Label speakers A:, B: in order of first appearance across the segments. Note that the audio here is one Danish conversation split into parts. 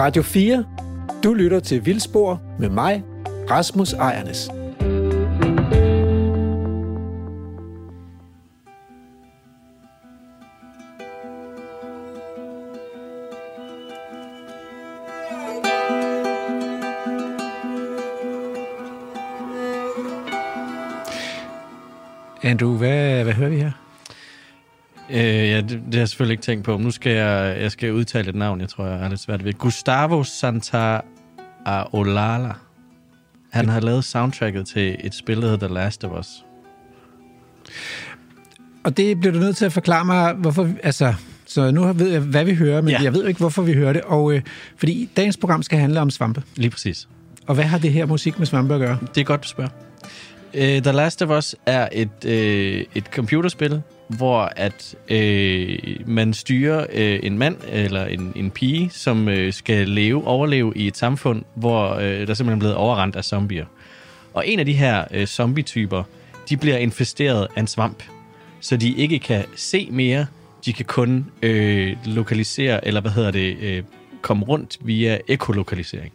A: Radio 4. Du lytter til Vildspor med mig, Rasmus Ejernes. Andrew, hvad, hvad hører vi her?
B: Det, det har jeg selvfølgelig ikke tænkt på. Nu skal jeg, jeg skal udtale et navn, jeg tror, jeg er lidt svært ved. Gustavo Santa Olala. Han har lavet soundtracket til et spil, der hedder The Last of Us.
A: Og det bliver du nødt til at forklare mig, hvorfor... Altså, så nu ved jeg, hvad vi hører, men ja. jeg ved jo ikke, hvorfor vi hører det. Og, øh, fordi dagens program skal handle om svampe.
B: Lige præcis.
A: Og hvad har det her musik med svampe at gøre?
B: Det er godt, du spørger. Uh, The Last of Us er et, uh, et computerspil, hvor at uh, man styrer uh, en mand eller en, en pige, som uh, skal leve, overleve i et samfund, hvor uh, der er simpelthen er blevet overrendt af zombier. Og en af de her uh, zombie-typer, de bliver infesteret af en svamp, så de ikke kan se mere. De kan kun uh, lokalisere, eller hvad hedder det, uh, komme rundt via ekolokalisering.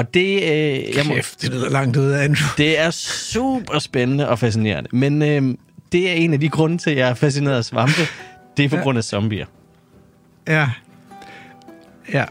B: Og det... Øh,
A: jeg må, Kæft, det lyder langt ud af
B: Det er super spændende og fascinerende. Men øh, det er en af de grunde til, at jeg er fascineret af svampe. Det er på ja. grund af zombier.
A: Ja. Ja.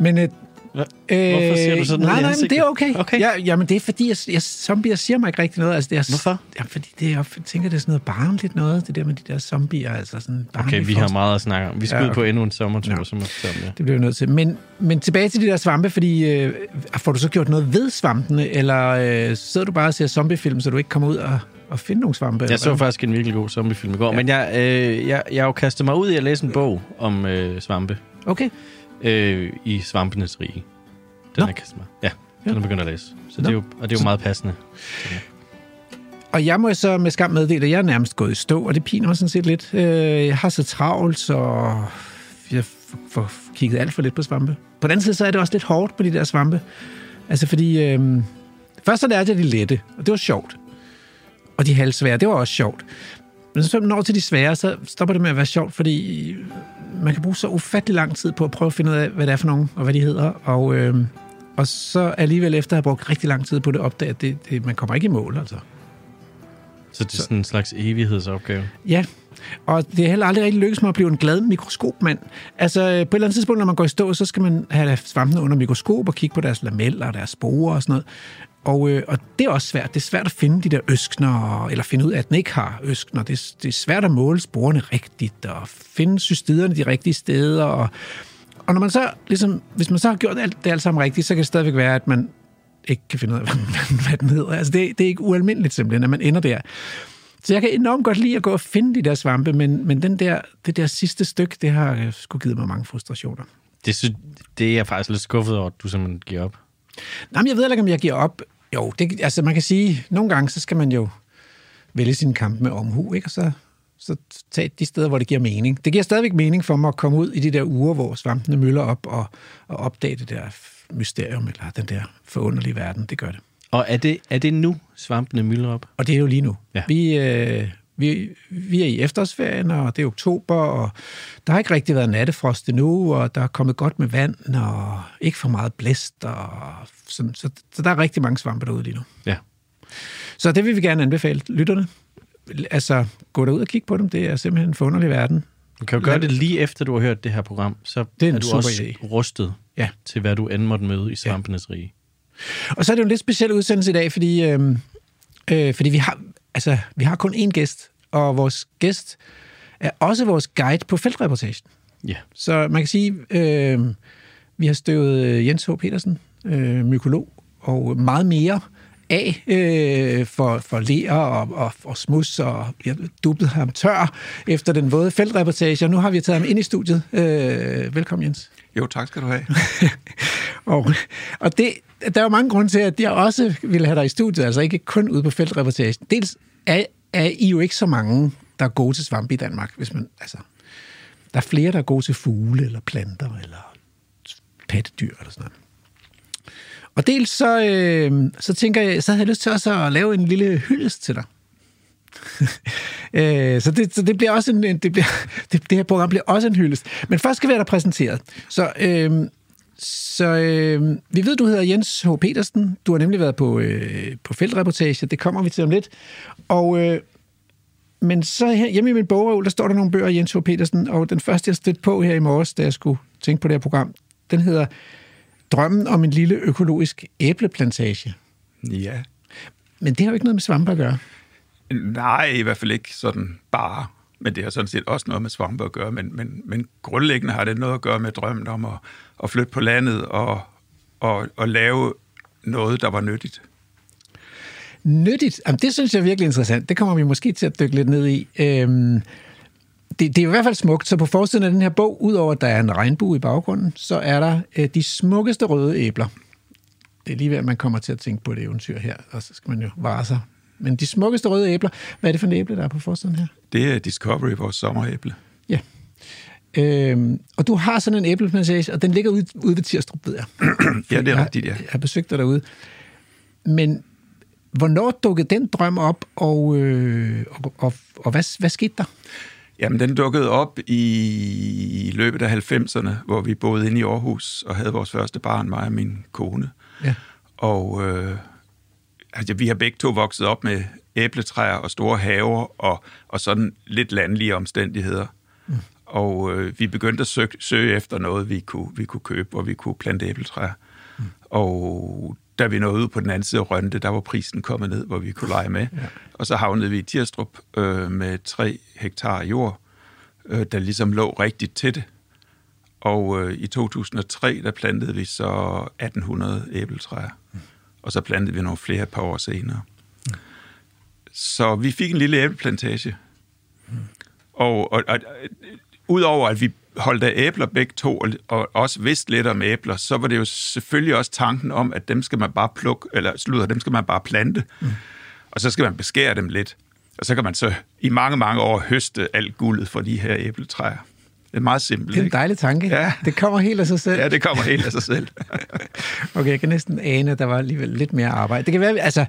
A: Men øh,
B: Hvorfor siger du sådan
A: nej,
B: noget
A: nej, men det er okay.
B: okay.
A: Ja, jamen, det er fordi, jeg, jeg, zombier siger mig ikke rigtig noget. Altså, det er,
B: Hvorfor?
A: Ja, fordi det, jeg tænker, det er sådan noget barnligt noget, det der med de der zombier. Altså sådan
B: okay, vi har meget at snakke om. Vi skal ja, okay. ud på endnu en sommertur, ja. som er ja.
A: Det bliver vi nødt til. Men, men tilbage til de der svampe, fordi øh, får du så gjort noget ved svampene, eller øh, sidder du bare og ser zombiefilm, så du ikke kommer ud og, og finde nogle svampe?
B: Jeg så
A: eller?
B: faktisk en virkelig god zombiefilm i går, ja. men jeg, øh, jeg, jeg har jo kastet mig ud i at læse en bog om øh, svampe.
A: Okay.
B: Øh, I svampenes rige. Den Nå. er kastet mig. Ja, den ja. er begyndt at læse. Så det er jo, og det er jo meget passende.
A: Og jeg må så med skam meddele, at jeg er nærmest gået i stå, og det piner mig sådan set lidt. Jeg har så travlt, så jeg får kigget alt for lidt på svampe. På den anden side, så er det også lidt hårdt på de der svampe. Altså fordi, øh, først så lærte jeg de lette, og det var sjovt. Og de halvsvære, det var også sjovt. Men så når til de svære, så stopper det med at være sjovt, fordi man kan bruge så ufattelig lang tid på at prøve at finde ud af, hvad det er for nogen, og hvad de hedder. Og, øh, og så alligevel efter at have brugt rigtig lang tid på det, opdage, at det, det, man kommer ikke i mål, altså.
B: Så det er sådan en slags evighedsopgave?
A: Ja, og det er heller aldrig rigtig lykkedes mig at blive en glad mikroskopmand. Altså, på et eller andet tidspunkt, når man går i stå, så skal man have svampene under mikroskop og kigge på deres lameller og deres sporer og sådan noget. Og, øh, og det er også svært. Det er svært at finde de der øskner, eller finde ud af, at den ikke har øskner. Det, er, det er svært at måle sporene rigtigt, og finde cystiderne de rigtige steder. Og, og når man så, ligesom, hvis man så har gjort alt, det alt sammen rigtigt, så kan det stadigvæk være, at man ikke kan finde ud af, hvad, hvad, hvad den hedder. Altså, det, det er ikke ualmindeligt simpelthen, at man ender der. Så jeg kan enormt godt lide at gå og finde de der svampe, men, men den der, det der sidste stykke, det har sgu givet mig mange frustrationer.
B: Det, synes, det er jeg faktisk lidt skuffet over, at du simpelthen giver op.
A: Nej, men jeg ved ikke, om jeg giver op. Jo, det, altså man kan sige, nogle gange, så skal man jo vælge sin kamp med omhu, ikke? Og så, så tage de steder, hvor det giver mening. Det giver stadigvæk mening for mig at komme ud i de der uger, hvor svampene møller op og, og opdage det der mysterium, eller den der forunderlige verden. Det gør det.
B: Og er det, er det nu, svampene mylder op?
A: Og det er jo lige nu. Ja. Vi, øh, vi, vi er i efterårsferien, og det er oktober, og der har ikke rigtig været nattefrost endnu, og der er kommet godt med vand, og ikke for meget blæst, og sådan, så, så der er rigtig mange svampe derude lige nu.
B: Ja.
A: Så det vil vi gerne anbefale lytterne. Altså, gå derud og kig på dem. Det er simpelthen en forunderlig verden.
B: Du kan jo gøre det lige efter, du har hørt det her program, så det er, er du også idé. rustet ja. til, hvad du end måtte møde i svampenes rige.
A: Og så er det jo en lidt speciel udsendelse i dag, fordi, øh, øh, fordi vi, har, altså, vi har kun én gæst, og vores gæst er også vores guide på feltreportagen.
B: Ja.
A: Så man kan sige, øh, vi har støvet Jens H. Petersen, øh, mykolog, og meget mere af øh, for, for ler og, og, og smus, og vi har dubbet ham tør efter den våde feltreportage, og nu har vi taget ham ind i studiet. Øh, velkommen, Jens.
C: Jo, tak skal du have.
A: og og det, der er jo mange grunde til, at jeg også ville have dig i studiet, altså ikke kun ude på feltreportagen. Dels er, er I jo ikke så mange, der er gode til svampe i Danmark, hvis man, altså, der er flere, der er gode til fugle, eller planter, eller pattedyr, eller sådan noget. Og dels så, øh, så tænker jeg, så havde jeg lyst til også at lave en lille hyldest til dig. øh, så, det, så det bliver også en, det, bliver, det, det her program bliver også en hyldest. Men først skal vi have dig præsenteret. Så, øh, så øh, vi ved, du hedder Jens H. Petersen. Du har nemlig været på, øh, på feltreportage. Det kommer vi til om lidt. Og, øh, men så her, hjemme i min bogreol, der står der nogle bøger af Jens H. Petersen, og den første, jeg stødte på her i morges, da jeg skulle tænke på det her program, den hedder Drømmen om en lille økologisk æbleplantage.
C: Ja.
A: Men det har jo ikke noget med svampe at gøre.
C: Nej, i hvert fald ikke sådan bare. Men det har sådan set også noget med svampe at gøre. Men, men, men grundlæggende har det noget at gøre med drømmen om at, at flytte på landet og, og, og lave noget, der var nyttigt.
A: Nyttigt? Jamen, det synes jeg er virkelig interessant. Det kommer vi måske til at dykke lidt ned i. Øhm, det, det er i hvert fald smukt. Så på forsiden af den her bog, udover at der er en regnbue i baggrunden, så er der øh, de smukkeste røde æbler. Det er lige ved, at man kommer til at tænke på et eventyr her, og så skal man jo vare sig. Men de smukkeste røde æbler, hvad er det for en æble, der er på forsiden her?
C: Det er Discovery, vores sommeræble.
A: Ja. Øhm, og du har sådan en æbleplantage, og den ligger ude, ude ved Tirstrup, ved jeg.
C: ja, det er rigtigt, ja.
A: Jeg har besøgt dig derude. Men hvornår dukkede den drøm op, og, øh, og, og, og hvad, hvad skete der?
C: Jamen, den dukkede op i løbet af 90'erne, hvor vi boede inde i Aarhus og havde vores første barn, mig og min kone.
A: Ja.
C: Og øh, altså, vi har begge to vokset op med æbletræer og store haver og, og sådan lidt landlige omstændigheder. Mm. Og øh, vi begyndte at søge, søge efter noget, vi kunne, vi kunne købe, hvor vi kunne plante æbletræer. Mm. Og da vi nåede ud på den anden side af Rønte, der var prisen kommet ned, hvor vi kunne lege med. Ja. Og så havnede vi i Tirstrup øh, med tre hektar jord, øh, der ligesom lå rigtigt til det. Og øh, i 2003, der plantede vi så 1800 æbletræer. Mm. Og så plantede vi nogle flere et par år senere. Mm. Så vi fik en lille æbleplantage. Mm. Og, og, og udover at vi holdt af æbler begge to, og også vidste lidt om æbler, så var det jo selvfølgelig også tanken om, at dem skal man bare plukke, eller slutter, dem skal man bare plante, mm. og så skal man beskære dem lidt. Og så kan man så i mange, mange år høste alt guldet fra de her æbletræer. Det er meget simpelt.
A: Det er en dejlig tanke.
C: Ja.
A: Det kommer helt af sig selv.
C: Ja, det kommer helt af sig selv.
A: okay, jeg kan næsten ane, at der var alligevel lidt mere arbejde. Det kan være, altså,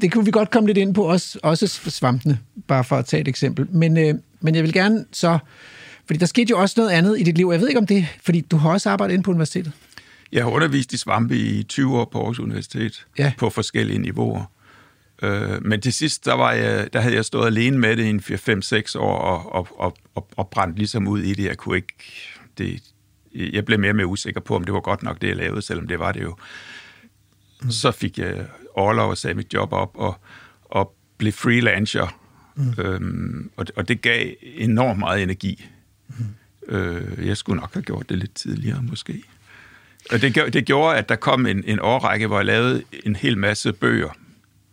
A: det kunne vi godt komme lidt ind på, også, også svampene, bare for at tage et eksempel. Men, øh, men jeg vil gerne så fordi der skete jo også noget andet i dit liv. Jeg ved ikke om det, fordi du har også arbejdet inde på universitetet.
C: Jeg har undervist i svampe i 20 år på Aarhus Universitet, ja. på forskellige niveauer. Øh, men til sidst, der, var jeg, der havde jeg stået alene med det i en 4-5-6 år, og, og, og, og, og brændt ligesom ud i det. Jeg kunne ikke... Det, jeg blev mere og mere usikker på, om det var godt nok, det jeg lavede, selvom det var det jo. Mm. Så fik jeg overlov og sagde mit job op, og, og blev freelancer. Mm. Øhm, og, og det gav enormt meget energi Mm. Øh, jeg skulle nok have gjort det lidt tidligere, måske. Og det, det gjorde, at der kom en, en årrække, hvor jeg lavede en hel masse bøger,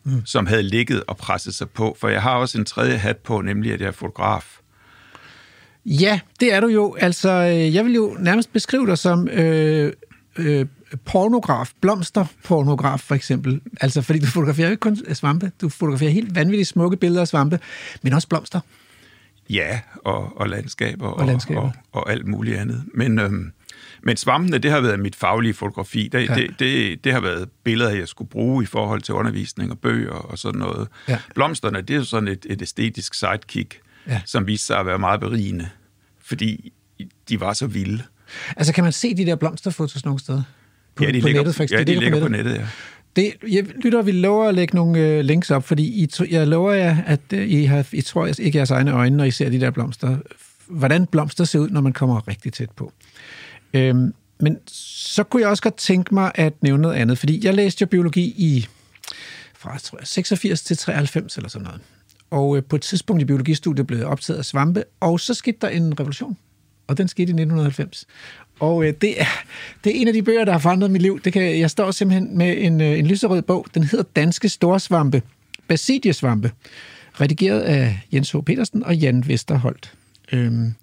C: mm. som havde ligget og presset sig på. For jeg har også en tredje hat på, nemlig at jeg er fotograf.
A: Ja, det er du jo. Altså, øh, jeg vil jo nærmest beskrive dig som øh, øh, pornograf, blomsterpornograf for eksempel. Altså, fordi du fotograferer ikke kun svampe, du fotograferer helt vanvittigt smukke billeder af svampe, men også blomster.
C: Ja, og, og landskaber,
A: og, landskaber.
C: Og, og, og alt muligt andet. Men, øhm, men svampene, det har været mit faglige fotografi. Det, ja. det, det, det har været billeder, jeg skulle bruge i forhold til undervisning og bøger og sådan noget. Ja. Blomsterne, det er jo sådan et, et æstetisk sidekick, ja. som viste sig at være meget berigende, fordi de var så vilde.
A: Altså, kan man se de der blomsterfotos nogle steder?
C: På, ja, de
A: på
C: ligger,
A: nettet, faktisk.
C: Ja, de,
A: de
C: ligger på nettet, ja.
A: Det, jeg lytter, vi lover at lægge nogle øh, links op, fordi I, jeg lover jer, at øh, I, har, I tror ikke jeres egne øjne, når I ser de der blomster. Hvordan blomster ser ud, når man kommer rigtig tæt på. Øhm, men så kunne jeg også godt tænke mig at nævne noget andet, fordi jeg læste jo biologi i fra tror jeg, 86 til 93 eller sådan noget. Og øh, på et tidspunkt i biologistudiet blev jeg optaget af svampe, og så skete der en revolution. Og den skete i 1990. Og øh, det, er, det er en af de bøger, der har forandret mit liv. Det kan, jeg står simpelthen med en, øh, en lyserød bog. Den hedder Danske Storsvampe. Basidiesvampe. Redigeret af Jens H. Petersen og Jan Vesterholt. Øhm,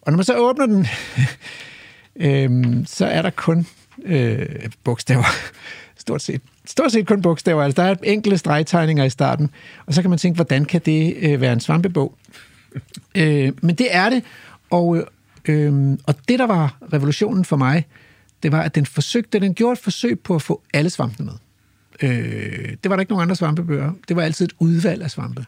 A: og når man så åbner den, øhm, så er der kun øh, bogstaver. Stort set. Stort set kun bogstaver. Altså, der er enkelte stregtegninger i starten. Og så kan man tænke, hvordan kan det øh, være en svampebog? øh, men det er det. Og, øh, og det, der var revolutionen for mig, det var, at den forsøgte, den gjorde et forsøg på at få alle svampene med. Øh, det var der ikke nogen andre svampebøger. Det var altid et udvalg af svampe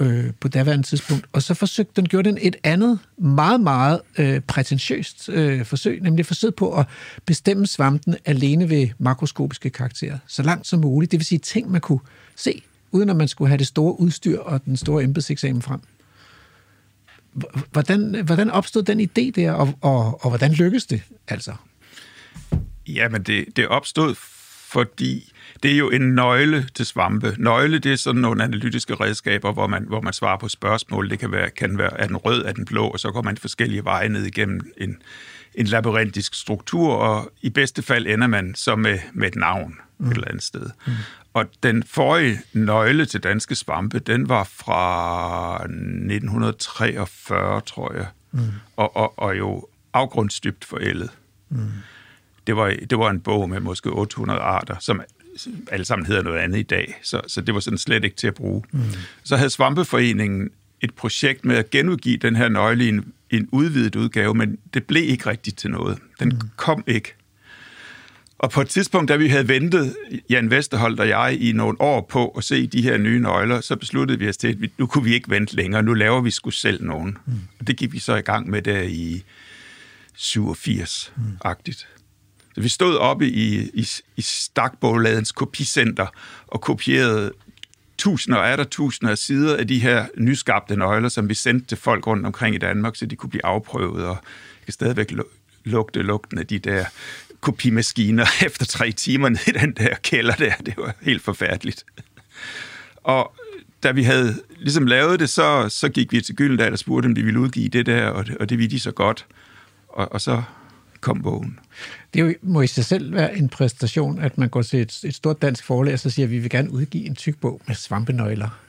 A: øh, på daværende tidspunkt. Og så forsøgte den, gjorde den et andet, meget, meget øh, prætentiøst øh, forsøg, nemlig forsøg på at bestemme svampen alene ved makroskopiske karakterer, så langt som muligt. Det vil sige ting, man kunne se, uden at man skulle have det store udstyr og den store embedseksamen frem. Hvordan, hvordan opstod den idé der, og, og, og hvordan lykkedes det altså?
C: Jamen, det, det opstod, fordi det er jo en nøgle til svampe. Nøgle, det er sådan nogle analytiske redskaber, hvor man, hvor man svarer på spørgsmål. Det kan være, kan være, er den rød, er den blå, og så går man forskellige veje ned igennem en, en labyrintisk struktur, og i bedste fald ender man så med, med et navn mm. et eller andet sted. Mm. Og den forrige nøgle til danske svampe, den var fra 1943, tror jeg, mm. og, og, og jo afgrundsdybt forældet. Mm. Det, var, det var en bog med måske 800 arter, som alle sammen hedder noget andet i dag, så, så det var sådan slet ikke til at bruge. Mm. Så havde Svampeforeningen et projekt med at genudgive den her nøgle i en, en udvidet udgave, men det blev ikke rigtigt til noget. Den mm. kom ikke. Og på et tidspunkt, da vi havde ventet, Jan Vesterholdt og jeg, i nogle år på at se de her nye nøgler, så besluttede vi os til, at vi, nu kunne vi ikke vente længere, nu laver vi sgu selv nogen. Mm. Og det gik vi så i gang med der i 87-agtigt. Mm. Vi stod oppe i, i, i Stakbogladens kopicenter og kopierede tusinder og er der tusinder af sider af de her nyskabte nøgler, som vi sendte til folk rundt omkring i Danmark, så de kunne blive afprøvet, og jeg kan stadigvæk lugte lugten af de der kopimaskiner efter tre timer nede i den der kælder der. Det var helt forfærdeligt. Og da vi havde ligesom lavet det, så, så gik vi til Gyldendal og spurgte, om de ville udgive det der, og det, og det ville de så godt. Og, og så kom bogen.
A: Det jo, må i sig selv være en præstation, at man går til et, et stort dansk forlag, og så siger, at vi vil gerne udgive en tyk bog med svampenøgler.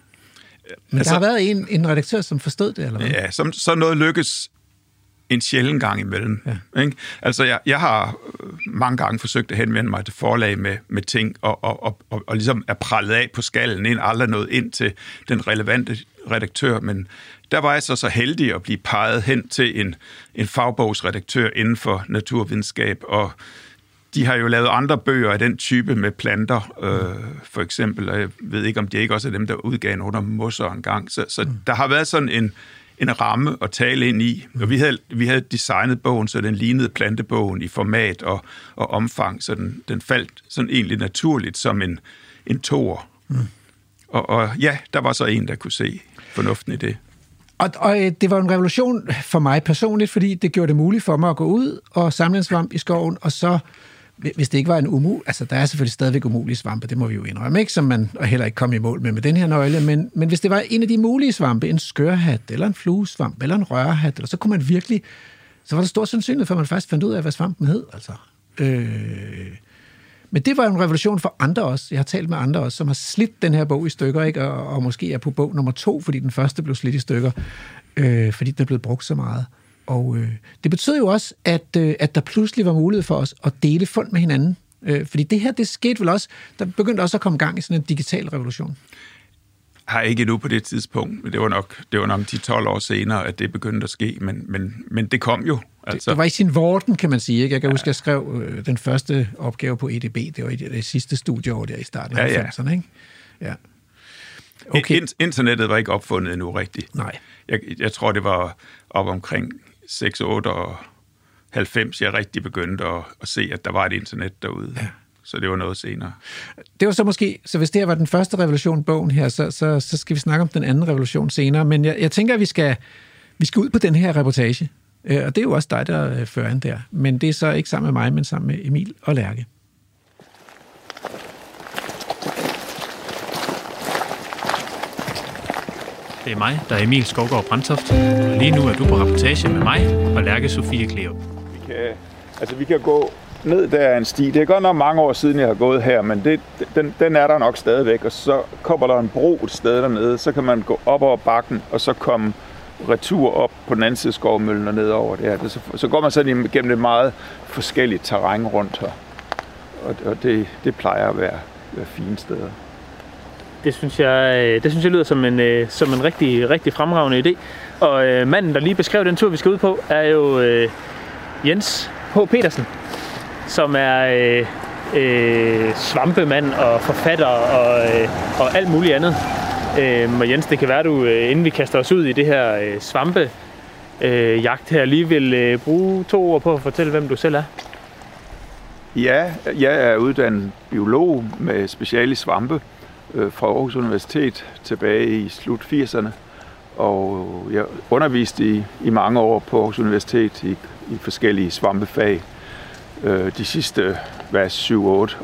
A: Men altså, der har været en, en redaktør, som forstod det, eller hvad?
C: Ja, som, så noget lykkes en sjælden gang imellem. Ja. Ikke? Altså, jeg, jeg har øh, mange gange forsøgt at henvende mig til forlag med, med ting, og, og, og, og, og ligesom er prallet af på skallen, ind, aldrig noget ind til den relevante redaktør, men der var jeg så så heldig at blive peget hen til en, en fagbogsredaktør inden for naturvidenskab, og de har jo lavet andre bøger af den type med planter, øh, for eksempel, og jeg ved ikke, om det ikke også er dem, der udgav en under mosser en gang. Så, så mm. der har været sådan en, en ramme at tale ind i. Og vi havde, vi havde designet bogen, så den lignede plantebogen i format og, og omfang, så den, den faldt sådan egentlig naturligt som en, en tor. Mm. Og, og ja, der var så en, der kunne se fornuften i det.
A: Og, og øh, det var en revolution for mig personligt, fordi det gjorde det muligt for mig at gå ud og samle en svamp i skoven, og så hvis det ikke var en umul, altså der er selvfølgelig stadigvæk umulige svampe, det må vi jo indrømme, ikke? som man og heller ikke kom i mål med med den her nøgle, men, men hvis det var en af de mulige svampe, en skørhat, eller en fluesvamp, eller en rørhat, eller, så kunne man virkelig, så var der stor sandsynlighed for, at man faktisk fandt ud af, hvad svampen hed. Altså. Øh, men det var en revolution for andre også. Jeg har talt med andre også, som har slidt den her bog i stykker, ikke? Og, og måske er på bog nummer to, fordi den første blev slidt i stykker, øh, fordi den er blevet brugt så meget. Og øh, det betød jo også, at, øh, at der pludselig var mulighed for os at dele fund med hinanden. Øh, fordi det her, det skete vel også, der begyndte også at komme gang i sådan en digital revolution.
C: Har ikke endnu på det tidspunkt, men det var nok, det var nok 10-12 år senere, at det begyndte at ske, men, men, men det kom jo.
A: Altså. Det, det var i sin vorten, kan man sige. Ikke? Jeg kan ja. huske, at jeg skrev øh, den første opgave på EDB, det var i det, det sidste studieår der i starten af ja, 90'erne. Ikke? Ja.
C: Okay. In- internettet var ikke opfundet endnu rigtigt.
A: Nej.
C: Jeg, jeg tror, det var op omkring 6, 8 og 90, jeg rigtig begyndte at, at se, at der var et internet derude. Ja. Så det var noget senere.
A: Det var så måske, så hvis det her var den første revolution, bogen her, så, så, så skal vi snakke om den anden revolution senere. Men jeg, jeg tænker, at vi skal, vi skal ud på den her reportage. Øh, og det er jo også dig, der fører an der. Men det er så ikke sammen med mig, men sammen med Emil og Lærke.
D: Det er mig, der er Emil Skovgaard Brandtoft. Lige nu er du på rapportage med mig og Lærke Sofie Kleo.
C: Vi kan, altså, vi kan gå ned der er en sti. Det er godt nok mange år siden, jeg har gået her, men det, den, den er der nok stadigvæk. Og så kommer der en bro et sted dernede, så kan man gå op over bakken, og så komme retur op på den anden side af skovmøllen og nedover der. det. Så, så går man sådan igennem et meget forskelligt terræn rundt her. Og, og det, det plejer at være, være fine steder.
D: Det synes jeg, øh, det synes jeg lyder som en, øh, som en rigtig, rigtig fremragende idé. Og øh, manden, der lige beskrev den tur, vi skal ud på, er jo øh, Jens H. Petersen, som er øh, øh, svampemand og forfatter og, øh, og alt muligt andet. Øhm, og Jens, det kan være, du, øh, inden vi kaster os ud i det her øh, svampe øh, jagt her, lige vil øh, bruge to ord på at fortælle, hvem du selv er.
C: Ja, jeg er uddannet biolog med speciale i svampe øh, fra Aarhus Universitet tilbage i slut 80'erne. Og jeg underviste i, i mange år på Aarhus Universitet i, i forskellige svampefag. Øh, de sidste hvad, 7-8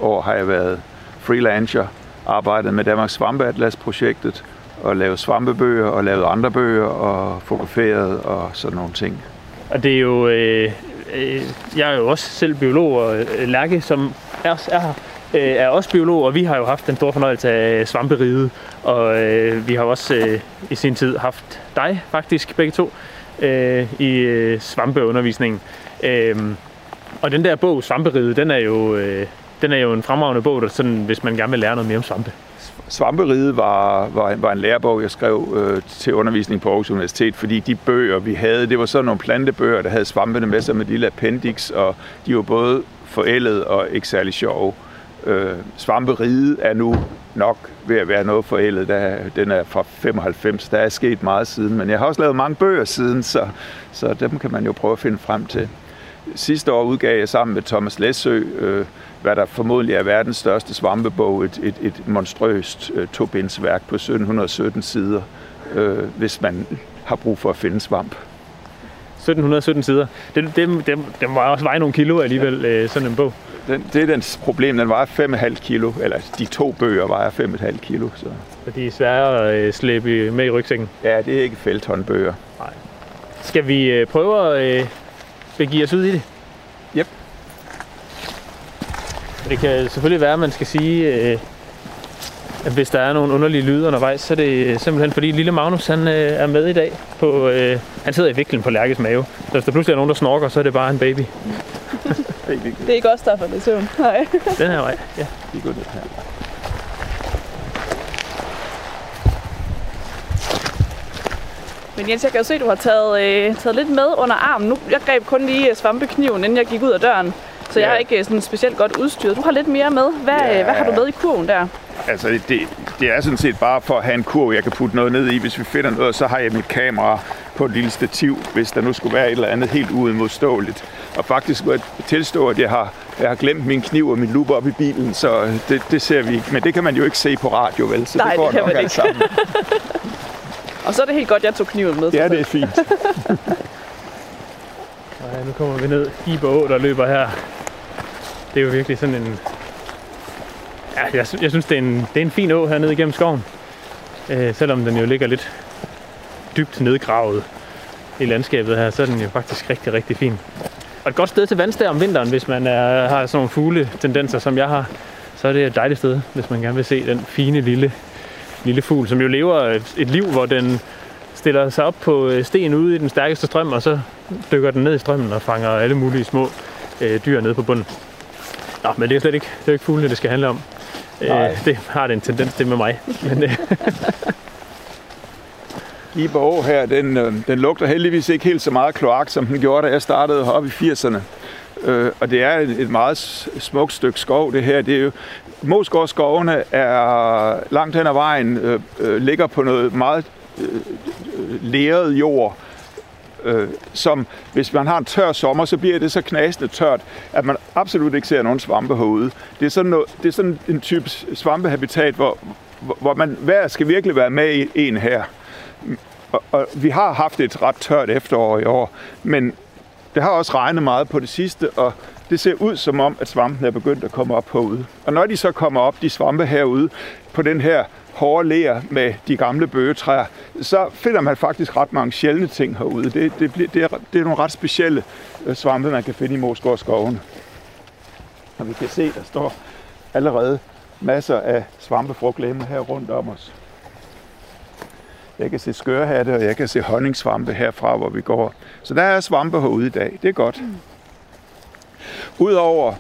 C: år har jeg været freelancer, arbejdet med Danmarks Svampeatlas-projektet og lavet svampebøger og lavet andre bøger og fotograferet og sådan nogle ting.
D: Og det er jo... Øh, øh, jeg er jo også selv biolog, og øh, Lærke, som er, er her, øh, er også biolog, og vi har jo haft den store fornøjelse af svamperiget, og øh, vi har også øh, i sin tid haft dig faktisk, begge to, øh, i øh, svampeundervisningen. Øh, og den der bog, Svamperiget, den er jo, øh, den er jo en fremragende bog, der sådan, hvis man gerne vil lære noget mere om svampe.
C: Svamperiget var, var, var en lærebog, jeg skrev øh, til undervisning på Aarhus Universitet, fordi de bøger, vi havde, det var sådan nogle plantebøger, der havde svampene med sig med lille appendix, og de var både forældet og ikke særlig sjove. Øh, Svamperiget er nu nok ved at være noget forældet. Der, den er fra 95, der er sket meget siden, men jeg har også lavet mange bøger siden, så, så dem kan man jo prøve at finde frem til. Sidste år udgav jeg sammen med Thomas Læsø, øh, hvad der formodentlig er verdens største svampebog, et, et, et monstrøst øh, tobindsværk på 1717 sider, øh, hvis man har brug for at finde svamp.
D: 1717 sider. Den, dem, dem, dem var også veje nogle kilo alligevel, øh, sådan en bog.
C: Den, det er dens problem. Den vejer 5,5 kilo, eller de to bøger vejer 5,5 kilo. Så.
D: Så de er svære at øh, slæbe med i rygsækken.
C: Ja, det er ikke felthåndbøger.
D: Skal vi øh, prøve at øh, begive os ud i det? Det kan selvfølgelig være, at man skal sige, øh, at hvis der er nogle underlige lyde undervejs, så er det simpelthen fordi lille Magnus han, øh, er med i dag. På, øh, han sidder i viklen på Lærkes mave. Så hvis der pludselig er nogen, der snorker, så er det bare en baby.
E: Det er ikke også derfor, det er søvn. Nej.
D: Den her vej, ja.
C: Vi går ned her.
E: Men Jens, jeg kan jo se, at du har taget, øh, taget lidt med under armen. Nu, jeg greb kun lige øh, svampekniven, inden jeg gik ud af døren. Så jeg
C: Ja.
E: er ikke øh, sådan specielt godt udstyret. Du har lidt mere med. Hvad,
C: Ja.
E: øh, hvad har du med i kurven der?
C: Altså, det, det er sådan set bare for at have en kurv, jeg kan putte noget ned i. Hvis vi finder noget, så har jeg mit kamera på et lille stativ, hvis der nu skulle være et eller andet helt uimodståeligt. Og faktisk må jeg tilstå, at jeg har, jeg har glemt min kniv og min lupe op i bilen, så det, det ser vi ikke. Men det kan man jo ikke se på radio, vel? Så
E: Nej,
C: det går
E: det kan
C: nok
E: man ikke.
C: sammen.
E: Og så er det helt godt, jeg tog kniven med.
C: Ja, det er fint.
D: Nej, nu kommer vi ned i Å, der løber her. Det er jo virkelig sådan en... Ja, jeg, jeg synes, det er, en, det er en fin å hernede igennem skoven. Øh, selvom den jo ligger lidt dybt nedgravet i landskabet her, så er den jo faktisk rigtig, rigtig fin. Og et godt sted til vandstær om vinteren, hvis man er, har sådan nogle fugle tendenser, som jeg har, så er det et dejligt sted, hvis man gerne vil se den fine lille, lille fugl, som jo lever et, et liv, hvor den stiller sig op på øh, sten ude i den stærkeste strøm, og så dykker den ned i strømmen og fanger alle mulige små øh, dyr nede på bunden. Nå, men det er slet ikke, det er ikke fuglene, det skal handle om. Øh,
C: Nej.
D: det har det en tendens til med mig. Men, øh,
C: Giber Å her, den, øh, den lugter heldigvis ikke helt så meget kloak, som den gjorde, da jeg startede heroppe i 80'erne. Øh, og det er et, et meget smukt stykke skov, det her. Det er jo, Moskov skovene er langt hen ad vejen, øh, øh, ligger på noget meget øh, øh, leret jord, øh, som hvis man har en tør sommer, så bliver det så knasende tørt, at man absolut ikke ser nogen svampe herude. Det er sådan, noget, det er sådan en type svampehabitat, hvor, hvor, man hver skal virkelig være med i en her. Og, og vi har haft et ret tørt efterår i år, men det har også regnet meget på det sidste, og det ser ud som om, at svampen er begyndt at komme op herude. Og når de så kommer op, de svampe herude, på den her hårde ler med de gamle bøgetræer, så finder man faktisk ret mange sjældne ting herude. Det, det, bliver- det, er, det er nogle ret specielle øh, svampe, man kan finde i Moskov. Og vi kan se, der står allerede masser af svampefrugtlemmer her rundt om os. Jeg kan se skørhatte, og jeg kan se honningsvampe herfra, hvor vi går. Så der er svampe herude i dag. Det er godt. Udover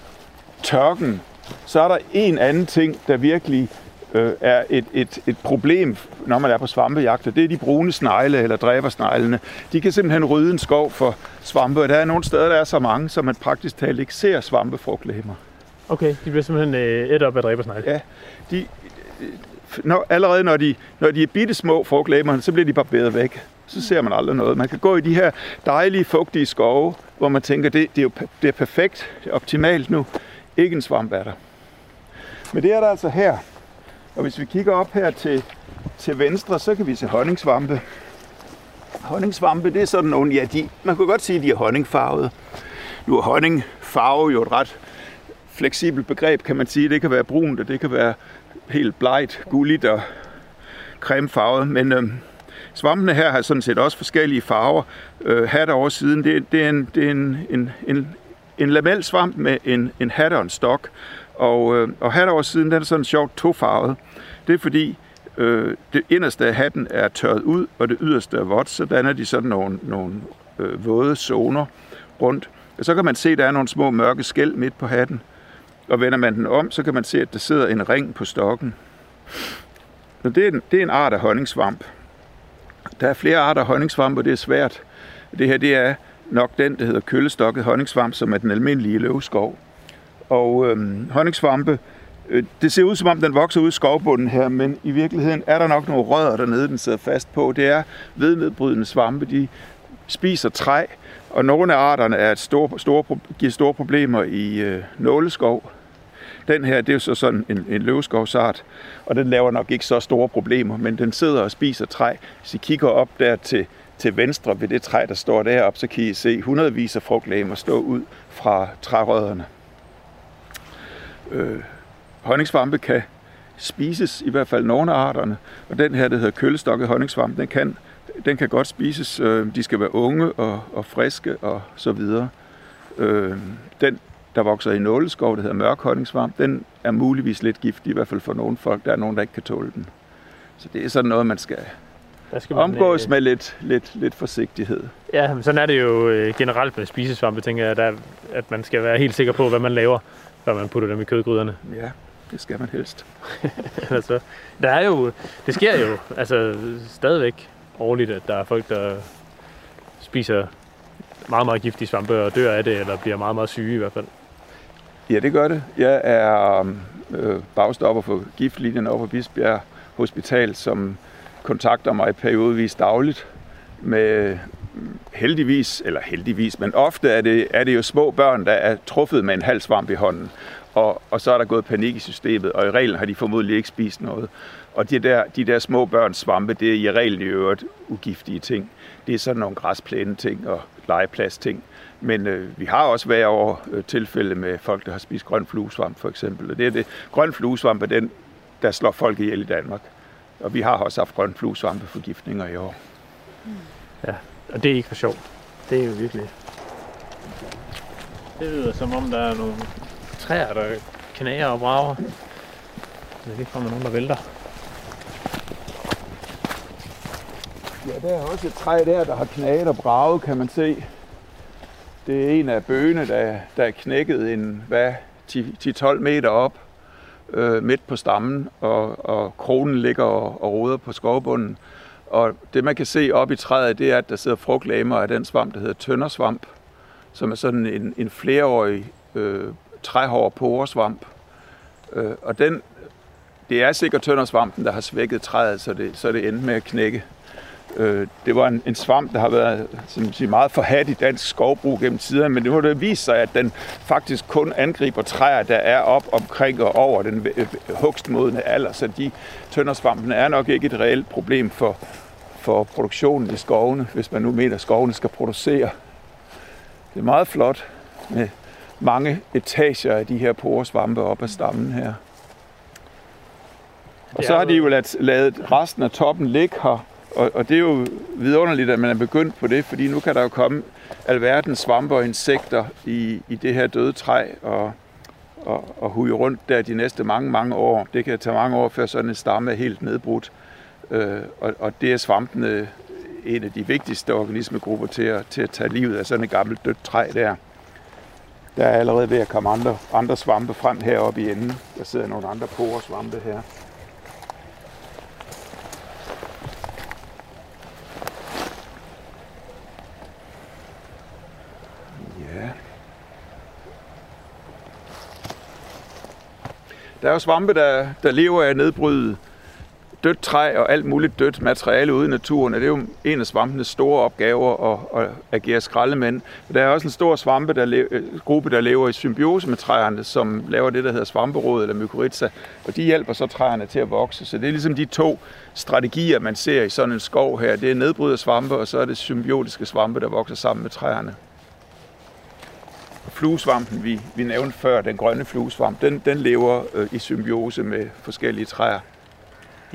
C: tørken, så er der en anden ting, der virkelig øh, er et, et, et problem, når man er på svampejagt, det er de brune snegle eller dræbersneglene. De kan simpelthen rydde en skov for svampe, og der er nogle steder, der er så mange, så man praktisk talt ikke ser svampefrugtlemmer.
D: okay, de bliver simpelthen øh, et op af dræbersnegle.
C: Ja, de, når, allerede når de, når de er bitte små frugtlæberne, så bliver de bare bedre væk. Så ser man aldrig noget. Man kan gå i de her dejlige, fugtige skove, hvor man tænker, det, det er jo det er perfekt, det er optimalt nu. Ikke en svamp er der. Men det er der altså her. Og hvis vi kigger op her til, til venstre, så kan vi se honningsvampe. Honningsvampe, det er sådan nogle, ja, de, man kunne godt sige, at de er honningfarvede. Nu er honningfarve jo et ret fleksibelt begreb, kan man sige. Det kan være brunt, og det kan være helt blegt, gulligt og cremefarvet. Men øh, svampene her har sådan set også forskellige farver. Øh, hat over siden, det, det er en, det er en, en, en, en lamelsvamp med en, en hat og en stok. Og, øh, og hat over siden, den er sådan sjovt tofarvet. Det er fordi, øh, det inderste af hatten er tørret ud, og det yderste er vådt, så danner de sådan nogle, nogle øh, våde zoner rundt. Og så kan man se, at der er nogle små mørke skæld midt på hatten. Og vender man den om, så kan man se, at der sidder en ring på stokken. Så det er en, det er en art af honningsvamp. Der er flere arter af honningsvamp, og det er svært. Det her det er nok den, der hedder køllestokket honningsvamp, som er den almindelige løvskov. Og øhm, øh, honningsvampe, det ser ud som om, den vokser ud i skovbunden her, men i virkeligheden er der nok nogle rødder dernede, den sidder fast på. Det er vednedbrydende svampe, de spiser træ, og nogle af arterne er et store, store, giver store problemer i øh, nåleskov. Den her, det er jo så sådan en, en løvskovsart, og den laver nok ikke så store problemer, men den sidder og spiser træ. Hvis I kigger op der til, til venstre ved det træ, der står deroppe, så kan I se hundredvis af frugtlæmer stå ud fra trærødderne. Øh, honningsvampe kan spises, i hvert fald nogle af arterne, og den her, der hedder kølestokket honningsvamp, den kan, den kan godt spises. Øh, de skal være unge og, og friske og så videre. Øh, den, der vokser i nåleskov, der hedder mørk honningsvamp, den er muligvis lidt giftig, i hvert fald for nogle folk. Der er nogen, der ikke kan tåle den. Så det er sådan noget, man skal,
D: Der skal man,
C: omgås
D: øh,
C: med lidt, lidt, lidt forsigtighed.
D: Ja, men sådan er det jo øh, generelt med spisesvampe, tænker jeg, der, at man skal være helt sikker på, hvad man laver, før man putter dem i kødgryderne.
C: Ja, det skal man helst.
D: altså, der er jo, det sker jo altså, stadigvæk årligt, at der er folk, der spiser meget, meget giftige svampe og dør af det, eller bliver meget, meget syge i hvert fald.
C: Ja, det gør det. Jeg er øh, bagstopper for giftlinjen over på Bisbjerg Hospital, som kontakter mig periodevis dagligt med heldigvis, eller heldigvis, men ofte er det, er det jo små børn, der er truffet med en halv svamp i hånden. Og, og så er der gået panik i systemet, og i reglen har de formodentlig ikke spist noget. Og de der, de der små børns svampe, det er i reglen i øvrigt ugiftige ting. Det er sådan nogle græsplæne ting og legeplads ting. Men øh, vi har også hver år øh, tilfælde med folk, der har spist grøn fluesvamp for eksempel. Og det er det. Grøn fluesvamp er den, der slår folk ihjel i Danmark. Og vi har også haft grøn fluesvampeforgiftninger i år.
D: Ja, og det er ikke for sjovt. Det er jo virkelig... Det lyder som om, der er nogle træer, der knager og brager. Men det kommer nogen, der vælter.
C: Ja, der er også et træ der, der har knaget og braget, kan man se. Det er en af bøgene, der, der er knækket en, hvad, 10-12 meter op øh, midt på stammen, og, og kronen ligger og, og roder på skovbunden. Og det, man kan se op i træet, det er, at der sidder frugtlamer af den svamp, der hedder tøndersvamp, som er sådan en, en flereårig øh, træhård poresvamp. Øh, og den, det er sikkert tøndersvampen, der har svækket træet, så det, så det endte med at knække. Øh, det var en, en svamp, der har været som siger, meget forhat i dansk skovbrug gennem tiderne, men det må det vise sig, at den faktisk kun angriber træer, der er op omkring og over den hugstmodende hugstmodne alder, så de tøndersvampen er nok ikke et reelt problem for, for produktionen i skovene, hvis man nu mener, at skovene skal producere. Det er meget flot med mange etager af de her poresvampe op ad stammen her. Og så har de
D: jo-
C: ladet, ladet resten af toppen ligge her, og, og det er jo vidunderligt, at man er begyndt på det, fordi nu kan der jo komme alverdens svampe og insekter i, i det her døde træ, og, og, og huge rundt der de næste mange, mange år. Det kan tage mange år, før sådan en stamme er helt nedbrudt. Øh, og, og det er svampene øh, en af de vigtigste organismegrupper til at, til at tage livet af sådan et gammelt dødt træ der. Der er allerede ved at komme andre, andre svampe frem heroppe i enden. Der sidder nogle andre poresvampe her. Ja. Der er jo svampe, der, der lever af at nedbryde dødt træ og alt muligt dødt materiale ude i naturen, og det er jo en af svampenes store opgaver at, at agere skraldemænd. Der er også en stor svampe, der lever, øh, gruppe, der lever i symbiose med træerne, som laver det, der hedder svamperåd eller mykorrhiza, og de hjælper så træerne til at vokse. Så det er ligesom de to strategier, man ser i sådan en skov her. Det er nedbryder svampe, og så er det symbiotiske svampe, der vokser sammen med træerne fluesvampen, vi, vi nævnte før, den grønne fluesvamp, den, den lever øh, i symbiose med forskellige træer.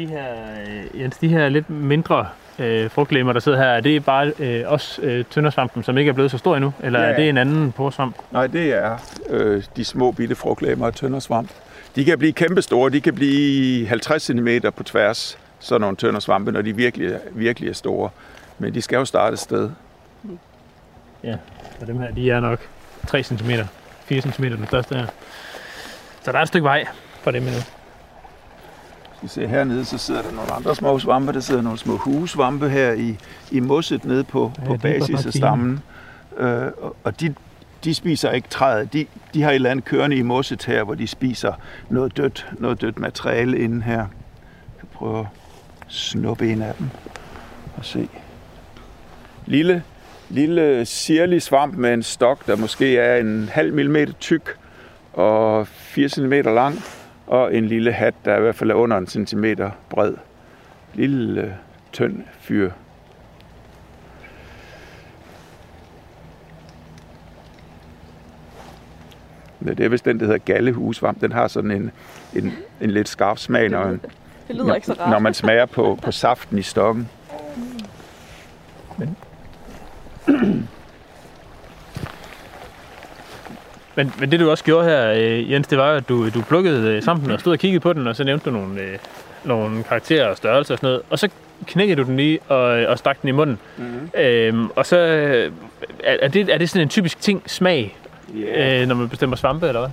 D: De her, øh, Jens, de her lidt mindre øh, frugtlemmer, der sidder her, er det bare øh, også øh, tøndersvampen, som ikke er blevet så stor endnu? Eller ja, ja. er det en anden porsvamp?
C: Nej, det er øh, de små bitte frugtlemmer og tøndersvamp. De kan blive kæmpestore. De kan blive 50 cm på tværs, sådan nogle tøndersvampe, når de virkelig, virkelig er store. Men de skal jo starte et sted.
D: Ja, og dem her, de er nok 3 cm, 4 cm den største her. Så der er et stykke vej for dem endnu.
C: Vi ser hernede, så sidder der nogle andre små svampe. Der sidder nogle små hugesvampe her i, i mosset nede på, ja, på basis af stammen. Øh, og de, de spiser ikke træet. De, de har et eller andet kørende i mosset her, hvor de spiser noget dødt, noget dødt materiale inden her. Jeg kan prøve at snuppe en af dem og se. Lille, lille sirlig svamp med en stok, der måske er en halv millimeter tyk og 4 cm lang, og en lille hat, der i hvert fald er under en centimeter bred. Lille, tynd fyr. Det er vist den, der hedder gallehusvamp. Den har sådan en, en, en lidt skarp smag, når,
E: det lyder ikke så rart.
C: når man smager på, på saften i stokken.
D: Men Men, men det du også gjorde her, øh, Jens, det var at du, du plukkede øh, sammen og stod og kiggede på den, og så nævnte du nogle, øh, nogle karakterer og størrelser og sådan noget. Og så knækkede du den lige og, og stak den i munden. Mm-hmm. Øhm, og så er, er, det, er det sådan en typisk ting, smag, yeah. øh, når man bestemmer svampe, eller hvad?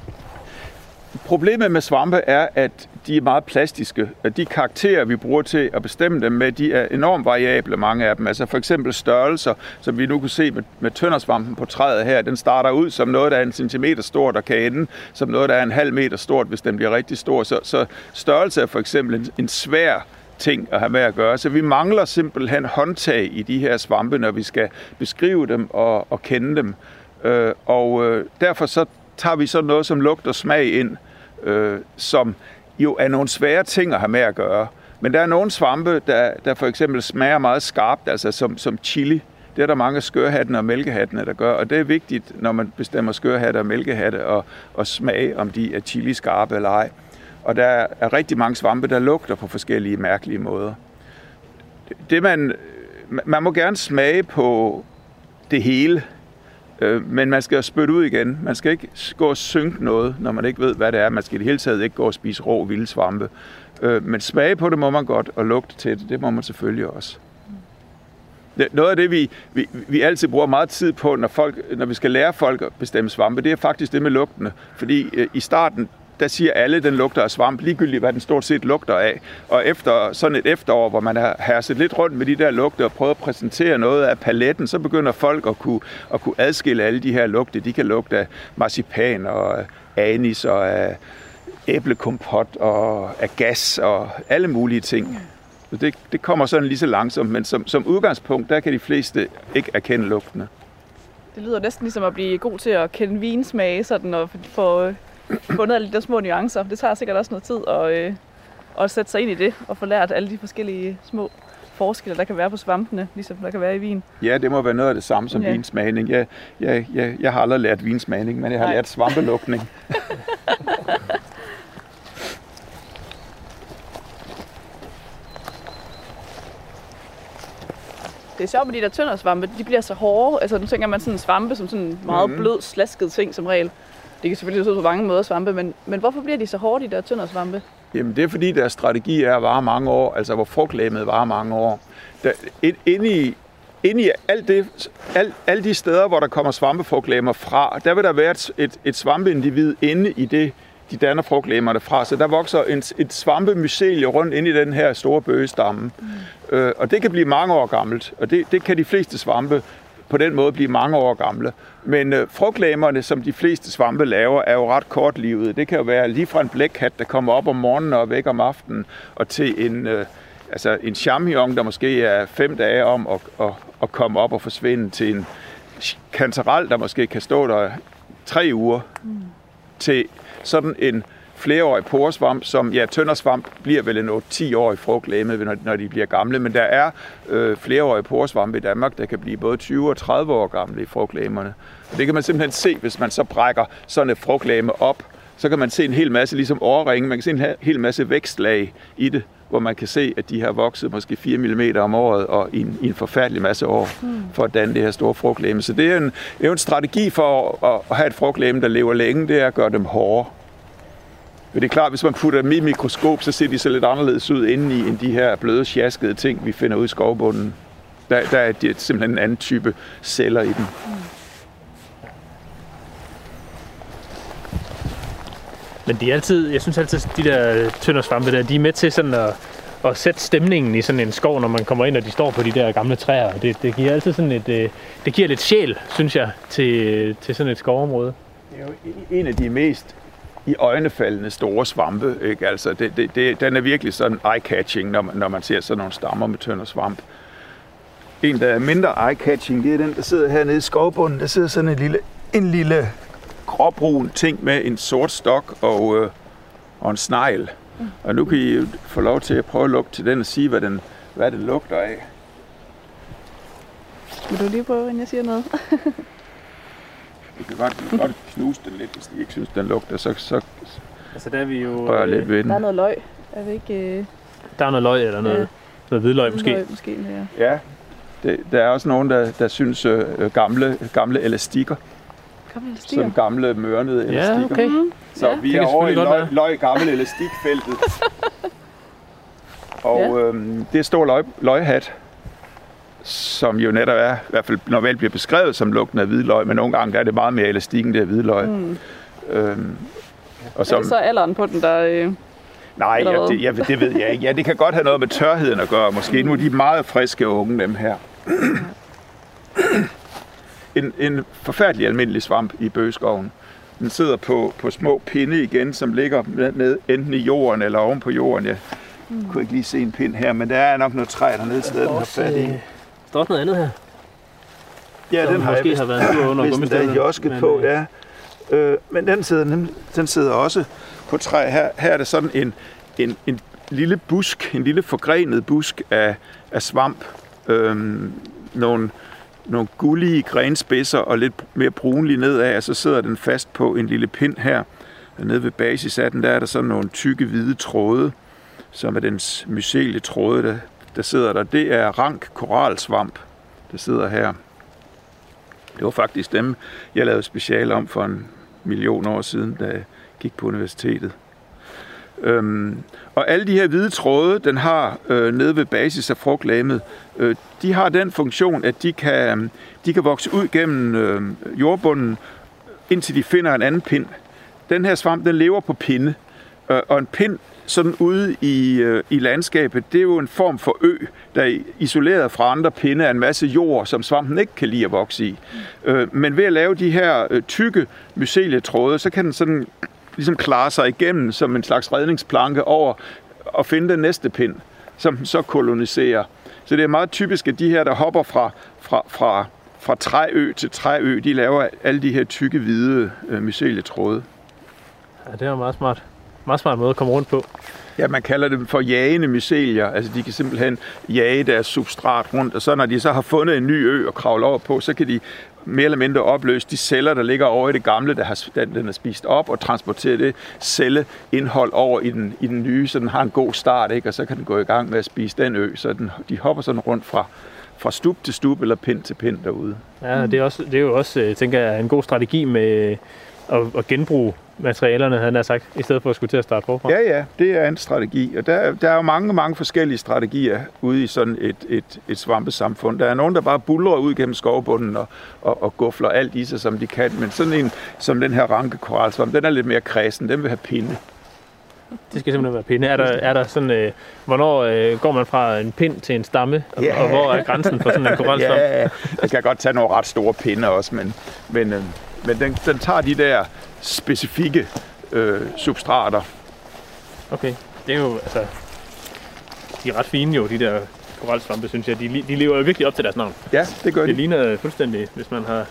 C: Problemet med svampe er, at de er meget plastiske. At de karakterer, vi bruger til at bestemme dem med, de er enormt variable, mange af dem. Altså for eksempel størrelser, som vi nu kan se med, med tøndersvampen på træet her. Den starter ud som noget, der er en centimeter stort og kan ende som noget, der er en halv meter stort, hvis den bliver rigtig stor. Så, så størrelse er for eksempel en, en svær ting at have med at gøre. Så vi mangler simpelthen håndtag i de her svampe, når vi skal beskrive dem og, og kende dem. Øh, og øh, derfor så tager vi så noget som lugt og smag ind, øh, som jo er nogle svære ting at have med at gøre. Men der er nogle svampe, der, der for eksempel smager meget skarpt, altså som, som chili. Det er der mange skørhattene og mælkehattene, der gør, og det er vigtigt, når man bestemmer skørhatte og mælkehatte, og, og smage, om de er chili skarpe eller ej. Og der er rigtig mange svampe, der lugter på forskellige mærkelige måder. Det man, man må gerne smage på det hele, Øh, men man skal spytte ud igen. Man skal ikke gå og synke noget, når man ikke ved, hvad det er. Man skal i det hele taget ikke gå og spise rå vilde svampe. Øh, men smage på det må man godt, og lugte til det, det må man selvfølgelig også. Noget af det, vi, vi, vi altid bruger meget tid på, når, folk, når vi skal lære folk at bestemme svampe, det er faktisk det med lugtene. Fordi øh, i starten, der siger alle, at den lugter af svamp, ligegyldigt hvad den stort set lugter af. Og efter sådan et efterår, hvor man har herset lidt rundt med de der lugte og prøvet at præsentere noget af paletten, så begynder folk at kunne, at kunne adskille alle de her lugte. De kan lugte af marcipan og anis og af æblekompot og af gas og alle mulige ting. Så det, det kommer sådan lige så langsomt, men som, som udgangspunkt, der kan de fleste ikke erkende lugtene.
E: Det lyder næsten ligesom at blive god til at kende vinsmage, sådan og få fundet alle de der små nuancer. Det tager sikkert også noget tid at, øh, at sætte sig ind i det og få lært alle de forskellige små forskelle, der kan være på svampene, ligesom der kan være i vin.
C: Ja, det må være noget af det samme som ja. vinsmagning. Jeg, jeg, jeg, jeg har aldrig lært vinsmagning, men jeg har Nej. lært svampelukning.
E: det er sjovt med de der tøndersvampe, de bliver så hårde. Altså nu tænker man sådan en svampe som sådan en meget mm. blød, slasket ting som regel. Det kan selvfølgelig se ud på mange måder svampe, men, men hvorfor bliver de så hårde, de der tøndersvampe?
C: Jamen det er fordi deres strategi er at vare mange år, altså hvor frugtlæmmet varer mange år. Der, inde i, inde i alt det, alt, alle de steder, hvor der kommer svampefrugtlæmmer fra, der vil der være et, et, et svampeindivid inde i det, de danner frugtlæmmerne fra. Så der vokser en, et svampemycelie rundt ind i den her store bøgestamme. Mm. Øh, og det kan blive mange år gammelt, og det, det kan de fleste svampe på den måde blive mange år gamle. Men øh, frugtlæmerne, som de fleste svampe laver, er jo ret kortlivede. Det kan jo være lige fra en blækhat, der kommer op om morgenen og væk om aftenen, og til en, øh, altså en champignon, der måske er fem dage om at, at, at komme op og forsvinde, til en kantarel, der måske kan stå der tre uger, mm. til sådan en flereårig poresvamp, som, ja, tøndersvamp bliver vel en 8-10 år i frugtlæme, når, når de bliver gamle, men der er øh, flereårige poresvampe i Danmark, der kan blive både 20 og 30 år gamle i frugtlæmerne. Og det kan man simpelthen se, hvis man så brækker sådan et frugtlæme op, så kan man se en hel masse, ligesom overringe, man kan se en hel masse vækstlag i det, hvor man kan se, at de har vokset måske 4 mm om året og i en, i en forfærdelig masse år mm. for at danne det her store frugtlæme. Så det er, en, det er jo en strategi for at, at have et frugtlæme, der lever længe, det er at gøre dem hårde. Men det er klart, hvis man putter dem i mikroskop, så ser de så lidt anderledes ud indeni, end de her bløde, sjaskede ting, vi finder ud i skovbunden. Der, der er det simpelthen en anden type celler i dem.
D: Men de er altid, jeg synes altid, de der tøndersvampe der, de er med til sådan at, at sætte stemningen i sådan en skov, når man kommer ind, og de står på de der gamle træer. Det, det giver altid sådan et, øh, det giver lidt sjæl, synes jeg, til, til sådan et skovområde.
C: Det er jo en af de mest i øjnefaldende store svampe. Ikke? Altså, det, det, det, den er virkelig sådan eye-catching, når man, når man ser sådan nogle stammer med tønder svamp. En, der er mindre eye-catching, det er den, der sidder hernede i skovbunden. Der sidder sådan en lille, en lille gråbrun ting med en sort stok og, øh, og en snegl. Mm. Og nu kan I få lov til at prøve at lugte til den og sige, hvad den, hvad den lugter af.
E: Vil du lige prøve, inden jeg siger noget?
C: Du kan godt, kan godt knuse den lidt, hvis I ikke synes, den lugter. Så, så
D: altså, der er vi jo...
C: Rør lidt ved den.
E: Der er noget løg. Er vi ikke... Øh...
D: Der er noget løg, eller noget, ja. noget hvidløg måske?
E: Løg, måske ja.
C: ja. Det, der er også nogen, der, der synes øh, gamle, gamle elastikker.
E: Gamle elastikker?
C: Som gamle mørnede elastikker.
D: Ja, okay. Mm.
C: Så
E: ja.
C: vi er over i løg, løg gammel elastikfeltet. Og ja. øhm, det er stor løg, løghat som jo netop er, i hvert fald normalt bliver beskrevet som lugten af hvidløg, men nogle gange er det meget mere elastik end det af hvidløg. Mm.
E: Øhm, og som, er det så alderen på den, der... Øh,
C: nej, ja, det, ja, det ved jeg ikke. Ja, det kan godt have noget med tørheden at gøre. Måske nu er de meget friske unge, dem her. en, en forfærdelig almindelig svamp i bøgeskoven. Den sidder på, på små pinde igen, som ligger ned, enten i jorden eller oven på jorden. Jeg mm. kunne ikke lige se en pind her, men der er nok noget træ dernede, så den har fat i.
D: Der er også noget andet her.
C: Ja, den har
D: måske jeg har været tur under
C: gummistøvlen. Den også men, på, øh, ja. Øh, men den sidder, den, den sidder også på træ. Her, her er det sådan en, en, en lille busk, en lille forgrenet busk af, af svamp. Øhm, nogle, nogle gullige grenspidser og lidt mere brunlige nedad, og så sidder den fast på en lille pind her. Nede ved basis af den, der er der sådan nogle tykke hvide tråde, som er dens mycelie tråde, der, der sidder der, det er rank koralsvamp, der sidder her. Det var faktisk dem, jeg lavede special om for en million år siden, da jeg gik på universitetet. Øhm, og alle de her hvide tråde, den har øh, nede ved basis af frugtlamet, øh, de har den funktion, at de kan, øh, de kan vokse ud gennem øh, jordbunden, indtil de finder en anden pind. Den her svamp, den lever på pinde, øh, og en pind sådan ude i, øh, i landskabet, det er jo en form for ø, der er isoleret fra andre pinde af en masse jord, som svampen ikke kan lide at vokse i. Øh, men ved at lave de her øh, tykke mycelietråde, så kan den sådan ligesom klare sig igennem som en slags redningsplanke over og finde den næste pind, som den så koloniserer. Så det er meget typisk, at de her, der hopper fra, fra, fra, fra træø til træø, de laver alle de her tykke, hvide øh, mycelietråde.
D: Ja, det er meget smart meget smart måde at komme rundt på.
C: Ja, man kalder dem for jagende mycelier. Altså, de kan simpelthen jage deres substrat rundt, og så når de så har fundet en ny ø og kravle over på, så kan de mere eller mindre opløse de celler, der ligger over i det gamle, der har, den, den er spist op, og transportere det celleindhold over i den, i den nye, så den har en god start, ikke? og så kan den gå i gang med at spise den ø. Så den, de hopper sådan rundt fra, fra stup til stup eller pind til pind derude.
D: Ja, det er, også, det er jo også, øh, tænker jeg, en god strategi med at, at genbruge materialerne, han sagt, i stedet for at skulle til at starte forfra.
C: Ja, ja, det er en strategi. Og der, der er jo mange, mange forskellige strategier ude i sådan et, et, et svampesamfund. Der er nogen, der bare bulrer ud gennem skovbunden og, og, og gufler alt i sig, som de kan. Men sådan en som den her ranke koralsvamp, den er lidt mere kredsen. Den vil have pinde.
D: Det skal simpelthen være pinde. Er der, er der sådan, øh, hvornår øh, går man fra en pind til en stamme, og, yeah. og hvor er grænsen for sådan en koralsvamp?
C: ja, jeg kan godt tage nogle ret store pinde også, men, men, øh, men den, den tager de der specifikke øh, substrater.
D: Okay, det er jo altså... de er ret fine jo, de der koralsvampe, synes jeg. De, de lever jo virkelig op til deres navn.
C: Ja, det gør
D: Det
C: de.
D: ligner fuldstændig, hvis man har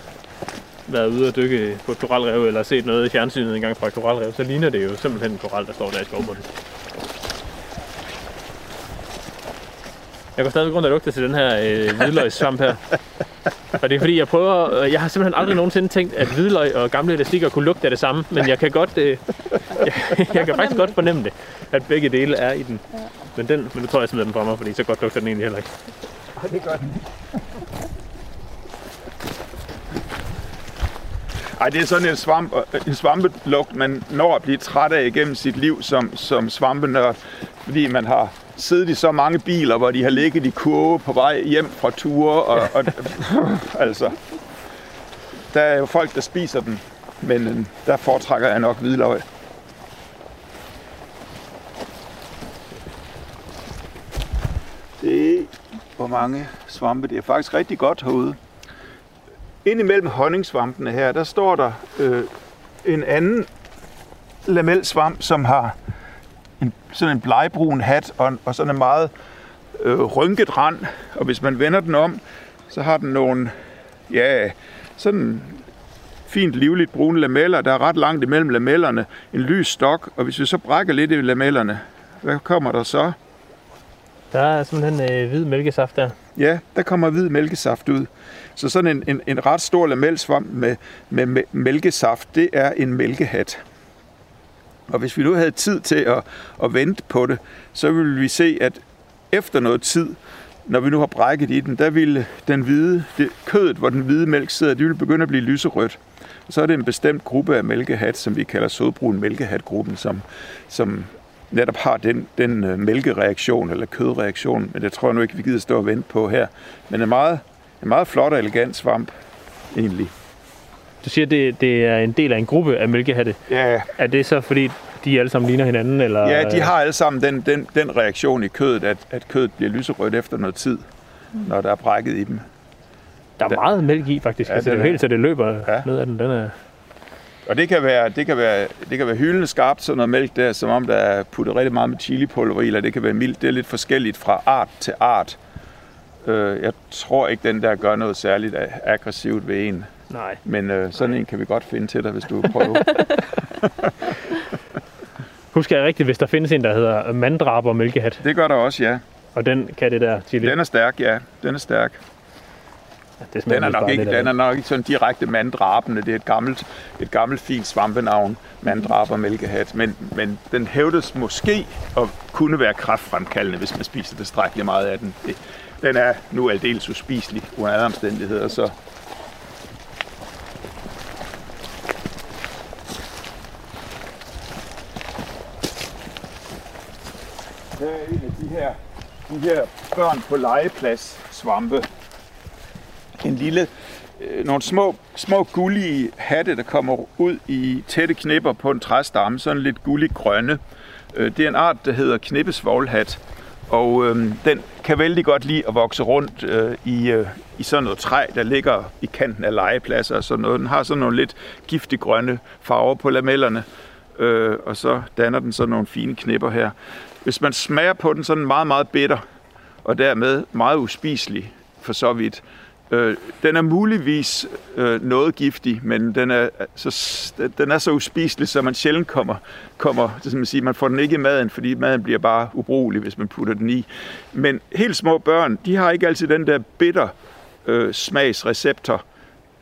D: været ude og dykke på et koralrev, eller set noget i fjernsynet engang fra et koralrev, så ligner det jo simpelthen en koral, der står der i skovbunden. Jeg går stadig rundt og lugter til den her øh, hvidløgssvamp her. Og det er fordi, jeg prøver... øh, Jeg har simpelthen aldrig nogensinde tænkt, at hvidløg og gamle elastikker kunne lugte af det samme. Men jeg kan godt... Øh, jeg, jeg kan faktisk godt fornemme det, at begge dele er i den. Men, den, men nu tror jeg, jeg smider den fra mig, fordi så godt lugter den egentlig heller ikke.
C: Det gør den. Ej, det er sådan en, svamp, en svampelugt, man når at blive træt af igennem sit liv som, som svampenørd, fordi man har siddet i så mange biler, hvor de har ligget i kurve på vej hjem fra ture, og, og altså, der er jo folk, der spiser den, men øh, der foretrækker jeg nok hvidløg. Det er, hvor mange svampe, det er faktisk rigtig godt herude. Indimellem honningsvampene her, der står der øh, en anden lamelsvamp, som har en, sådan en blegbrun hat og, og sådan en meget øh, rynket rand. Og hvis man vender den om, så har den nogle, ja, sådan fint livligt brune lameller. Der er ret langt imellem lamellerne. En lys stok, og hvis vi så brækker lidt i lamellerne, hvad kommer der så?
D: Der er simpelthen øh, hvid mælkesaft der.
C: Ja, der kommer hvid mælkesaft ud. Så sådan en, en, en ret stor lamelsvamp med, med, med mælkesaft, det er en mælkehat. Og hvis vi nu havde tid til at, at vente på det, så ville vi se, at efter noget tid, når vi nu har brækket i den, der ville den hvide, det, kødet, hvor den hvide mælk sidder, det ville begynde at blive lyserødt. Og så er det en bestemt gruppe af mælkehat, som vi kalder sødbrun mælkehatgruppen, som, som netop har den, den øh, mælkereaktion eller kødreaktion, men det tror jeg nu ikke, vi gider stå og vente på her. Men en meget, en meget flot og elegant svamp, egentlig.
D: Du siger, det, det er en del af en gruppe af mælkehatte.
C: Ja,
D: Er det så, fordi de alle sammen ligner hinanden? Eller?
C: ja de har alle sammen den, den, den reaktion i kødet, at, at kødet bliver lyserødt efter noget tid, når der er brækket i dem.
D: Der er meget mælk i, faktisk.
C: Ja,
D: altså,
C: det er
D: helt, så det løber
C: ja.
D: ned ad den. den er...
C: Og det kan være, det kan være, det kan være hyldende skarpt, sådan noget mælk der, som om der er puttet rigtig meget med chilipulver i, eller det kan være mildt. Det er lidt forskelligt fra art til art. Øh, jeg tror ikke, den der gør noget særligt aggressivt ved en.
D: Nej.
C: Men øh, sådan en kan vi godt finde til dig, hvis du prøver.
D: Husker jeg rigtigt, hvis der findes en, der hedder mandraber mælkehat,
C: det gør der også, ja.
D: og den kan det der chili.
C: Den er stærk, ja. Den er stærk.
D: Det
C: Den er nok ikke, den er nok ikke sådan direkte manddrabende. Det er et gammelt, et gammelt fint svampenavn, mandraber mælkehat. Men, men den hævdes måske at kunne være kraftfremkaldende, hvis man spiser tilstrækkeligt meget af den. Det, den er nu aldeles uspiselig under alle omstændigheder, så Her er en af de her, de her børn på legeplads svampe. En lille, øh, nogle små, små gullige hatte, der kommer ud i tætte knipper på en træstamme, sådan lidt gullig grønne. Øh, det er en art, der hedder knippesvoglhat, og øh, den kan vældig godt lide at vokse rundt øh, i, øh, i sådan noget træ, der ligger i kanten af legepladser og sådan noget. Den har sådan nogle lidt giftig grønne farver på lamellerne, øh, og så danner den sådan nogle fine knipper her. Hvis man smager på den, så er den meget, meget bitter, og dermed meget uspiselig for så vidt. Øh, den er muligvis øh, noget giftig, men den er, øh, så, den er så uspiselig, så man sjældent kommer, kommer det man, siger, man får den ikke i maden, fordi maden bliver bare ubrugelig, hvis man putter den i. Men helt små børn, de har ikke altid den der bitter øh, smagsreceptor,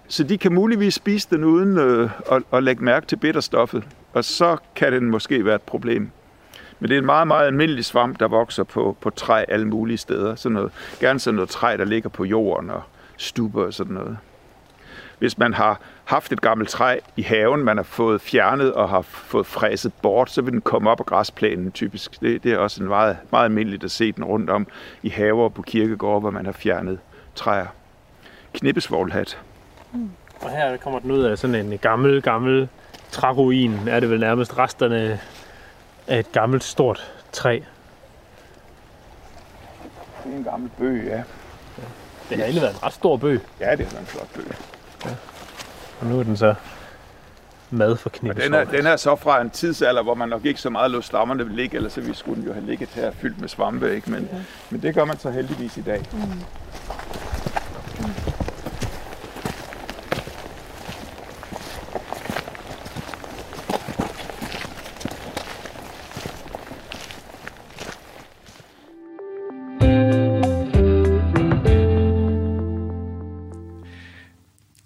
C: så de kan muligvis spise den uden øh, at, at lægge mærke til bitterstoffet, og så kan den måske være et problem. Men det er en meget, meget almindelig svamp, der vokser på, på træ alle mulige steder. Sådan noget, gerne sådan noget træ, der ligger på jorden og stuber og sådan noget. Hvis man har haft et gammelt træ i haven, man har fået fjernet og har fået fræset bort, så vil den komme op på græsplænen typisk. Det, det er også en meget, meget almindeligt at se den rundt om i haver og på kirkegårde, hvor man har fjernet træer. Knippesvoglhat.
D: Og her kommer den ud af sådan en gammel, gammel træruin. Er det vel nærmest resterne af et gammelt, stort træ.
C: Det er en gammel bøg, ja.
D: Det har egentlig været en ret stor bøg,
C: Ja, det er sådan en flot bøg.
D: og nu er den så mad for
C: Og
D: knippet.
C: den er, den er så fra en tidsalder, hvor man nok ikke så meget lå stammerne ligge, ellers så vi skulle den jo have ligget her fyldt med svampe, ikke? Men, men det gør man så heldigvis i dag.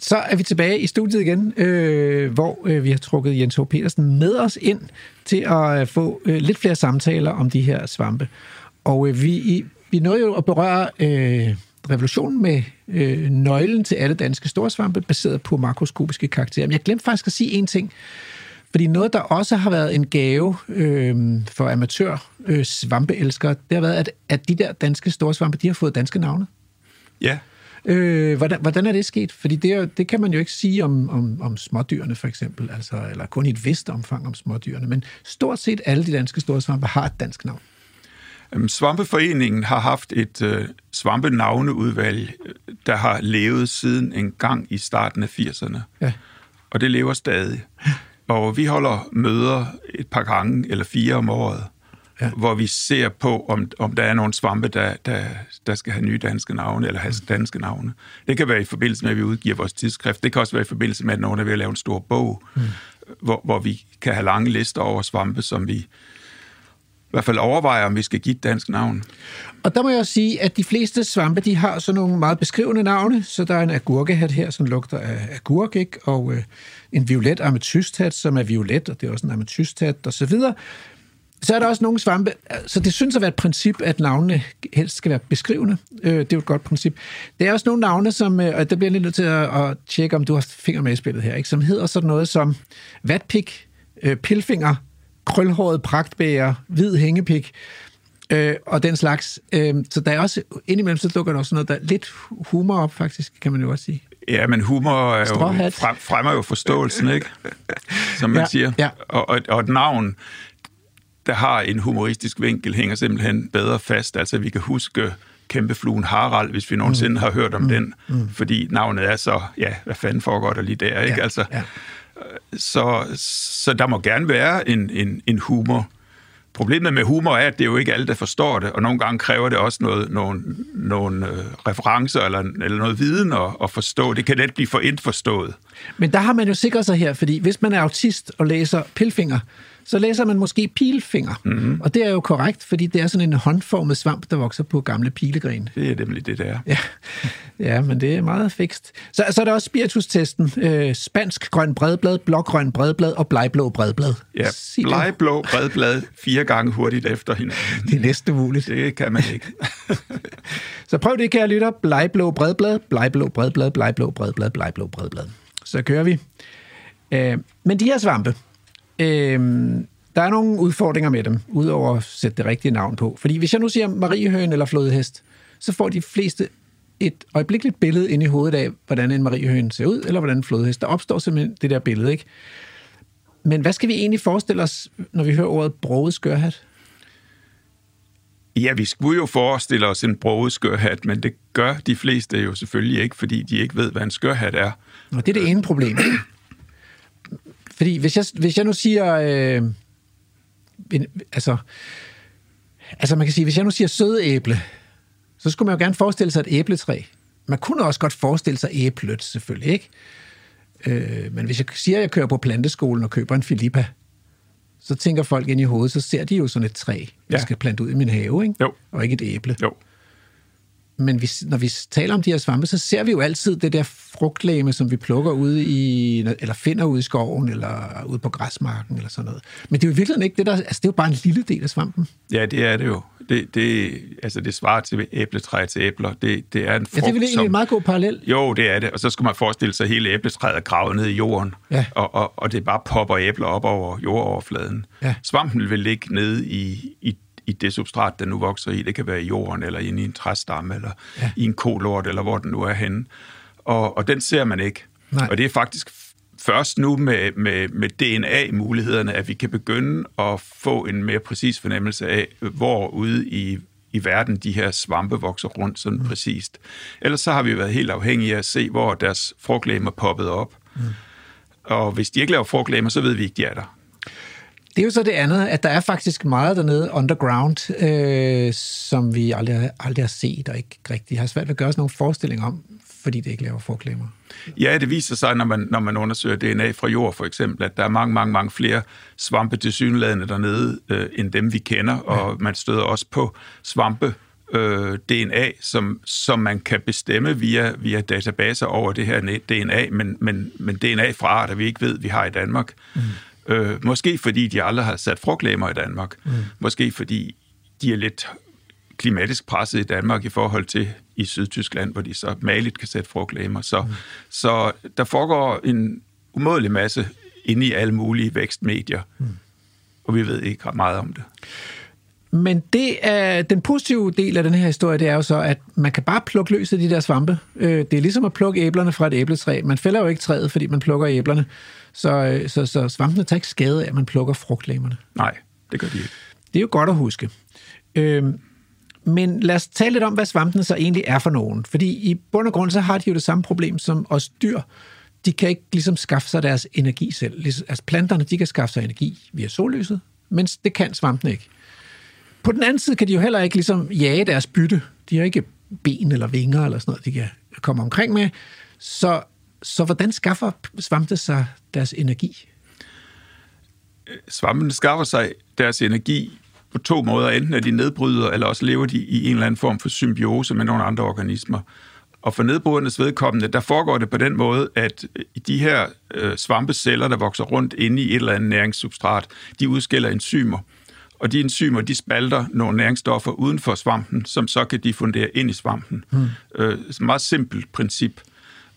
A: Så er vi tilbage i studiet igen, øh, hvor øh, vi har trukket Jens H. Petersen med os ind til at øh, få øh, lidt flere samtaler om de her svampe. Og øh, vi, i- vi nåede jo at berøre øh, revolutionen med øh, nøglen til alle danske storsvampe, baseret på makroskopiske karakterer. Men jeg glemte faktisk at sige en ting. Fordi noget, der også har været en gave øh, for amatør øh, svampeelskere, det har været, at, at de der danske storsvampe, de har fået danske navne.
C: Ja,
A: Øh, hvordan, hvordan er det sket? Fordi det, det kan man jo ikke sige om, om, om smådyrene, for eksempel, altså, eller kun i et vist omfang om smådyrene, men stort set alle de danske store svampe har et dansk navn.
C: Øhm, Svampeforeningen har haft et øh, svampenavneudvalg, øh, der har levet siden en gang i starten af 80'erne.
A: Ja.
C: Og det lever stadig. Og vi holder møder et par gange eller fire om året,
A: Ja.
C: hvor vi ser på, om, om der er nogle svampe, der, der, der skal have nye danske navne, eller have danske navne. Det kan være i forbindelse med, at vi udgiver vores tidsskrift. Det kan også være i forbindelse med, at nogen er ved at lave en stor bog, mm. hvor, hvor vi kan have lange lister over svampe, som vi i hvert fald overvejer, om vi skal give et dansk navn.
A: Og der må jeg også sige, at de fleste svampe, de har sådan nogle meget beskrivende navne, så der er en agurkehat her, som lugter af agurk, ikke? og øh, en violet ametysthat, som er violet, og det er også en ametysthat, og så videre. Så er der også nogle svampe, så det synes at være et princip, at navnene helst skal være beskrivende. Øh, det er jo et godt princip. Der er også nogle navne, som, øh, og der bliver jeg lidt nødt til at, at tjekke, om du har finger med i spillet her, ikke? som hedder sådan noget som vatpik, øh, pilfinger, krølhåret pragtbæger, hvid hængepik, øh, og den slags. Øh, så der er også, indimellem så dukker der også noget, der er lidt humor op, faktisk, kan man jo også sige.
C: Ja, men humor er jo, frem, fremmer jo forståelsen, ikke? Som man
A: ja,
C: siger.
A: ja.
C: Og, og, og et navn, der har en humoristisk vinkel, hænger simpelthen bedre fast. Altså, vi kan huske kæmpefluen Harald, hvis vi nogensinde mm. har hørt om mm. den, mm. fordi navnet er så, ja, hvad fanden foregår der lige der, ikke?
A: Ja,
C: altså,
A: ja.
C: så, så der må gerne være en, en, en humor. Problemet med humor er, at det er jo ikke alle, der forstår det, og nogle gange kræver det også noget, nogle, nogle øh, referencer eller, eller noget viden at, at forstå. Det kan let blive for indforstået.
A: Men der har man jo sikret sig her, fordi hvis man er autist og læser pilfinger, så læser man måske pilfinger. Mm-hmm. Og det er jo korrekt, fordi det er sådan en håndformet svamp, der vokser på gamle pilegren.
C: Det er nemlig det, der.
A: Ja, ja men det er meget fikst. Så, så er der også spiritustesten. Øh, spansk grøn bredblad, blågrøn bredblad og blegblå bredblad.
C: Ja, blegblå bredblad fire gange hurtigt efter hinanden.
A: Det er næsten umuligt.
C: Det kan man ikke.
A: Så prøv det, kære lytter. Blegblå bredblad, blegblå bredblad, blegblå bredblad, blegblå bredblad. Så kører vi. Øh, men de her svampe, øh, der er nogle udfordringer med dem, udover at sætte det rigtige navn på. Fordi hvis jeg nu siger mariehøn eller flodhest, så får de fleste et øjeblikkeligt billede ind i hovedet af, hvordan en mariehøn ser ud, eller hvordan en flodhest. Der opstår simpelthen det der billede, ikke? Men hvad skal vi egentlig forestille os, når vi hører ordet broget skørhat?
C: Ja, vi skulle jo forestille os en broget skørhat, men det gør de fleste jo selvfølgelig ikke, fordi de ikke ved, hvad en skørhat er.
A: Og det er det ene problem. Fordi hvis jeg, hvis jeg nu siger... Øh, en, altså, altså man kan sige, hvis jeg nu siger søde æble, så skulle man jo gerne forestille sig et æbletræ. Man kunne også godt forestille sig æblet, selvfølgelig, ikke? Øh, men hvis jeg siger, at jeg kører på planteskolen og køber en Filippa, så tænker folk ind i hovedet, så ser de jo sådan et træ, jeg
C: Ja.
A: skal plante ud i min have, ikke?
C: Jo.
A: Og ikke et æble.
C: Jo.
A: Men hvis, når vi taler om de her svampe, så ser vi jo altid det der frugtlæme, som vi plukker ude i, eller finder ude i skoven, eller ude på græsmarken, eller sådan noget. Men det er jo i virkeligheden ikke det der, altså det er jo bare en lille del af svampen.
C: Ja, det er det jo. Det, det, altså, det svarer til æbletræ til æbler. Det, det er en frugt,
A: Ja, det er vel egentlig en meget god parallel.
C: Jo, det er det. Og så skulle man forestille sig, at hele æbletræet er gravet ned i jorden,
A: Ja.
C: og, og, og det bare popper æbler op over jordoverfladen.
A: Ja.
C: Svampen vil ligge nede i, i, i det substrat, den nu vokser i. Det kan være i jorden, eller inde i en træstamme, eller
A: Ja.
C: i en kolort, eller hvor den nu er henne. Og, og den ser man ikke.
A: Nej.
C: Og det er faktisk først nu med, med, med DNA-mulighederne, at vi kan begynde at få en mere præcis fornemmelse af, hvor ude i, i verden de her svampe vokser rundt sådan mm. præcist. Ellers så har vi været helt afhængige af at se, hvor deres frugtlæm er poppet op. Mm. Og hvis de ikke laver frugtlemmer, så ved vi ikke, de er der.
A: Det er jo så det andet, at der er faktisk meget dernede underground, øh, som vi aldrig, aldrig har set og ikke rigtig har svært ved at gøre os nogle forestillinger om, fordi det ikke laver forklemmer.
C: Ja, det viser sig, når man, når man undersøger DNA fra jord for eksempel, at der er mange, mange, mange flere svampe til synladende dernede, øh, end dem vi kender, ja. og man støder også på svampe øh, DNA, som, som man kan bestemme via, via databaser over det her DNA, men, men, men DNA fra arter, vi ikke ved, vi har i Danmark. Mm. Øh, måske fordi de aldrig har sat frugtlæmer i Danmark. Mm. Måske fordi de er lidt klimatisk presset i Danmark i forhold til i Sydtyskland, hvor de så maligt kan sætte frugtlæmer. Så, mm. så der foregår en umådelig masse inde i alle mulige vækstmedier, mm. og vi ved ikke meget om det.
A: Men det er, den positive del af den her historie, det er jo så, at man kan bare plukke løs af de der svampe. Øh, det er ligesom at plukke æblerne fra et æbletræ. Man fælder jo ikke træet, fordi man plukker æblerne. Så, øh, så, så svampene tager ikke skade af, at man plukker frugtlæmerne.
C: Nej, det gør de ikke.
A: Det er jo godt at huske. Øh, men lad os tale lidt om, hvad svampene så egentlig er for nogen. Fordi i bund og grund, så har de jo det samme problem som os dyr. De kan ikke ligesom skaffe sig deres energi selv. Altså planterne, de kan skaffe sig energi via sollyset, mens det kan svampene ikke. På den anden side kan de jo heller ikke ligesom jage deres bytte. De har ikke ben eller vinger eller sådan noget, de kan komme omkring med. Så, så hvordan skaffer svampene sig deres energi?
C: Svampene skaffer sig deres energi på to måder. Enten er de nedbryder, eller også lever de i en eller anden form for symbiose med nogle andre organismer. Og for nedbrydernes vedkommende, der foregår det på den måde, at de her øh, svampeceller, der vokser rundt inde i et eller andet næringssubstrat, de udskiller enzymer. Og de enzymer, de spalter nogle næringsstoffer uden for svampen, som så kan diffundere ind i svampen. Hmm. Øh, et meget simpelt princip.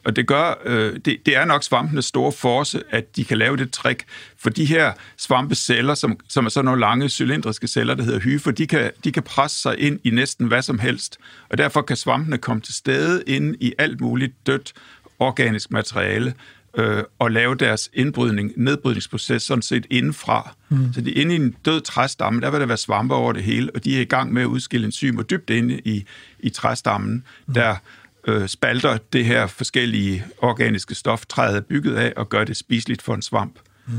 C: Og det gør, øh, det, det er nok svampenes store force, at de kan lave det trick, for de her svampeceller, som, som er sådan nogle lange cylindriske celler, der hedder hyfer, de kan, de kan presse sig ind i næsten hvad som helst, og derfor kan svampene komme til stede ind i alt muligt dødt organisk materiale, øh, og lave deres indbrydning, nedbrydningsproces sådan set indenfra. Mm. Så de inde i en død træstamme, der vil der være svampe over det hele, og de er i gang med at udskille enzymer dybt inde i, i træstammen, mm. der øh, spalter det her forskellige organiske stof, træet er bygget af, og gør det spiseligt for en svamp. Mm.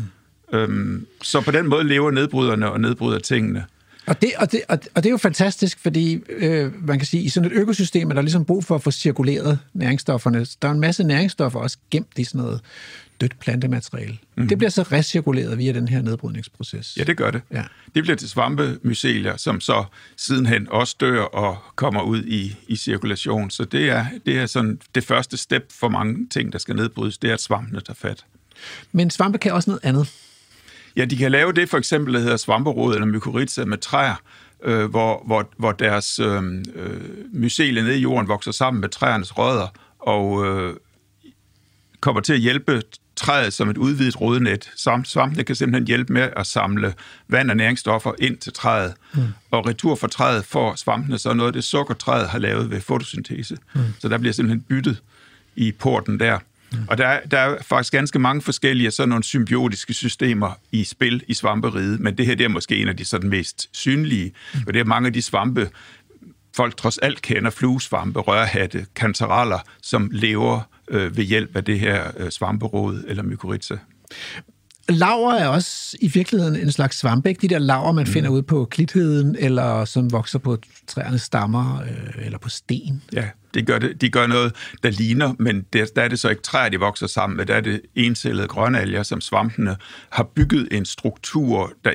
C: Øhm, så på den måde lever nedbryderne og nedbryder tingene.
A: Og det, og, det, og det er jo fantastisk, fordi øh, man kan sige, i sådan et økosystem er der ligesom brug for at få cirkuleret næringsstofferne. Der er en masse næringsstoffer også gemt i sådan noget dødt plantemateriale. Mm-hmm. Det bliver så recirkuleret via den her nedbrydningsproces.
C: Ja, det gør det. Ja. Det bliver til svampemycelier, som så sidenhen også dør og kommer ud i, i cirkulation. Så det er, det er sådan det første step for mange ting, der skal nedbrydes, det er, at svampene tager fat.
A: Men svampe kan også noget andet.
C: Ja, de kan lave det for eksempel, der hedder svamperod eller mykorrhiza med træer, øh, hvor, hvor, hvor deres øh, øh, mycelie nede i jorden vokser sammen med træernes rødder og øh, kommer til at hjælpe træet som et udvidet rodnet. Svampene kan simpelthen hjælpe med at samle vand og næringsstoffer ind til træet. Mm. Og retur fra træet får svampene så noget af det sukker, træet har lavet ved fotosyntese. Mm. Så der bliver simpelthen byttet i porten der. Mm. Og der, der er faktisk ganske mange forskellige sådan nogle symbiotiske systemer i spil i svamperiget, men det her det er måske en af de sådan mest synlige, mm. og det er mange af de svampe, folk trods alt kender, fluesvampe, rørhatte, kantereller, som lever øh, ved hjælp af det her øh, svamperod eller mykorrhiza.
A: Laver er også i virkeligheden en slags svampe, ikke? De der laver, man mm. finder ud på klitheden, eller som vokser på træernes stammer, øh, eller på sten.
C: Ja, de gør, det, de gør noget, der ligner, men der, der er det så ikke træer, de vokser sammen med. Der er det encellede grønalger, som svampene har bygget en struktur, der,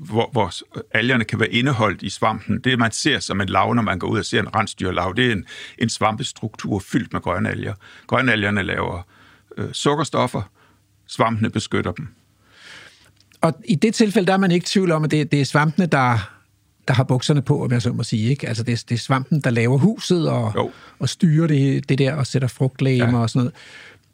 C: hvor, hvor algerne kan være indeholdt i svampen. Det, man ser som en lav, når man går ud og ser en rensdyrlav, det er en, en svampestruktur fyldt med grønalger. Grønalgerne laver øh, sukkerstoffer, svampene beskytter dem.
A: Og i det tilfælde, der er man ikke tvivl om, at det, det er svampene, der, der har bukserne på, om jeg så må sige. Ikke? Altså det, er, det er svampen, der laver huset og, og styrer det, det der og sætter frugtlæmer ja. og sådan noget.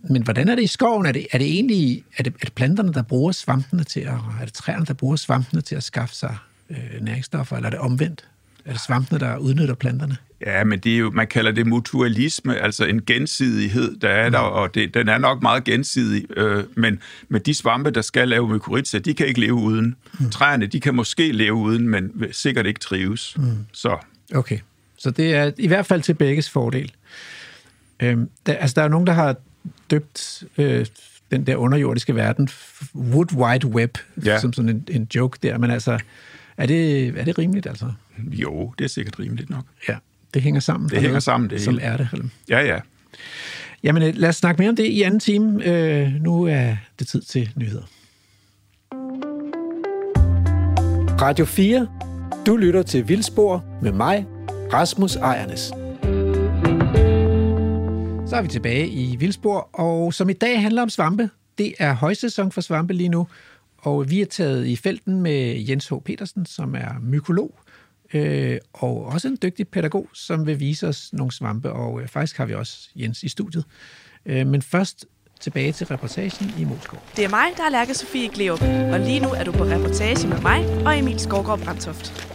A: Men hvordan er det i skoven? Er det, er det egentlig er det, er det planterne, der bruger svampene til at, er det træerne, der bruger svampene til at skaffe sig øh, næringsstoffer, eller er det omvendt? Er det svampene, der udnytter planterne?
C: Ja, men det er jo, man kalder det mutualisme, altså en gensidighed, der er mm. der, og det, den er nok meget gensidig, øh, men, men de svampe, der skal lave mykorrhiza, de kan ikke leve uden. Mm. Træerne, de kan måske leve uden, men sikkert ikke trives. Mm. Så.
A: Okay, så det er i hvert fald til begges fordel. Øhm, der, altså, der er nogen, der har døbt øh, den der underjordiske verden, Wood Wide Web,
C: Ja.
A: som sådan en, en joke der, men altså, er det, er det rimeligt altså?
C: Jo, det er sikkert rimeligt nok.
A: Ja, det hænger sammen.
C: Det hænger
A: noget,
C: sammen, det
A: Som
C: hele.
A: er det. eller?
C: Ja, ja.
A: Jamen, øh, lad os snakke mere om det i anden time. Øh, nu er det tid til nyheder. Radio 4. Du lytter til Vildspor med mig, Rasmus Ejernes. Så er vi tilbage i Vildspor, og som i dag handler om svampe. Det er højsæson for svampe lige nu, og vi er taget i felten med Jens H. Petersen, som er mykolog, øh, og også en dygtig pædagog, som vil vise os nogle svampe, og øh, faktisk har vi også Jens i studiet. Øh, men først tilbage til reportagen i Moskov.
F: Det er mig, der er Lærke Sofie Gleup, og lige nu er du på reportage med mig og Emil Skovgaard Brandtoft.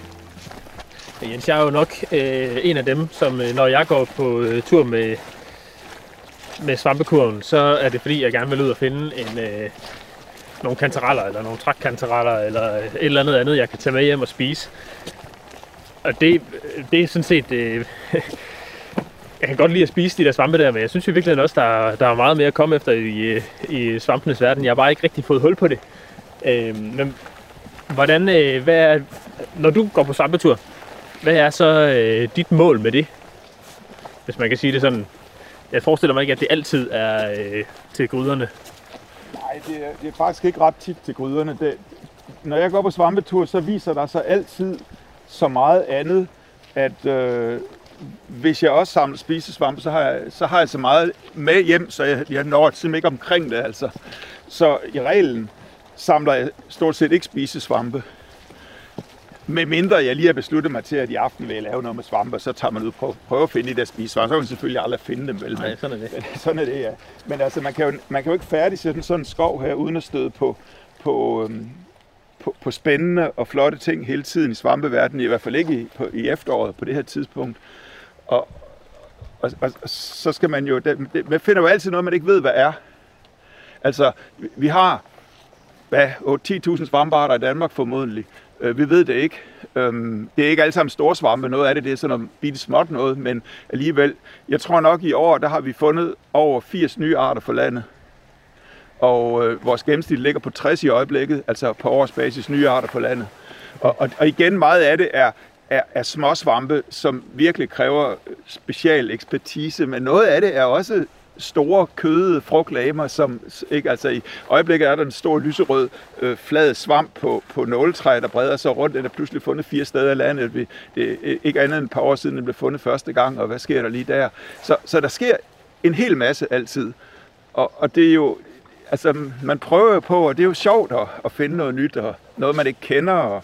D: Jens, jeg er jo nok øh, en af dem, som øh, når jeg går på øh, tur med, med svampekurven, så er det fordi, jeg gerne vil ud og finde en, øh, nogle kantereller, eller nogle trækkantereller, eller et eller andet andet, jeg kan tage med hjem og spise. Og det, det er sådan set... Øh, jeg kan godt lide at spise de der svampe der, men jeg synes jo virkelig også, der, der er meget mere at komme efter i, øh, i svampenes verden. Jeg har bare ikke rigtig fået hul på det. Øh, men hvordan, øh, hvad er, når du går på svampetur, hvad er så øh, dit mål med det? Hvis man kan sige det sådan. Jeg forestiller mig ikke, at det altid er øh, til gryderne.
C: Nej, det er, det er faktisk ikke ret tit til gryderne. Det, når jeg går på svampetur, så viser der sig altid så meget andet, at øh, hvis jeg også samler spisesvampe, så har, jeg, så har jeg så meget med hjem, så jeg, jeg når simpelthen ikke omkring det. Altså. Så i reglen samler jeg stort set ikke spisesvampe. Med mindre jeg lige har besluttet mig til, at i aften vil jeg lave noget med svampe, så tager man ud og prøver, prøver at finde de der spisesvampe. Så kan man selvfølgelig aldrig finde dem, vel? Men-
D: Nej, sådan er det.
C: men sådan er det, ja. Men altså, man kan jo, man kan jo ikke færdigsætte sådan en skov her, uden at støde på, på, øhm, på, på spændende og flotte ting hele tiden i svampeverdenen, i hvert fald ikke i, på, i efteråret på det her tidspunkt. Og, og, og, og så skal man jo, det, det, man finder jo altid noget, man ikke ved, hvad er. Altså, vi- vi har, hvad, 8-10.000 svampearter i Danmark formodentlig. Øh, Vi ved det ikke. Øhm, Det er ikke alle sammen store svampe. Noget af det, det er sådan noget bitte småt noget, men alligevel. Jeg tror nok i år, der har vi fundet over 80 nye arter for landet. Og øh, vores gennemsnit ligger på 60 i øjeblikket, altså på årsbasis nye arter på landet. Og, og, og igen, meget af det er, er, er småsvampe, som virkelig kræver special ekspertise, men noget af det er også store kødede frugtlamer, som ikke, altså i øjeblikket er der en stor lyserød øh, flad svamp på, på nåletræ, der breder sig rundt. Den er pludselig fundet fire steder i landet. Vi- Det er ikke andet end et par år siden, den blev fundet første gang, og hvad sker der lige der? Så, så der sker en hel masse altid. Og, og det er jo, altså man prøver jo på, og det er jo sjovt at, at finde noget nyt, og noget man ikke kender, og,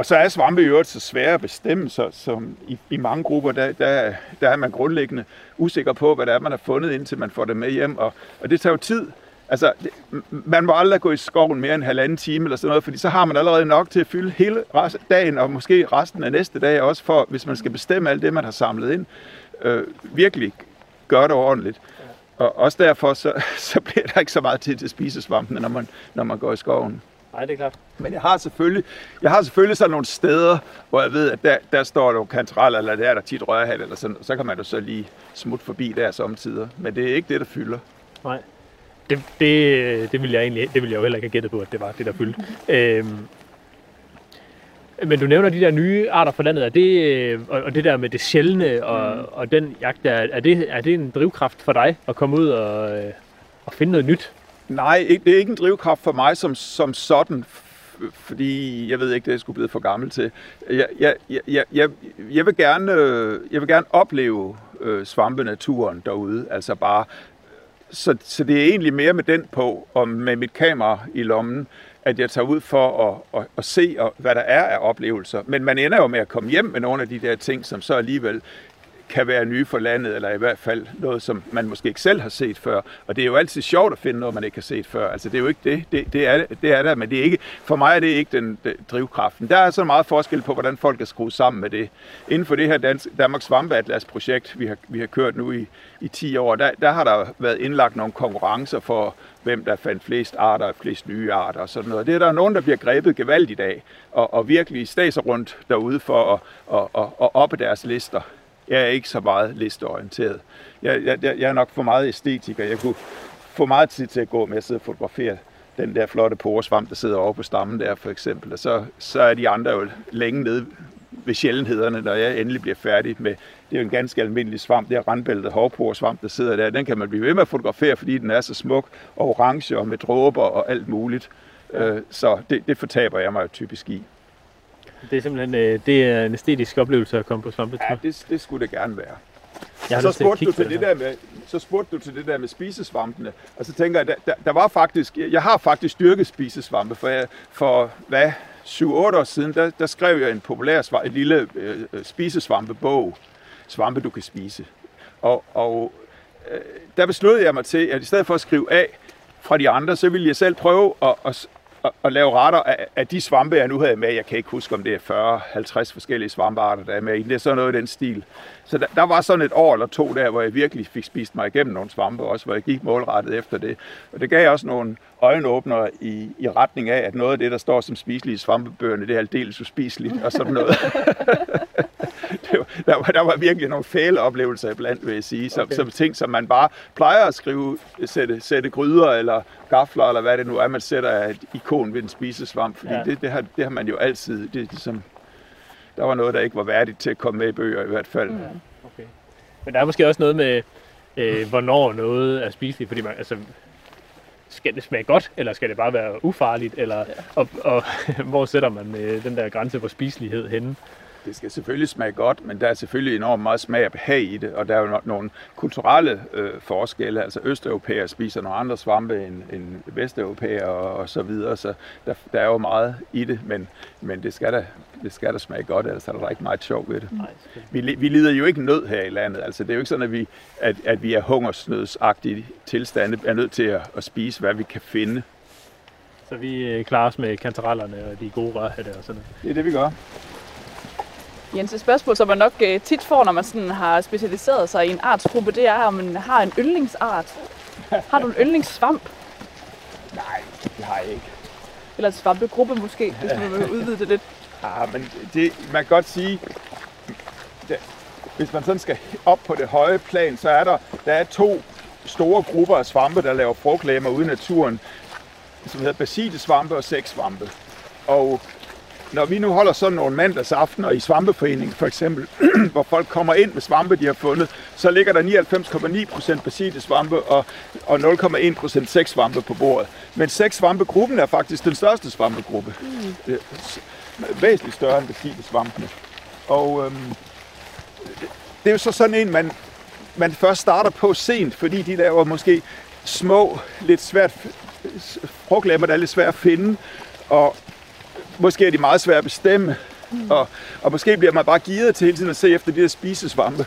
C: og så er svampe i øvrigt så svære at bestemme, så, som i, i mange grupper, der, der, der er man grundlæggende usikker på, hvad det er, man har fundet, indtil man får det med hjem. Og, og det tager jo tid. Altså, det, man må aldrig gå i skoven mere end en halvanden time eller sådan noget, fordi så har man allerede nok til at fylde hele rest- dagen, og måske resten af næste dag også, for hvis man skal bestemme alt det, man har samlet ind, øh, virkelig gøre det ordentligt. Og også derfor, så, så bliver der ikke så meget tid til spisesvampene, når man, når man går i skoven.
D: Nej, det er klart.
C: Men jeg har selvfølgelig, jeg har selvfølgelig sådan nogle steder, hvor jeg ved, at der, der står der kantraller, eller der er der tit rørhat, eller sådan, så kan man jo så lige smutte forbi der samtidig. Men det er ikke det, der fylder.
D: Nej. Det, det, det, ville jeg egentlig, det ville jeg jo heller ikke have gættet på, at det var det, der fyldte. Øhm, men du nævner de der nye arter for landet, er det, øh, og, det der med det sjældne og, mm. og den jagt, der, er det, er det en drivkraft for dig at komme ud og, øh, og finde noget nyt?
C: Nej, ikke, det er ikke en drivkraft for mig som, som sådan, fordi jeg ved ikke, det er jeg skulle blive for gammel til. Jeg, jeg, jeg, jeg, jeg, vil, gerne, øh, jeg vil gerne opleve øh, svampenaturen derude, altså bare så, så det er egentlig mere med den på, og med mit kamera i lommen, at jeg tager ud for at, at, at se, hvad der er af oplevelser. Men man ender jo med at komme hjem med nogle af de der ting, som så alligevel kan være nye for landet, eller i hvert fald noget, som man måske ikke selv har set før. Og det er jo altid sjovt at finde noget, man ikke har set før. Altså, det er jo ikke det. Det, det, er, det er der, men det er ikke, for mig er det ikke den, den drivkraften. Der er så meget forskel på, hvordan folk er skruet sammen med det. Inden for det her Dans, Danmarks Svampeatlas-projekt, vi har, vi har kørt nu i, i 10 år, der, der har der været indlagt nogle konkurrencer for, hvem der fandt flest arter og flest nye arter og sådan noget. Det er der nogen, der bliver grebet gevaldigt af, og, og virkelig staser rundt derude for at, at, at, at oppe deres lister. Jeg er ikke så meget listeorienteret. Jeg, jeg, jeg er nok for meget æstetiker. Jeg kunne få meget tid til at gå med at sidde og fotografere den der flotte poresvamp, der sidder over på stammen der for eksempel. Og så, så er de andre jo længe nede ved sjældenhederne, når jeg endelig bliver færdig med, det er jo en ganske almindelig svamp, det er randbæltet hårporesvamp, der sidder der. Den kan man blive ved med at fotografere, fordi den er så smuk og orange og med dråber og alt muligt. Øh, Så det, det fortaber jeg mig jo typisk i.
D: Det er simpelthen øh, det er en æstetisk oplevelse at komme på svampetur.
C: Ja, det, det skulle det gerne være.
D: Jeg
C: så spurgte du til
D: det
C: det der med, så spurgte du til det der med spisesvampene. Og så tænker jeg, der, der, der var faktisk, jeg har faktisk dyrket spisesvampe, for, jeg, for hvad, 7-8 år siden, der, der skrev jeg en populær en lille øh, øh, spisesvampebog, Svampe du kan spise. Og, og øh, der besluttede jeg mig til, at i stedet for at skrive af fra de andre, så ville jeg selv prøve at, at, at, at lave retter af, af de svampe, jeg nu havde med. Jeg kan ikke huske, om det er 40-50 forskellige svampearter, der er med i. Det er sådan noget i den stil. Så der, der var sådan et år eller to der, hvor jeg virkelig fik spist mig igennem nogle svampe også, hvor jeg gik målrettet efter det. Og det gav også nogle øjenåbner i, i retning af, at noget af det, der står som spiselige svampebøgerne, det er aldeles uspiseligt og sådan noget. det der, var, der var virkelig nogle fæle oplevelser iblandt, vil jeg sige. Som, okay. som ting, som man bare plejer at skrive, sætte, sætte gryder eller gafler, eller hvad det nu er, man sætter et ikon ved en spisesvamp. Fordi
D: Ja.
C: det, det, har, det har man jo altid. Det, er ligesom, der var noget, der ikke var værdigt til at komme med i bøger i hvert fald. Mm.
D: Okay. Men der er måske også noget med, øh, hvornår noget er spiseligt, fordi man, altså, skal det smage godt, eller skal det bare være ufarligt, eller ja. og, og, hvor sætter man øh, den der grænse for spiselighed henne?
C: Det skal selvfølgelig smage godt, men der er selvfølgelig enormt meget smag og behag i det, og der er jo no- nogle kulturelle øh, forskelle. Altså østeuropæere spiser nogle andre svampe end, end vesteuropæere og, og så videre, så der, der er jo meget i det, men, men det, skal da, det skal da smage godt, ellers er der ikke meget sjov ved det. Vi, vi lider jo ikke nød her i landet. Altså, det er jo ikke sådan, at vi, at, at vi er hungersnødsagtige tilstande, er nødt til at, at spise, hvad vi kan finde.
D: Så vi øh, klarer os med kantarellerne og de gode rørhatte og sådan noget.
C: Det er det, vi gør.
E: Jens, et spørgsmål, som man nok øh, tit får, når man sådan har specialiseret sig i en artsgruppe, det er, om man har en yndlingsart. Har du en yndlingssvamp?
C: Nej, det har jeg ikke.
E: Eller en svampegruppe måske, hvis du vil udvide det lidt.
C: Ah, men det, man kan godt sige, det, hvis man sådan skal op på det høje plan, så er der, der er to store grupper af svampe, der laver frugtlæmer ude i naturen, som hedder basilesvampe og sæksvampe. Og når vi nu holder sådan nogle mandagsaftener i svampeforeningen for eksempel, hvor folk kommer ind med svampe, de har fundet, så ligger der 99,9% basilesvampe og, og 0,1% sæksvampe på bordet. Men sæksvampegruppen er faktisk den største svampegruppe. Mm. Væsentligt større end basilesvampene. Og øhm, det, er jo så sådan en, man, man først starter på sent, fordi de laver måske små, lidt svært frugtlemmer, der er lidt svært at finde, og måske er de meget svære at bestemme, mm. og, og måske bliver man bare givet til hele tiden at se efter de der spisesvampe.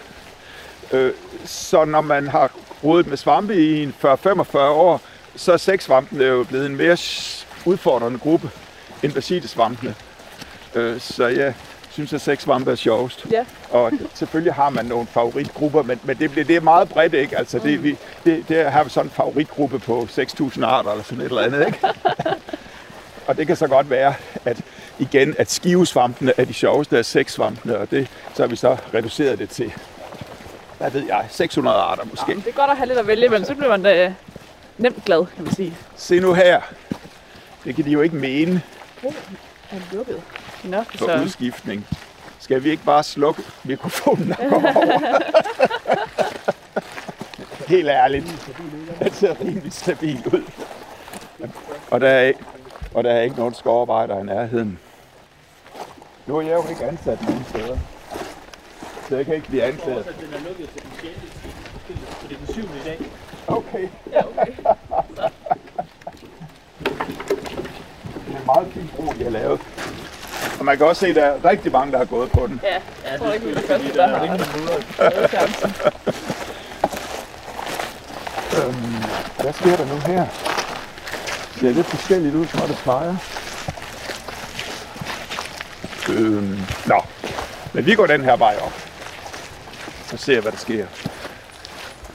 C: Øh, så når man har rodet med svampe i en 40-45 år, så er sæksvampen jo blevet en mere udfordrende gruppe end basilesvampene. Øh, så jeg synes, at sæksvampe er sjovest.
E: Ja.
C: Og selvfølgelig har man nogle favoritgrupper, men, men det, bliver, det er meget bredt, ikke? Altså, det, vi, det, det har vi sådan en favoritgruppe på 6.000 arter eller sådan et eller andet, ikke? og det kan så godt være, at igen, at skivesvampene er de sjoveste af sæksvampene, og det, så har vi så reduceret det til, hvad ved jeg, 600 arter måske.
E: Det er godt at have lidt at vælge imellem, så bliver man øh, nemt glad, kan man sige.
C: Se nu her. Det kan de jo ikke mene
E: Er det lukket? Nå,
C: for
E: så...
C: udskiftning. Skal vi ikke bare slukke mikrofonen over? Helt ærligt. Den ser rimelig stabil ud. Og der er, og der er ikke nogen skovarbejder i nærheden. Nu er jeg jo ikke ansat nogen steder. Så jeg kan ikke blive anklaget.
D: den er lukket til den 6. Så det er den 7. i dag.
C: Okay.
E: Ja, okay.
C: Det er en meget fin bro, de har lavet. Og man kan også se, at der er rigtig mange, der har gået på den.
E: Ja, jeg tror ikke, vi er første, der har taget chancen.
C: Øhm, hvad sker der nu her? Det ser lidt forskelligt ud, fra det plejer. Øhm, nå, men vi går den her vej op. Og ser, hvad der sker.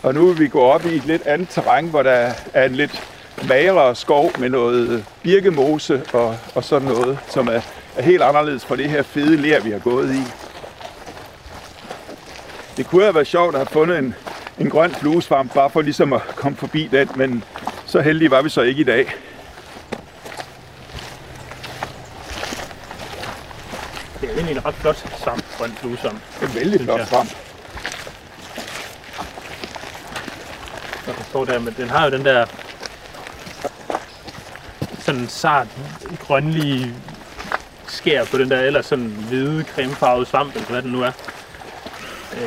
C: Og nu vil vi gå op i et lidt andet terræn, hvor der er en lidt magere skov med noget birkemose og, og sådan noget, som er, er helt anderledes fra det her fede ler, vi har gået i. Det kunne have været sjovt at have fundet en, en grøn fluesvamp, bare for ligesom at komme forbi den, men Så heldige var vi så ikke i dag.
D: Det er jo egentlig en ret flot svamp, grøn fluesvamp.
C: En vældig flot svamp.
D: Og den står der, men den har jo den der sådan sart grønlige skær på den der ellers sådan hvide cremefarvede svamp, eller hvad den nu er.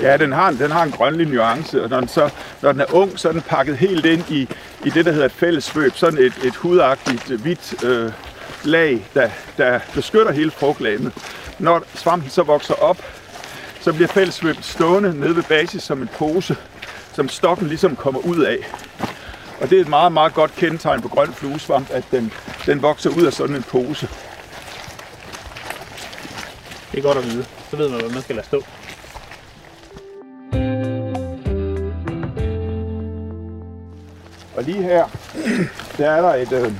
C: Ja, den har, en- den har en grønlig nuance, og når den, så, når den er ung, så er den pakket helt ind i, i det, der hedder et fælles svøb. Sådan et, et hudagtigt, øh, hvidt øh, lag, der, der beskytter hele frugtlaget. Når svampen så vokser op, så bliver fællesvøbet stående nede ved basis som en pose, som stokken ligesom kommer ud af. Og det er et meget, meget godt kendetegn på grøn fluesvamp, at den, den vokser ud af sådan en pose.
D: Det er godt at vide. Så ved man, hvad man skal lade stå.
C: Og lige her, der er der et, øh,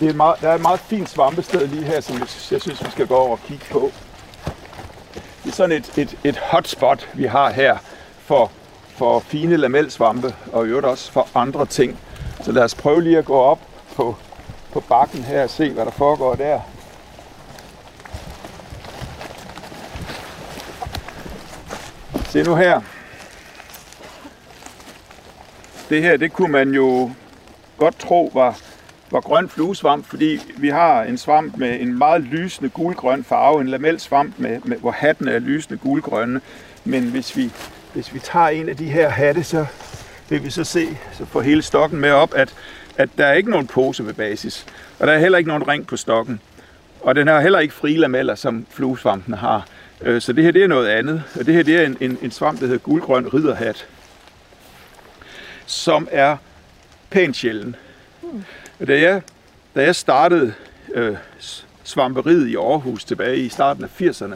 C: det er et meget, der er et meget fint svampested lige her, som jeg jeg synes, vi skal gå over og kigge på. Det er sådan et, et, et hotspot, vi har her for, for fine lamelsvampe, og i øvrigt også for andre ting. Så lad os prøve lige at gå op på, på bakken her og se, hvad der foregår der. Se nu her. Det her, det kunne man jo godt tro var, var grøn fluesvamp, fordi vi har en svamp med en meget lysende gulgrøn farve, en lamelsvamp, med, med, hvor hatten er lysende gulgrønne. Men hvis vi, hvis vi tager en af de her hatte, så vil vi så se, så får hele stokken med op, at, at der er ikke nogen pose ved basis, og der er heller ikke nogen ring på stokken. Og den har heller ikke frie lameller, som fluesvampen har. Øh, så det her det er noget andet. Og det her det er en, en, en svamp, der hedder gulgrøn ridderhat, som er pænt sjælden. Og da jeg, da jeg startede øh, svamperiet i Aarhus tilbage i starten af 80'erne,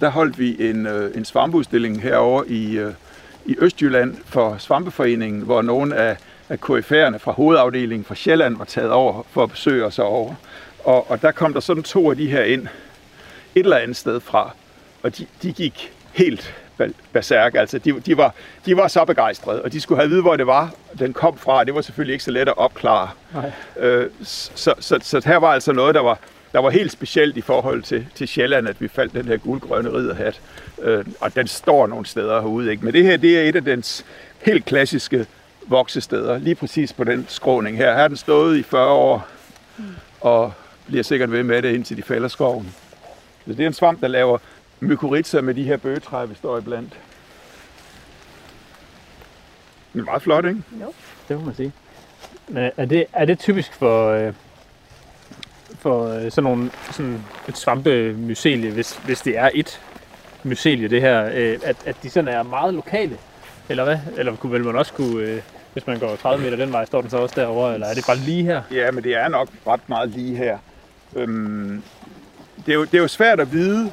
C: der holdt vi en, øh, en svampeudstilling herover i, øh, i Østjylland for Svampeforeningen, hvor nogle af, af KF'erne fra hovedafdelingen fra Sjælland var taget over for at besøge os over. Og, og der kom der sådan to af de her ind, et eller andet sted fra, og de, de gik helt berserk. Altså, de, de, var, de var så begejstrede, og de skulle have at vide, hvor det var, den kom fra. Det var selvfølgelig ikke så let at opklare.
D: Nej.
C: Øh, så, så, så, her var altså noget, der var, der var helt specielt i forhold til, til Sjælland, at vi faldt den her guldgrønne ridderhat. Øh, og den står nogle steder herude. Ikke? Men det her, det er et af dens helt klassiske voksesteder. Lige præcis på den skråning her. Her har den stået i 40 år, og bliver sikkert ved med det, indtil de fælder skoven. Så det er en svamp, der laver mykorrhiza med de her bøgetræer, vi står iblandt. Den er meget flot, ikke?
D: Det må man sige. Men er det, er det typisk for, øh, for øh, sådan nogle sådan et svampemycelie, hvis, hvis det er et mycelie, det her, øh, at, at de sådan er meget lokale? Eller hvad? Eller kunne vel man også kunne, øh, hvis man går 30 meter den vej, står den så også derovre, eller er det bare lige her?
C: Ja, men det er nok ret meget lige her. Øhm, det, er jo, det er jo svært at vide,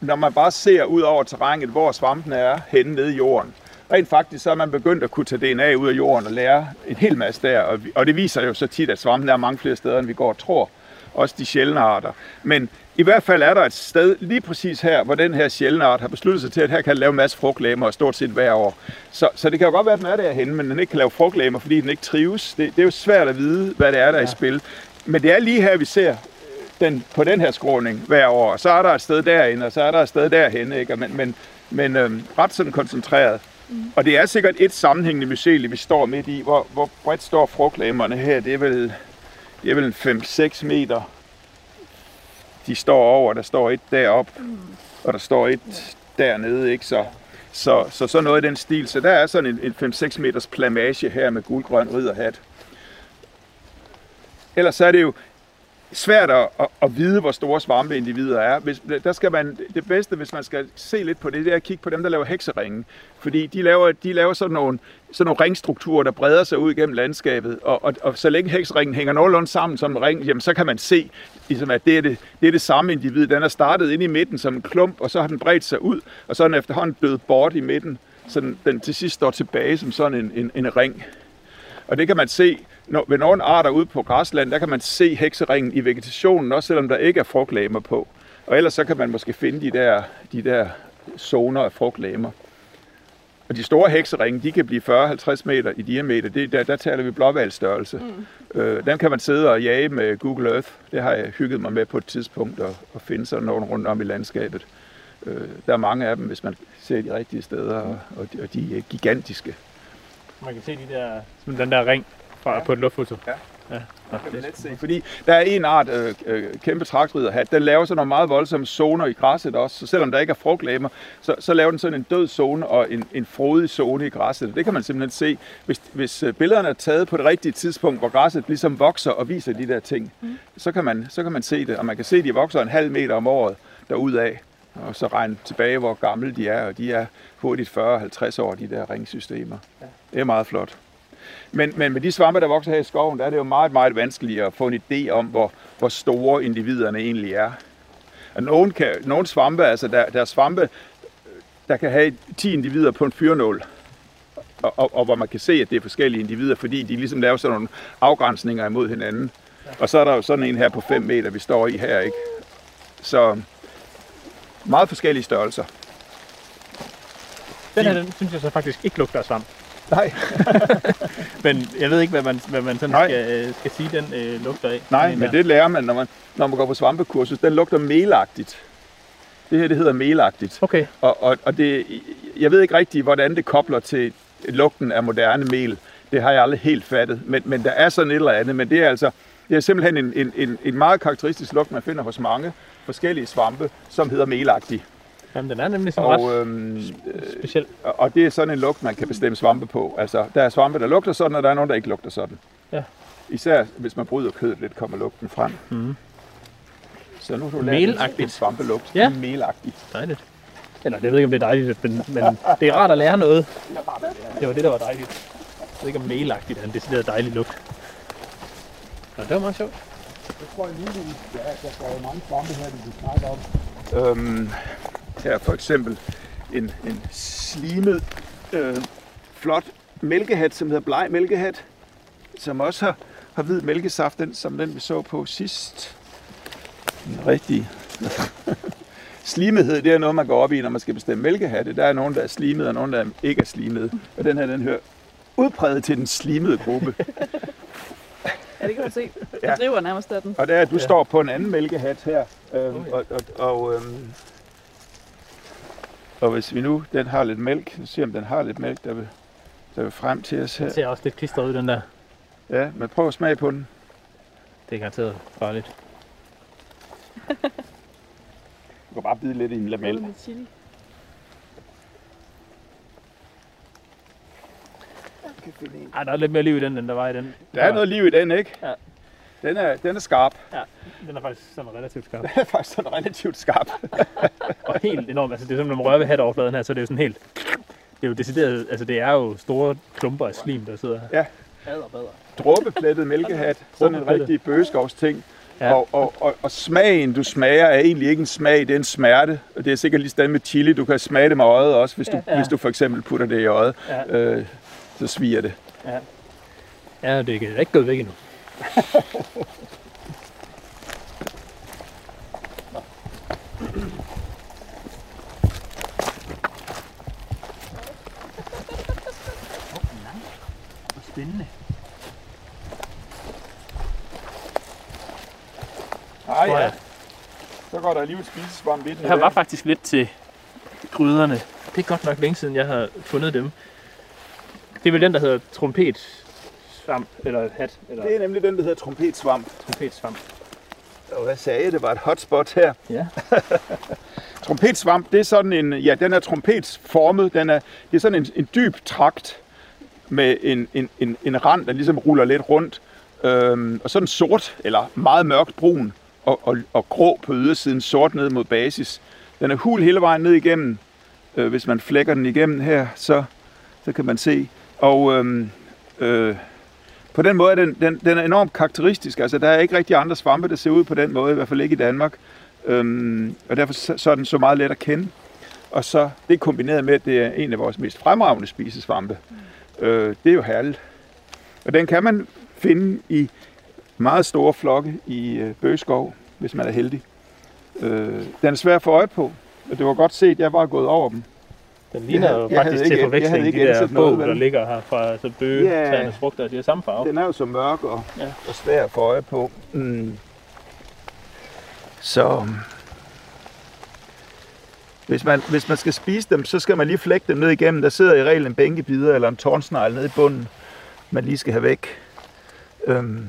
C: når man bare ser ud over terrænet, hvor svampen er henne nede i jorden. Rent faktisk så er man begyndt at kunne tage DNA ud af jorden og lære en hel masse der, og, og det viser jo så tit, at svampen er mange flere steder, end vi går og tror. Også de sjældne arter. Men i hvert fald er der et sted lige præcis her, hvor den her sjældne art har besluttet sig til, at her kan lave en masse frugtlæmer stort set hver år. Så, så det kan jo godt være, at den er derhenne, men den ikke kan lave frugtlæmer, fordi den ikke trives. Det, det er jo svært at vide, hvad det er, der er i spil. Men det er lige her, vi ser den, på den her skråning hver år. Så er der et sted derinde, og så er der et sted derhen. Ikke? Men, men, men øhm, ret sådan koncentreret. Mm. Og det er sikkert et sammenhængende mycelie, vi står midt i. Hvor, hvor bredt står frugtlæmerne her? Det er vel, det er vel en 5-6 meter. De står over. Der står et derop, og der står et dernede. Ikke? Så, så, så så noget i den stil. Så der er sådan en, en 5-6 meters plamage her med guldgrøn ridderhat. Ellers så er det jo svært at, at, at vide, hvor store svampeindivider er. Hvis, der skal man, det bedste, hvis man skal se lidt på det, det er at kigge på dem, der laver hekseringe. Fordi de laver, de laver sådan, nogle, sådan nogle ringstrukturer, der breder sig ud gennem landskabet. Og, og, og så længe hekseringen hænger nogenlunde sammen som en ring, jamen, så kan man se, ligesom, at det er det, det er det samme individ. Den er startet inde i midten som en klump, og så har den bredt sig ud, og så er den efterhånden død bort i midten, så den, den til sidst står tilbage som sådan en, en, en ring. Og det kan man se, når, ved nogle arter ude på græsland, der kan man se hekseringen i vegetationen, også selvom der ikke er frugtlæmer på. Og ellers så kan man måske finde de der, de der zoner af frugtlæmer. Og de store hekseringe, de kan blive 40-50 meter i diameter. Det, der, der taler vi blåvalgstørrelse. Mm. Øh, den kan man sidde og jage med Google Earth. Det har jeg hygget mig med på et tidspunkt og, og finde sådan nogen rundt om i landskabet. Øh, der er mange af dem, hvis man ser de rigtige steder, og, og, de, og de er gigantiske.
D: Man kan se de der, som den der ring fra, ja. på et luftfoto.
C: Ja.
D: ja.
C: Kan man
D: det,
C: let se. Fordi der er en art øh, øh, kæmpe traktriderhat, den laver sådan nogle meget voldsomme zoner i græsset også. Så selvom der ikke er frugtlæmer, så, så laver den sådan en død zone og en, en frodig zone i græsset. Det kan man simpelthen se, hvis, hvis øh, billederne er taget på det rigtige tidspunkt, hvor græsset ligesom vokser og viser de der ting. Mm. Så, kan man, så kan man se det, og man kan se, at de vokser en halv meter om året derudad. Og så regne tilbage, hvor gamle de er, og de er hurtigt 40-50 år, de der ringsystemer. Ja. Det er meget flot. Men, men med de svampe, der vokser her i skoven, der er det jo meget, meget vanskeligt at få en idé om, hvor, hvor store individerne egentlig er. Og nogle, kan, nogle svampe, altså der, der er svampe, der kan have 10 individer på en fyrnål, og, og, og hvor man kan se, at det er forskellige individer, fordi de ligesom laver sådan nogle afgrænsninger imod hinanden. Og så er der jo sådan en her på 5 meter, vi står i her, ikke? Så meget forskellige størrelser.
D: den her, den synes jeg så faktisk ikke lugter af svamp.
C: Nej,
D: Men jeg ved ikke, hvad man, hvad man sådan
C: Nej.
D: skal, øh, skal sige, den øh, lugter af.
C: nej, men
D: her.
C: det lærer man, når man, når man går på svampekursus. Den lugter melagtigt. Det her, det hedder melagtigt.
D: Okay,
C: Og, og, og det, jeg ved ikke rigtigt, hvordan det kobler til lugten af moderne mel. Det har jeg aldrig helt fattet. Men, men der er sådan et eller andet. Men det er altså det er simpelthen en, en, en, en meget karakteristisk lugt, man finder hos mange forskellige svampe, som hedder melagtig.
D: Jamen, den er nemlig sådan ret
C: Og, øhm,
D: speciel.
C: og og det er sådan en lugt, man kan bestemme svampe på. Altså, der er svampe, der lugter sådan, og der er nogen, der ikke lugter sådan.
D: Ja.
C: Især hvis man bryder kødet lidt, kommer lugten frem.
D: Mhm.
C: Så nu har du lært en- svampelugt.
D: Ja.
C: Melagtigt.
D: Dejligt. Eller, jeg ved ikke, om det er dejligt, men, men det er rart at lære noget. Det var det, der var dejligt. Jeg ved ikke, om melagtigt er en decideret dejlig lugt. Nå, det var meget sjovt.
C: Øhm, her er for eksempel en, en slimet, øh, flot mælkehat, som hedder bleg mælkehat, som også har, har hvid mælkesaft, den, som den vi så på sidst. En rigtig slimethed, det er noget, man går op i, når man skal bestemme mælkehatte. Der er nogen, der er slimet, og nogen, der ikke er slimet. Og den her, den hører udpræget til den slimede gruppe.
E: Ja, det kan man se. Den
C: Ja.
E: driver nærmest af den.
C: Og der er, du
D: Ja.
C: ja. står på en anden mælkehat her. Øhm,
D: Okay.
C: og, og, og, øhm, og hvis vi nu, den har lidt mælk, så se om den har lidt mælk, der vil, der vil frem til os
D: Den
C: her.
D: ser også lidt klistret ud, den der.
C: Ja, men prøv at smage på den.
D: Det er garanteret farligt.
C: Du kan bare bide lidt i en lamel.
E: Med chili.
D: Ej, der er lidt mere liv i den, end der var i den.
C: Der er noget liv i den, ikke?
D: Ja.
C: Den er, den er skarp.
D: Ja, den er faktisk sådan relativt skarp.
C: Den er faktisk sådan relativt skarp.
D: Og helt enormt. Altså, det er sådan, når man rører ved hatoverfladen her, så er det jo sådan helt... Det er jo decideret, altså det er jo store klumper af slim, der sidder her.
C: Ja.
D: Adder, badder.
C: Dråbeplettet mælkehat. Sådan en rigtig bøgeskovsting.
D: Ja.
C: Ja. Og, og, og, og smagen, du smager, er egentlig ikke en smag, det er en smerte. Og det er sikkert lige sådan med chili. Du kan smage det med øjet også, hvis du,
D: Ja.
C: ja. hvis du for eksempel putter det i øjet.
D: Ja.
C: Øh, så sviger det.
D: Ja, det er ikke gået væk endnu. Spændende. Tror
C: ja.
D: jeg.
C: Så går der alligevel spisesvamp den.
D: Jeg var faktisk lidt til gryderne. Det er godt nok længe siden, jeg har fundet dem. Det er vel den, der hedder trompet svamp, eller hat, eller
C: Det er nemlig den, der hedder trompetsvamp.
D: trompetsvamp.
C: Og hvad sagde jeg? Det var et hotspot her.
D: Ja.
C: Trompetsvamp, det er sådan en, ja, den er trompetsformet. Den er, det er sådan en, en dyb trakt med en, en, en, en rand, der ligesom ruller lidt rundt. Øhm, og sådan sort, eller meget mørkt brun og, og, og grå på ydersiden, sort ned mod basis. Den er hul hele vejen ned igennem. Øh, hvis man flækker den igennem her, så, så kan man se. Og øhm, øh, på den måde er den, den, den er enormt karakteristisk. Altså, der er ikke rigtig andre svampe, der ser ud på den måde, i hvert fald ikke i Danmark. Øhm, og derfor så, så er den så meget let at kende. Og så det kombineret med, at det er en af vores mest fremragende spisesvampe. Øh, det er jo herligt. Og den kan man finde i meget store flokke i øh, bøgeskov, hvis man er heldig. Øh, den er svær at få øje på, og det var godt set, jeg var gået over dem.
D: Den ligner
C: Jeg-
D: jo faktisk til forveksling de der bog, der ligger her fra så bøge,
C: Ja.
D: træernes frugter. De har samme farve.
C: Den er jo så mørk og,
D: ja.
C: og svær at få øje på. Mm. Så hvis man, hvis man skal spise dem, så skal man lige flække dem ned igennem. Der sidder i reglen en bænkebider eller en tårnsnegl nede i bunden, man lige skal have væk. Øhm.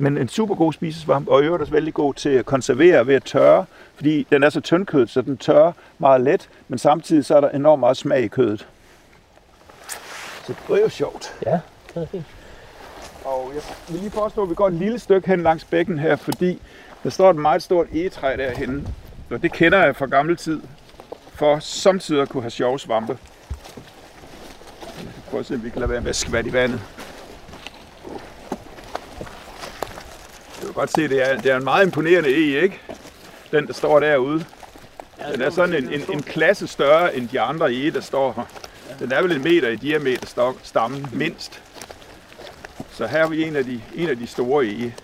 C: Men en super god spisesvamp, og i øvrigt også vældig god til at konservere ved at tørre, fordi den er så tyndkødet, så den tørrer meget let, men samtidig så er der enormt meget smag i kødet. Så det er jo sjovt.
D: Ja, det er fint.
C: Og jeg vil lige foreslå, at vi går et lille stykke hen langs bækken her, fordi der står et meget stort egetræ derhenne. Og det kender jeg fra gammel tid, for samtidig at kunne have sjove svampe. Prøv at se, om vi kan lade være med at skvatte i vandet. Du kan godt se, det er, det er en meget imponerende e, ikke? Den, der står derude. Den er sådan en, en, en klasse større end de andre e, der står her. Den er vel en meter i diameter stammen, mindst. Så her er vi en af de, en af de store ege.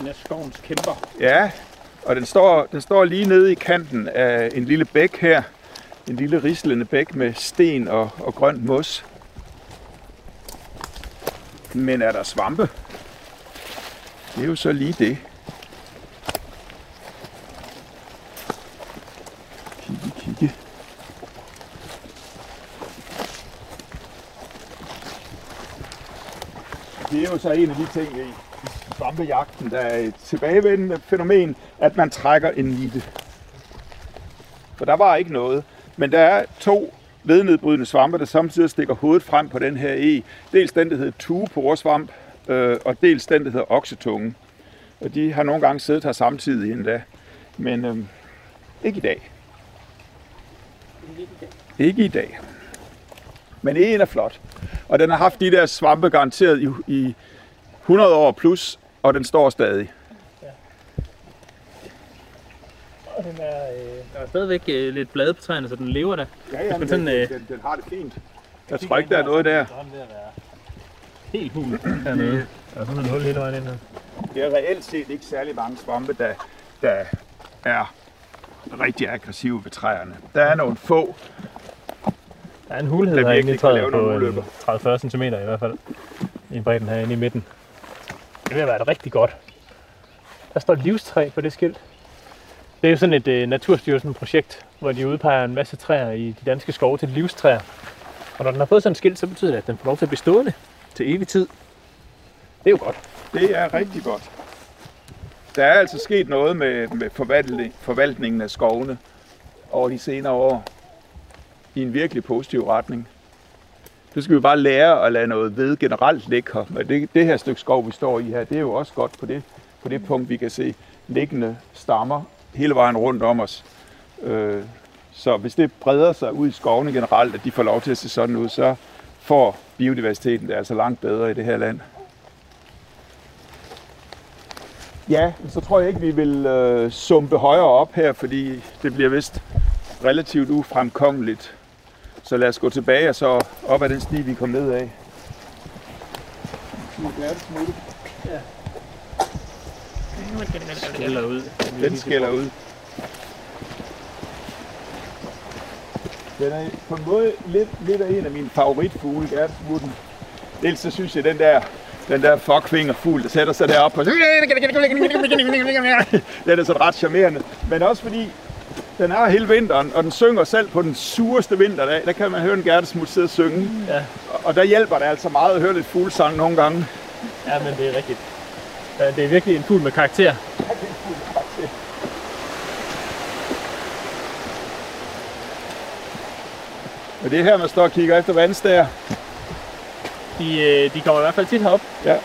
D: En af skovens kæmper.
C: Ja, og den står, den står lige nede i kanten af en lille bæk her. En lille rislende bæk med sten og, og grønt mos. Men er der svampe? Det er jo så lige det. Kigge, kigge. Det er jo så en af de ting i svampejagten, der er et tilbagevendende fænomen, at man trækker en nitte. For der var ikke noget. Men der er to vednedbrydende svampe, der samtidig stikker hovedet frem på den her e. Dels den, der hedder tueporesvamp, øh, og dels den, der hedder oksetunge. Og de har nogle gange siddet her samtidig endda. Men øh, ikke i dag. Ikke i dag. Men en er flot. Og den har haft de der svampe garanteret i, i 100 år plus, og den står stadig.
D: Og den er, øh, der er stadigvæk øh, lidt blade på træerne, så den lever da.
C: Ja, ja, men
D: sådan,
C: den,
D: øh,
C: den, den har det fint. Jeg tror ikke, der er noget der.
D: Helt hul hernede. Der er sådan et hul hele vejen ind her.
C: Det er reelt set ikke særlig mange svampe, der, der er rigtig aggressive ved træerne. Der er nogle få.
D: Der er en hulhed
C: Der
D: herinde i træet på
C: nogle
D: en
C: ulykker.
D: 30-40 cm i hvert fald. I bredden herinde i midten. Det vil være rigtig godt. Der står livstræ på det skilt. Det er jo sådan et uh, Naturstyrelsen-projekt, hvor de udpeger en masse træer i de danske skove til livstræer. Og når den har fået sådan et skilt, så betyder det, at den får lov til at blive stående til evig tid. Det er jo godt.
C: Det er rigtig godt. Der er altså sket noget med, med forvaltning, forvaltningen af skovene over de senere år i en virkelig positiv retning. Det skal vi bare lære at lade noget ved generelt ligge her. Men det, det her stykke skov, vi står i her, det er jo også godt på det, på det punkt, vi kan se liggende stammer hele vejen rundt om os. Øh, så hvis det breder sig ud i skovene generelt, at de får lov til at se sådan ud, så får biodiversiteten det altså langt bedre i det her land. Ja, så tror jeg ikke, vi vil øh, sumpe højere op her, fordi det bliver vist relativt ufremkommeligt. Så lad os gå tilbage og så op ad den sti, vi kom ned af.
D: Skælder ud.
C: Den skælder ud. Den er på en måde lidt, lidt af en af mine favoritfugle, gærtesmutten. Dels så synes jeg, den der, den der fuckfingerfugl, der sætter sig deroppe, så... Den er sådan ret charmerende. Men også fordi, den er hele vinteren, og den synger selv på den sureste vinterdag. Der kan man høre en gærtesmut sidde og synge.
D: Ja.
C: Og der hjælper det altså meget at høre lidt fuglesang nogle gange.
D: Ja, men det er rigtigt. Det er virkelig en fugl med karakter.
C: Og det er her, man står og kigger efter vandstager.
D: De, øh, de kommer i hvert fald tit herop.
C: Ja.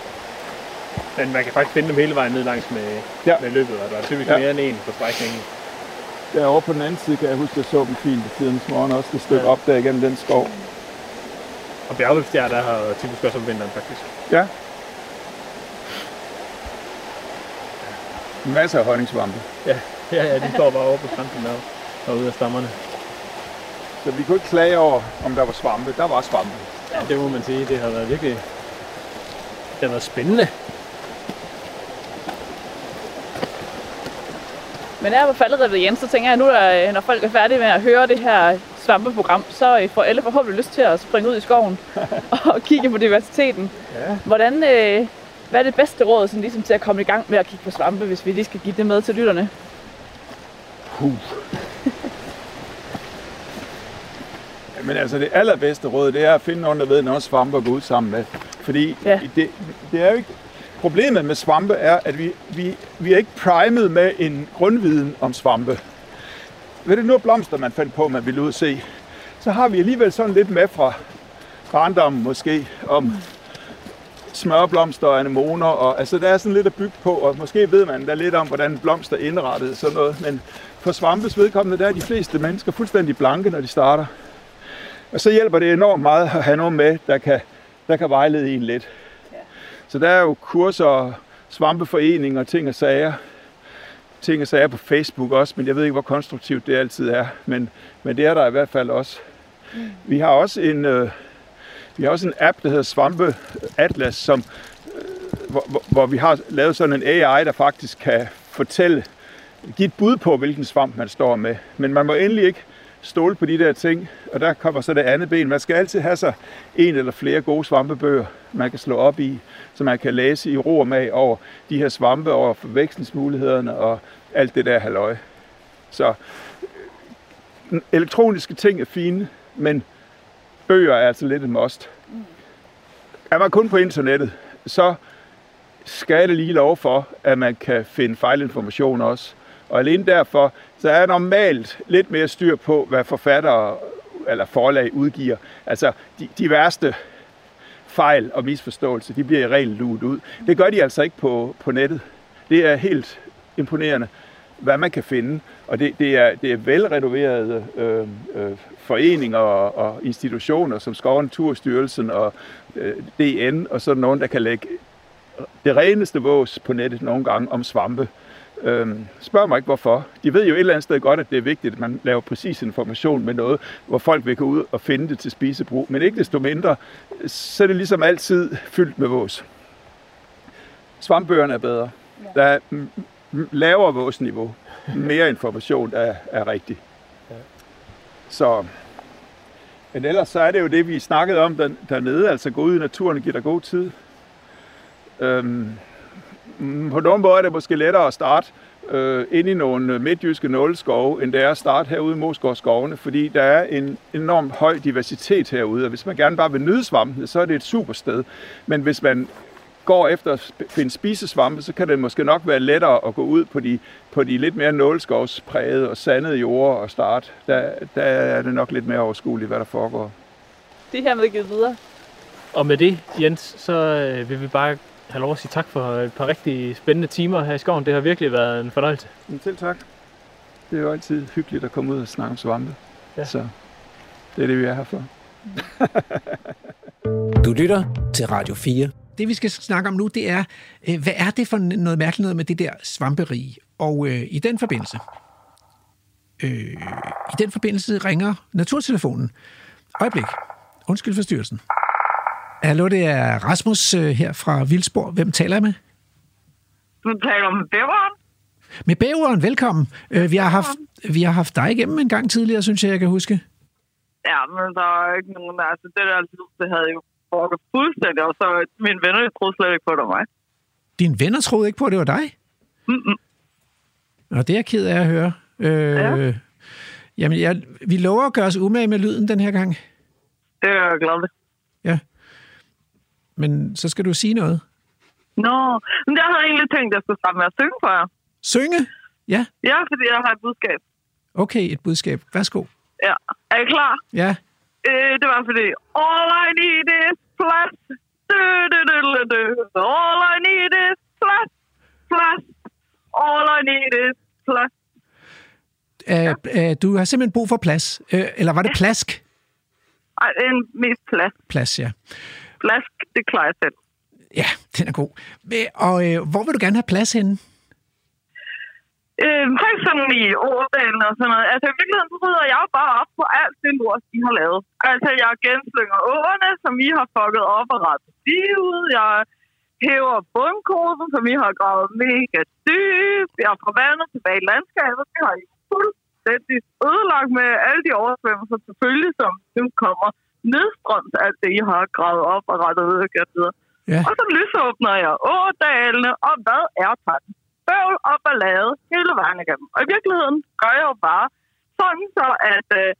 D: Men man kan faktisk finde dem hele vejen ned langs med,
C: Ja.
D: med løbet, og der er typisk
C: Ja.
D: mere end en på strækningen.
C: Derovre på den anden side kan jeg huske, at jeg så dem fint i tidens morgen også et stykke
D: Ja.
C: op der igennem den skov.
D: Og bjergløbstjer, der har typisk også om vinteren faktisk.
C: Ja. Masser af honningsvampe.
D: Ja, ja, ja de står bare over på kanten der, derude af stammerne.
C: Så vi kunne ikke klage over, om der var svampe. Der var svampe.
D: Ja, det må man sige. Det har været virkelig... Det har været spændende.
E: Men her på falderevet, Jens, så tænker jeg nu, at når folk er færdige med at høre det her svampeprogram, så øh, får alle forhåbentlig lyst til at springe ud i skoven og kigge på diversiteten.
C: Ja.
E: Hvordan, øh, hvad er det bedste råd sådan, ligesom, til at komme i gang med at kigge på svampe, hvis vi lige skal give det med til lytterne?
C: Puh. Men altså det allerbedste råd, det er at finde nogen, der ved noget svampe at gå ud sammen med. Fordi
E: Ja.
C: det, det er jo ikke... Problemet med svampe er, at vi, vi, vi er ikke primet med en grundviden om svampe. Ved det nu blomster, man fandt på, man ville ud se, så har vi alligevel sådan lidt med fra barndommen måske, om smørblomster og anemoner. Og, altså, der er sådan lidt at bygge på, og måske ved man da lidt om, hvordan blomster er indrettet og sådan noget. Men for svampes vedkommende, der er de fleste mennesker fuldstændig blanke, når de starter. Og så hjælper det enormt meget at have nogen med, der kan, der kan vejlede en lidt. Så der er jo kurser og svampeforeninger og ting og sager. Ting og sager på Facebook også, men jeg ved ikke, hvor konstruktivt det altid er. Men, men det er der i hvert fald også. Vi har også en, øh, vi har også en app, der hedder Svampe Atlas, som, øh, hvor, hvor, hvor vi har lavet sådan en AI, der faktisk kan fortælle, give et bud på, hvilken svamp man står med. Men man må endelig ikke stole på de der ting, og der kommer så det andet ben. Man skal altid have sig en eller flere gode svampebøger, man kan slå op i, så man kan læse i ro og mag over de her svampe, over forvekslingsmulighederne og alt det der halløj. Så øh, elektroniske ting er fine, men bøger er altså lidt et must. Er man kun på internettet, så skal det lige lov for, at man kan finde fejlinformation også. Og alene derfor, så er normalt lidt mere styr på, hvad forfattere eller forlag udgiver. Altså, de, de værste fejl og misforståelser, de bliver i regel luet ud. Det gør de altså ikke på, på nettet. Det er helt imponerende, hvad man kan finde. Og det, det, er, det er velrenoverede øh, øh, foreninger og, og institutioner, som Skov- og Naturstyrelsen og øh, DN, og sådan nogen, der kan lægge det reneste vås på nettet nogle gange om svampe. Øhm, spørg mig ikke hvorfor. De ved jo et eller andet sted godt, at det er vigtigt, at man laver præcis information med noget, hvor folk vil gå ud og finde det til spisebrug. Men ikke desto mindre, så er det ligesom altid fyldt med vås. Svampbøgerne er bedre. Der er lavere våsniveau. Mere information, er, er rigtig. Så, men ellers så er det jo det, vi snakkede om der, dernede, altså gå ud i naturen og give dig god tid. Øhm, på nogle måder er det måske lettere at starte øh, ind i nogle midtjyske nåleskove, end det er at starte herude i Moskov skovene, fordi der er en enorm høj diversitet herude, og hvis man gerne bare vil nyde svampene, så er det et super sted. Men hvis man går efter at finde spisesvampe, så kan det måske nok være lettere at gå ud på de, på de lidt mere nåleskovsprægede og sandede jorder og starte. Der, der er det nok lidt mere overskueligt, hvad der foregår.
E: Det er hermed givet videre.
D: Og med det, Jens, så øh, vil vi bare have lov at sige tak for et par rigtig spændende timer her i skoven. Det har virkelig været en fornøjelse.
C: Men selv tak. Det er jo altid hyggeligt at komme ud og snakke om svampe.
D: Ja.
C: Så det er det, vi er her for.
A: Du lytter til Radio 4. Det, vi skal snakke om nu, det er, øh, hvad er det for noget mærkeligt noget med det der svamperige? Og øh, i den forbindelse, øh, i den forbindelse ringer naturtelefonen. Øjeblik. Undskyld forstyrrelsen. Hallo, det er Rasmus øh, her fra Vildsborg. Hvem taler jeg med?
G: Du taler om bæveren?
A: Med bæveren, velkommen. Øh, vi, har haft, vi har haft dig igennem en gang tidligere, synes jeg, jeg kan huske.
G: Ja, men der er ikke nogen... Altså, det der lyd, det havde jo foregået fuldstændig, og så mine venner de troede slet ikke på, det var mig.
A: Dine venner troede ikke på, at det var dig?
G: Mm-mm.
A: Og det er jeg ked af at høre. Øh,
G: Ja.
A: Jamen, jeg, vi lover at gøre os umage med lyden den her gang.
G: Det er jeg glad ved.
A: Ja. Men så skal du sige noget.
G: Nå, men jeg havde egentlig tænkt, at jeg skulle starte med at synge for jer.
A: Synge? Ja.
G: Ja, fordi jeg har et budskab.
A: Okay, et budskab. Værsgo.
G: Ja. Er I klar?
A: Ja.
G: Øh, det var fordi... All I need is plads. Du, du, du, du, du. All I need is plads. Plads. All I need is plads.
A: Uh, uh, du har simpelthen brug for plads. Uh, eller var det plask?
G: Ej, det en mest plads.
A: Plads, ja.
G: Plask, det klarer jeg selv.
A: Ja, den er god. Øh, Og uh, hvor vil du gerne have plads henne?
G: Øh, for eksempel i Årdalen og sådan noget. Altså i virkeligheden så rydder jeg jo bare op på alt det lort, I har lavet. Altså jeg genslynger åerne, som I har fucket op og rettet lige ud. Jeg hæver bundkosen, som I har gravet mega dybt. Jeg har forvandlet tilbage i landskabet. Det har I fuldstændig ødelagt med alle de oversvømmelser selvfølgelig, som nu kommer nedstrøms alt det, I har gravet op og rettet ud og gjort videre.
A: Ja.
G: Og så lysåbner jeg ådalene, og hvad er takken? Bøvl og ballade hele vejen igennem. Og i virkeligheden gør jeg jo bare sådan så, at, øh,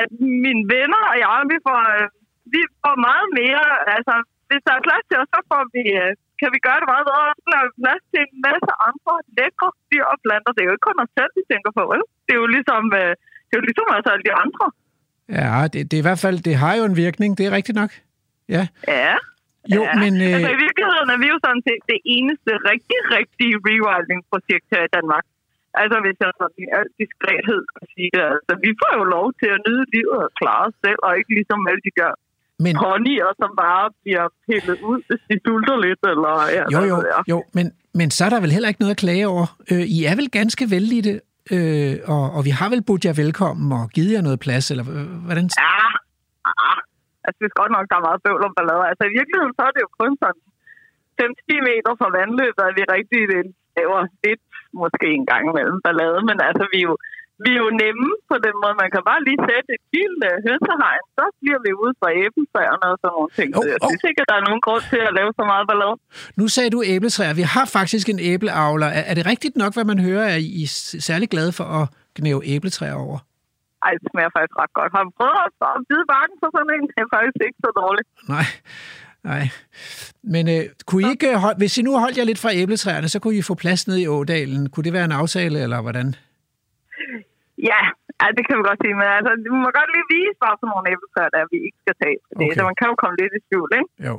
G: at mine venner og jeg, vi får, øh, vi får meget mere, altså hvis der er plads til os, så får vi, øh, kan vi gøre det meget bedre. Så laver vi plads til en masse andre lækre dyr og planter. Det er jo ikke kun os selv, vi tænker på, vel? Det er jo ligesom, øh, det er jo ligesom altså alle de andre.
A: Ja, det, det er i hvert fald, det har jo en virkning, det er rigtigt nok. Ja.
G: Ja.
A: Jo,
G: ja.
A: men... Øh,
G: Altså i virkeligheden er vi jo sådan set det eneste rigtig, rigtige rewilding-projekt her i Danmark. Altså hvis jeg sådan i al diskrethed skal sige det. Altså vi får jo lov til at nyde livet og klare os selv, og ikke ligesom alle de gør
A: men,
G: ponyer, som bare bliver pillet ud, hvis de sulter lidt. Eller, ja,
A: jo, jo, jo men, men så er der vel heller ikke noget at klage over. Øh, I er vel ganske vældige, øh, og, og vi har vel budt jer velkommen og givet jer noget plads, eller hvordan?
G: Ja, ja. jeg synes godt nok, der er meget bøvl om ballade. Altså i virkeligheden, så er det jo kun sådan 5-10 meter fra vandløbet, at vi rigtig laver lidt, måske en gang imellem ballade, men altså vi er jo, vi er jo nemme på den måde. Man kan bare lige sætte et lille hønsehegn, så bliver vi ude fra æbletræerne og sådan nogle ting.
A: Oh,
G: Så jeg
A: oh.
G: synes ikke, at der er nogen grund til at lave så meget ballade.
A: Nu sagde du æbletræer. Vi har faktisk en æbleavler. Er, er det rigtigt nok, hvad man hører, at I er særlig glade for at gnæve æbletræer over?
G: Ej, det smager faktisk ret godt. Har du prøvet at bide bakken på sådan en? Det er faktisk ikke så dårligt.
A: Nej, nej. Men øh, kunne I ikke, hold, hvis I nu holdt jer lidt fra æbletræerne, så kunne I få plads ned i Ådalen. Kunne det være en aftale, eller hvordan?
G: Ja, ja, det kan vi godt sige. Men altså, vi må godt lige vise bare sådan nogle æbletræer, der vi ikke skal tage. Det.
A: Okay.
G: Så man kan jo komme lidt i tvivl, ikke?
A: Jo.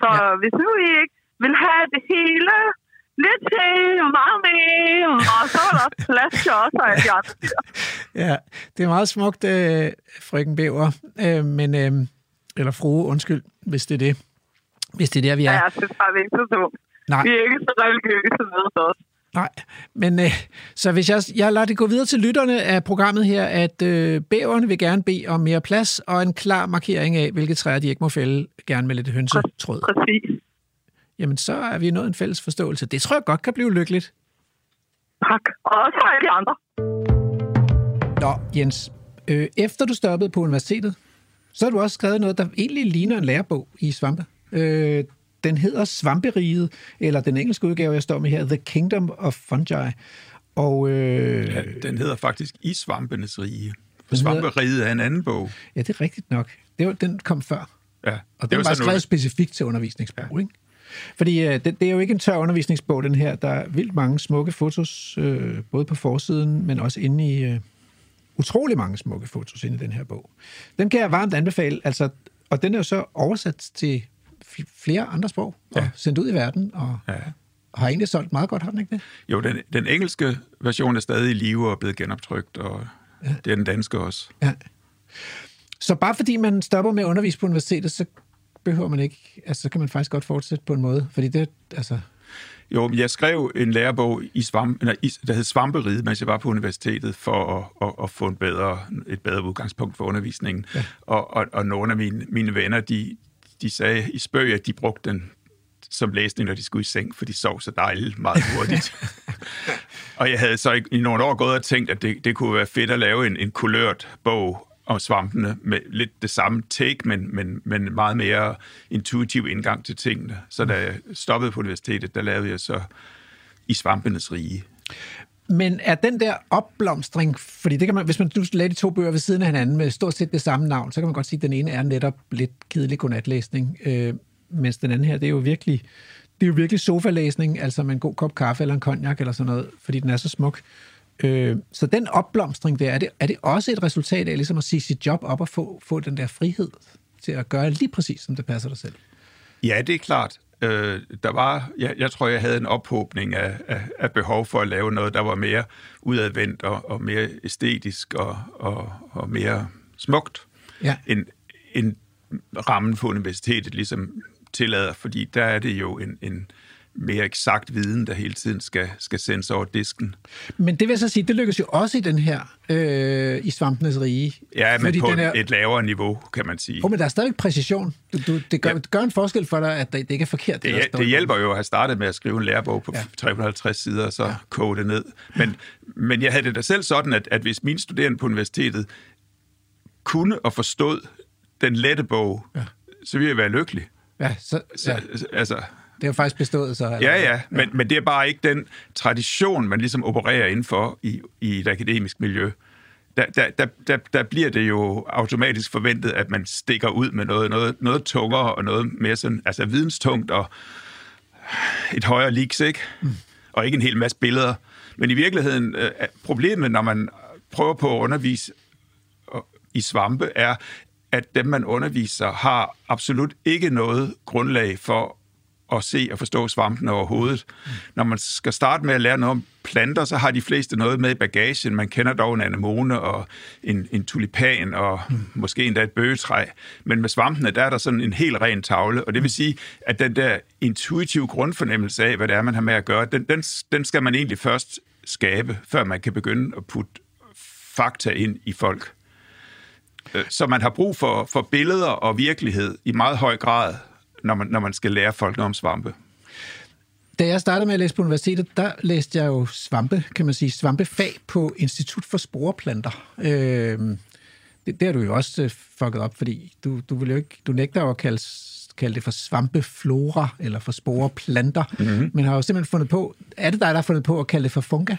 G: Så
A: Ja.
G: ja. hvis nu I ikke vil have det hele, lidt til og meget mere, og så er der også plads til os og alle de andre dyr.
A: Ja, det er meget smukt, øh, frøken Bæver. Øh, men, øh, eller frue, undskyld, hvis det er det. Hvis det er der, vi
G: Ja.
A: er.
G: Jeg synes bare, det er ikke så dumt.
A: Nej.
G: Vi er ikke så religiøse med os.
A: Nej, men øh, så hvis jeg, jeg lader det gå videre til lytterne af programmet her, at øh, bæverne vil gerne bede om mere plads og en klar markering af, hvilke træer de ikke må fælde, gerne med lidt hønsetråd.
G: Præcis.
A: Jamen, så er vi nået en fælles forståelse. Det tror jeg godt kan blive lykkeligt.
G: Tak. Og også for alle de andre.
A: Nå, Jens, øh, efter du stoppede på universitetet, så har du også skrevet noget, der egentlig ligner en lærebog i svampe. Øh, den hedder Svamperiget, eller den engelske udgave, jeg står med her, The Kingdom of Fungi. Og øh,
C: Ja, den hedder faktisk I svampenes rige. For Svamperiget er en anden bog.
A: ja, det er rigtigt nok. Det var, den kom før.
C: Ja,
A: Og den var,
C: sådan
A: skrevet
C: noget-
A: specifikt til undervisningsbog, ja. ikke? Fordi øh, det, det er jo ikke en tør undervisningsbog, den her. Der er vildt mange smukke fotos, øh, både på forsiden, men også inde i... Øh, utrolig mange smukke fotos inde i den her bog. Den kan jeg varmt anbefale, altså, og den er jo så oversat til flere andre sprog, og
C: Ja.
A: sendt ud i verden, og
C: Ja.
A: har egentlig solgt meget godt, har den ikke det?
C: Jo, den, den engelske version er stadig i live og er blevet genoptrykt, og ja. det er den danske også.
A: Ja. Så bare fordi man stopper med at undervise på universitetet, så behøver man ikke, altså så kan man faktisk godt fortsætte på en måde, fordi det, altså,
C: Jo, men jeg skrev en lærebog, i svamp, eller, der hed Svamperiget, mens jeg var på universitetet, for at, at, at få en bedre, et bedre udgangspunkt for undervisningen. Ja. Og, og, og nogle af mine, mine venner, de, de sagde i spøg, at de brugte den som læsning, når de skulle i seng, for de sov så dejligt meget hurtigt. og jeg havde så i, i nogle år gået og tænkt, at det, det kunne være fedt at lave en, en kulørt bog om svampene med lidt det samme take, men, men, men meget mere intuitiv indgang til tingene. Så da jeg stoppede på universitetet, der lavede jeg så i svampenes rige.
A: Men er den der opblomstring, fordi det kan man, hvis man nu lagde de to bøger ved siden af hinanden med stort set det samme navn, så kan man godt sige, at den ene er netop lidt kedelig godnatlæsning, øh, mens den anden her, det er jo virkelig, det er jo virkelig sofalæsning, altså med en god kop kaffe eller en cognac eller sådan noget, fordi den er så smuk. Øh, så den opblomstring der, er det, er det også et resultat af ligesom at sige sit job op og få, få den der frihed til at gøre lige præcis, som det passer dig selv?
C: Ja, det er klart. Øh, der var, jeg, jeg tror, jeg havde en ophobning af, af, af behov for at lave noget, der var mere udadvendt og, og mere æstetisk og, og, og mere smukt,
A: Ja.
C: end, end rammen på universitetet ligesom tillader, fordi der er det jo en, en mere eksakt viden, der hele tiden skal, skal sendes over disken.
A: Men det vil jeg så sige, det lykkes jo også i den her, øh, i svampenes rige.
C: Ja, men på
A: den er-
C: et lavere niveau, kan man sige.
A: Oh, men der er stadig præcision. Du, du, det, gør,
C: Ja.
A: det gør en forskel for dig, at det, det ikke er forkert.
C: Det, det
A: i
C: hjælper jo at have startet med at skrive en lærebog på
A: Ja.
C: ja. 350 sider, og så ja. koge det ned. Men, men jeg havde det da selv sådan, at, at hvis mine studerende på universitetet kunne og forstod den lette bog, ja. så ville jeg være lykkelig.
A: Ja, så,
C: Så,
A: ja,
C: ja. Altså,
A: det er faktisk bestået så. eller
C: ja, ja, men, men det er bare ikke den tradition, man ligesom opererer indenfor i, i et akademisk miljø. Der, der, der, der, der bliver det jo automatisk forventet, at man stikker ud med noget, noget, noget tungere og noget mere sådan, altså videnstungt og et højere leaks, ikke? Mm. Og ikke en hel masse billeder. Men i virkeligheden, øh, problemet, når man prøver på at undervise i svampe, er, at dem, man underviser, har absolut ikke noget grundlag for at se og forstå svampen overhovedet. Mm. Når man skal starte med at lære noget om planter, så har de fleste noget med i bagagen. Man kender dog en anemone og en, en tulipan og mm. måske endda et bøgetræ. Men med svampene, der er der sådan en helt ren tavle, og det vil sige, at den der intuitive grundfornemmelse af, hvad det er, man har med at gøre, den, den, den skal man egentlig først skabe, før man kan begynde at putte fakta ind i folk. Øh, Så man har brug for, for billeder og virkelighed i meget høj grad, når man, når man skal lære folk noget om svampe.
A: Da jeg startede med at læse på universitetet, der læste jeg jo svampe, kan man sige, svampefag på Institut for Sporeplanter. Øh, det, det har du jo også øh, fucket op, fordi du, du, vil jo ikke, du nægter jo at kalde, kalde det for svampeflora eller for sporeplanter, mm-hmm. men har jo simpelthen fundet på, er det dig, der har fundet på at kalde det for funga?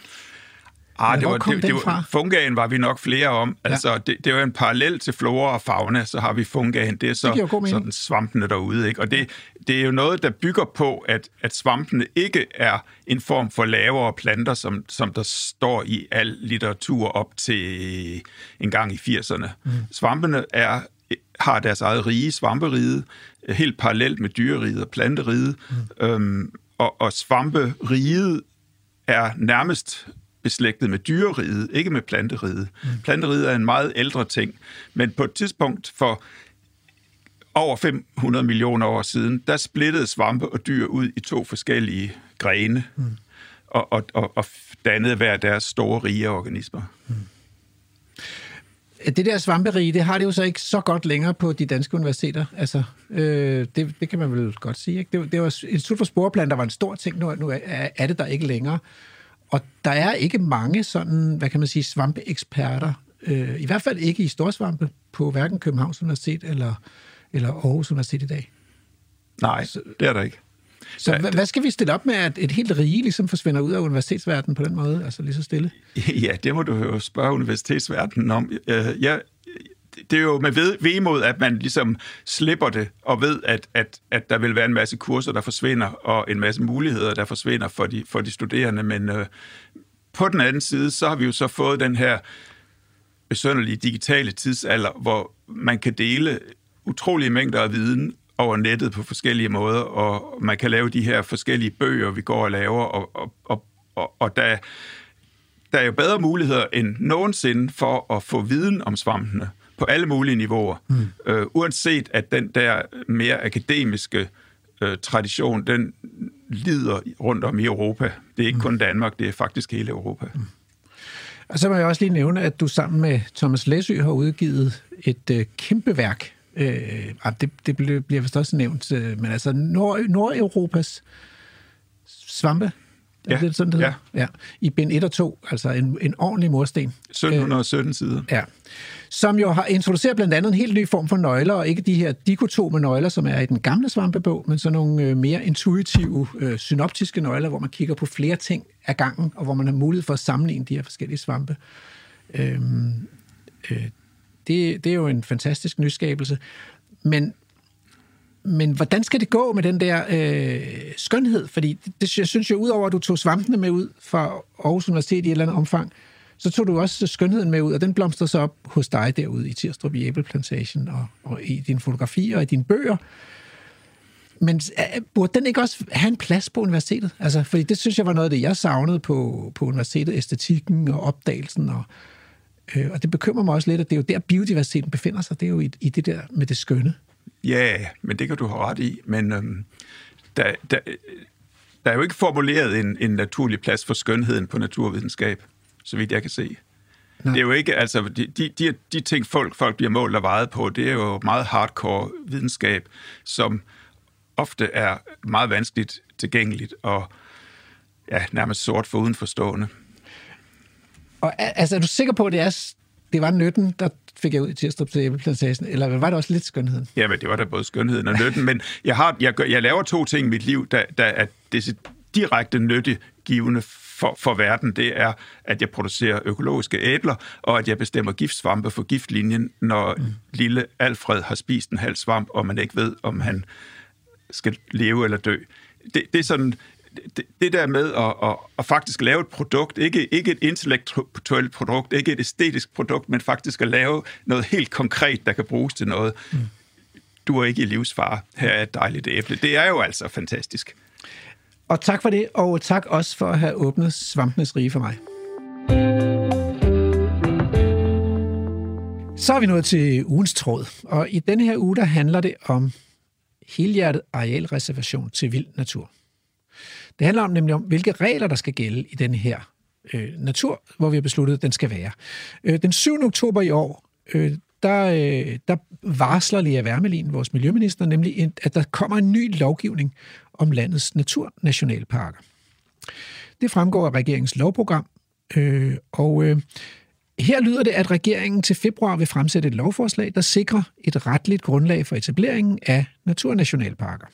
C: Ah, det var, det, det var, fungaen var vi nok flere om. Altså, det, det var en parallel til flora og fauna, så har vi fungaen. Det er så
A: mening.
C: sådan svampene derude. Ikke? Og det, det er jo noget, der bygger på, at, at svampene ikke er en form for lavere planter, som, som der står i al litteratur op til en gang i 80'erne. Mm. Svampene er har deres eget rige, svamperige, helt parallelt med dyreriget og planteriget. Mm. Øhm, og, og svamperiget er nærmest beslægtet med dyreriget, ikke med planteriget. Mm. Planteriget er en meget ældre ting, men på et tidspunkt for over 500 millioner år siden, der splittede svampe og dyr ud i to forskellige grene, mm. og, og, og, og dannede hver deres store rige organismer.
A: Det der svamperige, det har det jo så ikke så godt længere på de danske universiteter. Altså, øh, det, det kan man vel godt sige. Ikke? Det, var- det var Institut for Sporeplanter var en stor ting, nu, nu er, er det der ikke længere. Og der er ikke mange sådan, hvad kan man sige, svampeeksperter, øh, i hvert fald ikke i storsvampe, på hverken Københavns Universitet eller, eller Aarhus Universitet i dag.
C: Nej, det er der ikke.
A: Så
C: Ja,
A: hvad skal vi stille op med, at et helt rige ligesom forsvinder ud af universitetsverdenen på den måde, altså lige så stille?
C: Ja, det må du jo spørge universitetsverdenen om. Øh, Ja, det er jo med ved, vemod, at man ligesom slipper det, og ved, at, at, at der vil være en masse kurser, der forsvinder, og en masse muligheder, der forsvinder for de, for de studerende. Men øh, på den anden side, så har vi jo så fået den her besønderlige digitale tidsalder, hvor man kan dele utrolige mængder af viden over nettet på forskellige måder, og man kan lave de her forskellige bøger, vi går og laver, og, og, og, og, og der, der er jo bedre muligheder end nogensinde for at få viden om svampene på alle mulige niveauer. Mm. Øh, uanset at den der mere akademiske øh, tradition, den lider rundt om i Europa. Det er ikke mm. kun Danmark, det er faktisk hele Europa. Mm.
A: Og så må jeg også lige nævne, at du sammen med Thomas Læsø har udgivet et øh, kæmpe værk. Øh, ah, det, det bliver, bliver vist også nævnt, øh, men altså Nord, Nordeuropas svampe. Er
C: Ja,
A: det sådan, det
C: ja.
A: ja. I bind 1 og 2, altså en, en ordentlig mursten.
C: 1717 sider.
A: Ja. Som jo har introduceret blandt andet en helt ny form for nøgler, og ikke de her dikotome nøgler, som er i den gamle svampebog, men sådan nogle øh, mere intuitive, øh, synoptiske nøgler, hvor man kigger på flere ting ad gangen, og hvor man har mulighed for at sammenligne de her forskellige svampe. Øhm, øh, det, det er jo en fantastisk nyskabelse. Men, men hvordan skal det gå med den der øh, skønhed? Fordi det, jeg synes jo, udover at du tog svampene med ud fra Aarhus Universitet i et eller andet omfang, så tog du også skønheden med ud, og den blomstrede så op hos dig derude i Tirstrup i Plantation og, og i dine fotografier og i dine bøger. Men øh, burde den ikke også have en plads på universitetet? Altså, fordi det synes jeg var noget af det, jeg savnede på, på universitetet, æstetikken og opdagelsen. Og, øh, og det bekymrer mig også lidt, at det er jo der, biodiversiteten befinder sig. Det er jo i, i det der med det skønne.
C: Ja, men det kan du have ret i. Men øhm, der, der, der er jo ikke formuleret en, en naturlig plads for skønheden på naturvidenskab, så vidt jeg kan se. Nej. Det er jo ikke, altså, de, de, de, de ting, folk, folk bliver målt og vejet på, det er jo meget hardcore videnskab, som ofte er meget vanskeligt tilgængeligt og ja, nærmest sort for udenforstående.
A: Og altså, er du sikker på, at det, er, det var nytten, der fik jeg ud i Tirstrup til æbleplantagen, eller var det også lidt skønheden?
C: Ja, men det var da både skønheden og nytten, men jeg, har, jeg, gør, jeg laver to ting i mit liv, der, der er direkte nyttegivende for, for verden, det er, at jeg producerer økologiske æbler, og at jeg bestemmer giftsvampe for giftlinjen, når mm. lille Alfred har spist en halv svamp, og man ikke ved, om han skal leve eller dø. Det, det er sådan, det, det der med at, at, at faktisk lave et produkt, ikke, ikke et intellektuelt produkt, ikke et æstetisk produkt, men faktisk at lave noget helt konkret, der kan bruges til noget. Mm. Du er ikke i livsfare. Her er et dejligt æble. Det er jo altså fantastisk.
A: Og tak for det, og tak også for at have åbnet svampenes rige for mig. Så er vi nået til ugens tråd, og i denne her uge, der handler det om helhjertet arealreservation til vild natur. Det handler om nemlig om, hvilke regler, der skal gælde i den her øh, natur, hvor vi har besluttet, at den skal være. Øh, den 7. oktober i år, øh, der, øh, der varsler Lea Wermelin, vores miljøminister, nemlig, at der kommer en ny lovgivning om landets naturnationalparker. Det fremgår af regeringens lovprogram, øh, og øh, her lyder det, at regeringen til februar vil fremsætte et lovforslag, der sikrer et retligt grundlag for etableringen af naturnationalparker.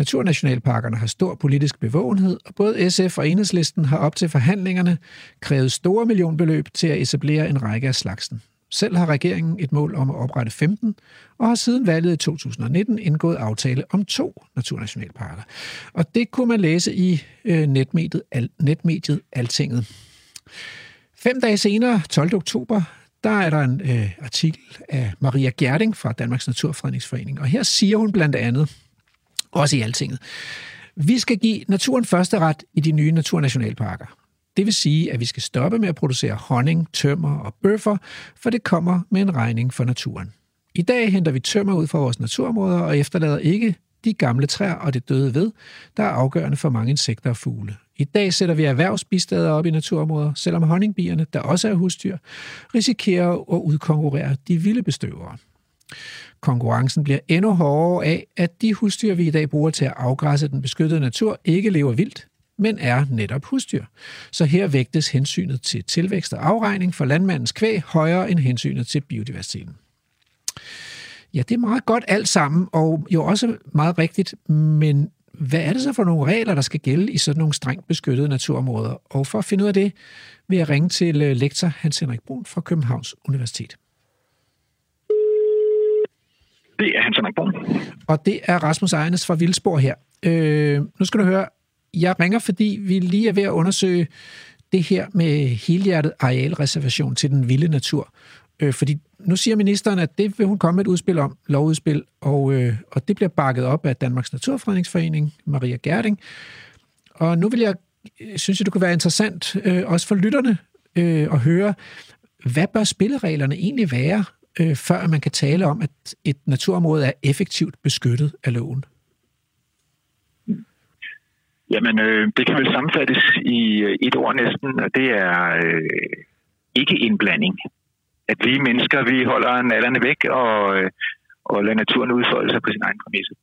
A: Naturnationalparkerne har stor politisk bevågenhed, og både SF og Enhedslisten har op til forhandlingerne krævet store millionbeløb til at etablere en række af slagsen. Selv har regeringen et mål om at oprette 15, og har siden valget i 2019 indgået aftale om to naturnationalparker. Og det kunne man læse i øh, netmediet, al, netmediet Altinget. Fem dage senere, 12. oktober, der er der en øh, artikel af Maria Gerding fra Danmarks Naturfredningsforening, og her siger hun blandt andet, også i Altinget, vi skal give naturen første ret i de nye naturnationalparker. Det vil sige, at vi skal stoppe med at producere honning, tømmer og bøffer, for det kommer med en regning for naturen. I dag henter vi tømmer ud fra vores naturområder og efterlader ikke de gamle træer og det døde ved, der er afgørende for mange insekter og fugle. I dag sætter vi erhvervsbistader op i naturområder, selvom honningbierne, der også er husdyr, risikerer at udkonkurrere de vilde bestøvere. Konkurrencen bliver endnu hårdere af, at de husdyr, vi i dag bruger til at afgræsse den beskyttede natur, ikke lever vildt, men er netop husdyr. Så her vægtes hensynet til tilvækst og afregning for landmandens kvæg højere end hensynet til biodiversiteten. Ja, det er meget godt alt sammen, og jo også meget rigtigt, men hvad er det så for nogle regler, der skal gælde i sådan nogle strengt beskyttede naturområder? Og for at finde ud af det, vil jeg ringe til øh, lektor Hans Henrik Brun fra Københavns Universitet.
H: Det er Hans Henrik Brun.
A: Og det er Rasmus Ejernes fra Vildsborg her. Øh, nu skal du høre, jeg ringer, fordi vi lige er ved at undersøge det her med helhjertet arealreservation til den vilde natur. Øh, fordi nu siger ministeren, at det vil hun komme med et udspil om, lovudspil, og, øh, og det bliver bakket op af Danmarks Naturfredningsforening, Maria Gerding. Og nu vil jeg, øh, synes jeg, det kunne være interessant, øh, også for lytterne, øh, at høre, hvad bør spillereglerne egentlig være, øh, før man kan tale om, at et naturområde er effektivt beskyttet af loven?
H: Jamen, øh, det kan vel sammenfattes i øh, et ord næsten, og det er øh, ikke indblanding. At vi mennesker, vi holder nallerne væk og, øh, og lader naturen udfolde sig på sin egen præmisse.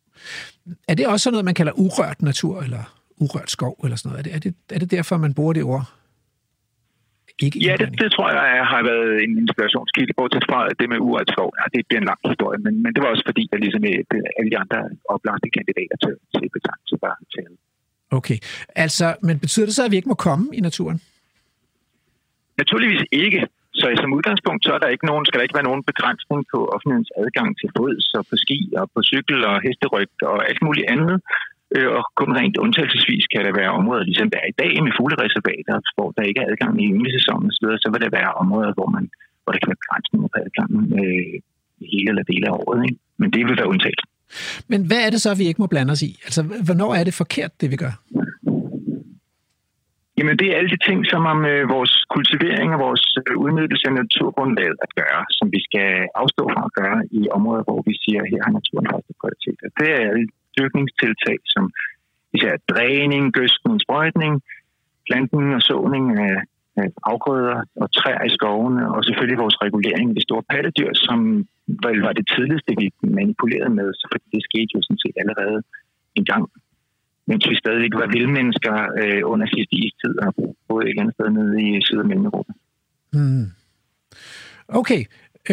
A: Er det også sådan noget, man kalder urørt natur, eller urørt skov, eller sådan noget? Er det, er det, er det derfor, man bruger det ord?
H: Ikke ja, det, det tror jeg har været en inspirationskilde, bortset fra det med urørt skov. Ja, det, det er en lang historie, men, men det var også fordi, at ligesom alle de andre oplagte kandidater til, til betegnelse var til
A: Okay, altså, men betyder det så, at vi ikke må komme i naturen?
H: Naturligvis ikke. Så som udgangspunkt, så er der ikke nogen, skal der ikke være nogen begrænsning på offentlighedens adgang til fods og på ski og på cykel og hesteryg og alt muligt andet. Øh, og kun rent undtagelsesvis kan der være områder, ligesom der er i dag med fuglereservater, hvor der ikke er adgang i ynglesæsonen osv., så vil der være områder, hvor, man, hvor der kan være begrænsninger på adgangen øh, hele eller dele af året. Ikke? Men det vil være undtagelsen.
A: Men hvad er det så, vi ikke må blande os i? Altså, hvornår er det forkert, det vi gør?
H: Jamen, det er alle de ting, som har med vores kultivering og vores øh, udnyttelse af naturgrundlaget at gøre, som vi skal afstå fra at gøre i områder, hvor vi siger, at her har naturen første prioritet. Det er alle dyrkningstiltag, som især dræning, gøskning, sprøjtning, plantning og såning af, afgrøder og træer i skovene, og selvfølgelig vores regulering af de store pattedyr, som vel var det tidligste, vi manipulerede med, så fordi det skete jo sådan set allerede en gang, mens vi stadigvæk var vildmennesker øh, under sidste istid og boede et eller andet sted nede i Syd- og Mellem-Europa.
A: Hmm. Okay,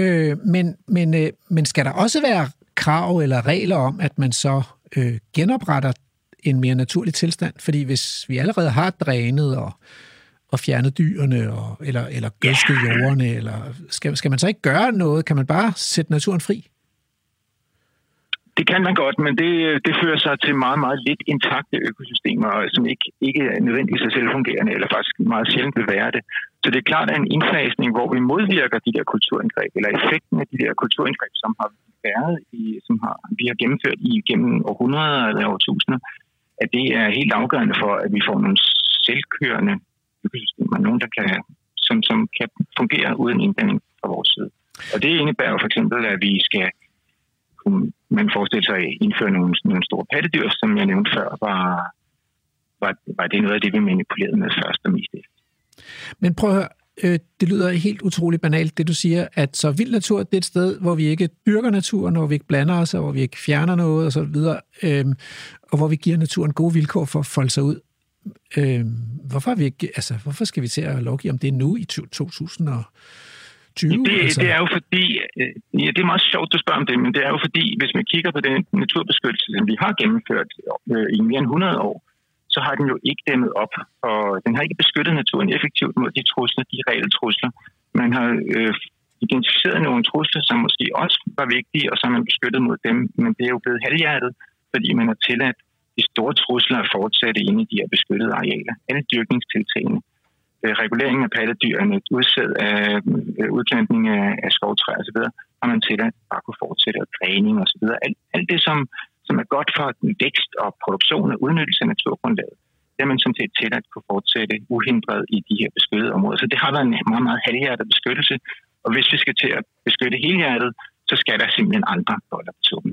A: øh, men, men, øh, men skal der også være krav eller regler om, at man så øh, genopretter en mere naturlig tilstand? Fordi hvis vi allerede har drænet og, og fjernet dyrene, og, eller, eller gødsket jordene, eller skal, skal man så ikke gøre noget? Kan man bare sætte naturen fri?
H: Det kan man godt, men det, det fører sig til meget, meget lidt intakte økosystemer, som ikke, ikke nødvendigvis er selvfungerende, eller faktisk meget sjældent vil være det. Så det er klart, at en indfasning, hvor vi modvirker de der kulturindgreb, eller effekten af de der kulturindgreb, som har været i, som har, vi har gennemført i gennem århundreder eller årtusinder, at det er helt afgørende for, at vi får nogle selvkørende økosystemer, nogen, der kan, som, som kan fungere uden indblanding fra vores side. Og det indebærer for eksempel, at vi skal man forestille sig at indføre nogle, nogle store pattedyr, som jeg nævnte før, var, var, var det noget af det, vi manipulerede med først og mest efter.
A: Men prøv at høre, øh, det lyder helt utroligt banalt, det du siger, at så vild natur, det er et sted, hvor vi ikke dyrker naturen, hvor vi ikke blander os, og hvor vi ikke fjerner noget, og så videre, øh, og hvor vi giver naturen gode vilkår for at folde sig ud. Øh, hvorfor, er vi ikke, altså, hvorfor skal vi til at lovgive om det nu i 2000 og 20?
H: Det,
A: altså.
H: det er jo fordi, øh, ja, det er meget sjovt, du spørger om det, men det er jo fordi, hvis man kigger på den naturbeskyttelse, som vi har gennemført øh, i mere end 100 år, så har den jo ikke dæmmet op, og den har ikke beskyttet naturen effektivt mod de trusler, de reelle trusler. Man har øh, identificeret nogle trusler, som måske også var vigtige, og så har man beskyttet mod dem, men det er jo blevet halvhjertet, fordi man har tilladt de store trusler at fortsætte inde i de her beskyttede arealer. Alle dyrkningstiltagene, øh, reguleringen af pattedyrene, udsæd af øh, udplantning af, af skovtræer osv., har man tilladt bare kunne fortsætte, og dræning osv. Alt, alt det, som som er godt for vækst og produktion og udnyttelse af naturgrundlaget. Det er man sådan set til at kunne fortsætte uhindret i de her beskyttede områder. Så det har været en meget, meget halvhjertet beskyttelse. Og hvis vi skal til at beskytte helhjertet, så skal der simpelthen andre boller på tuben.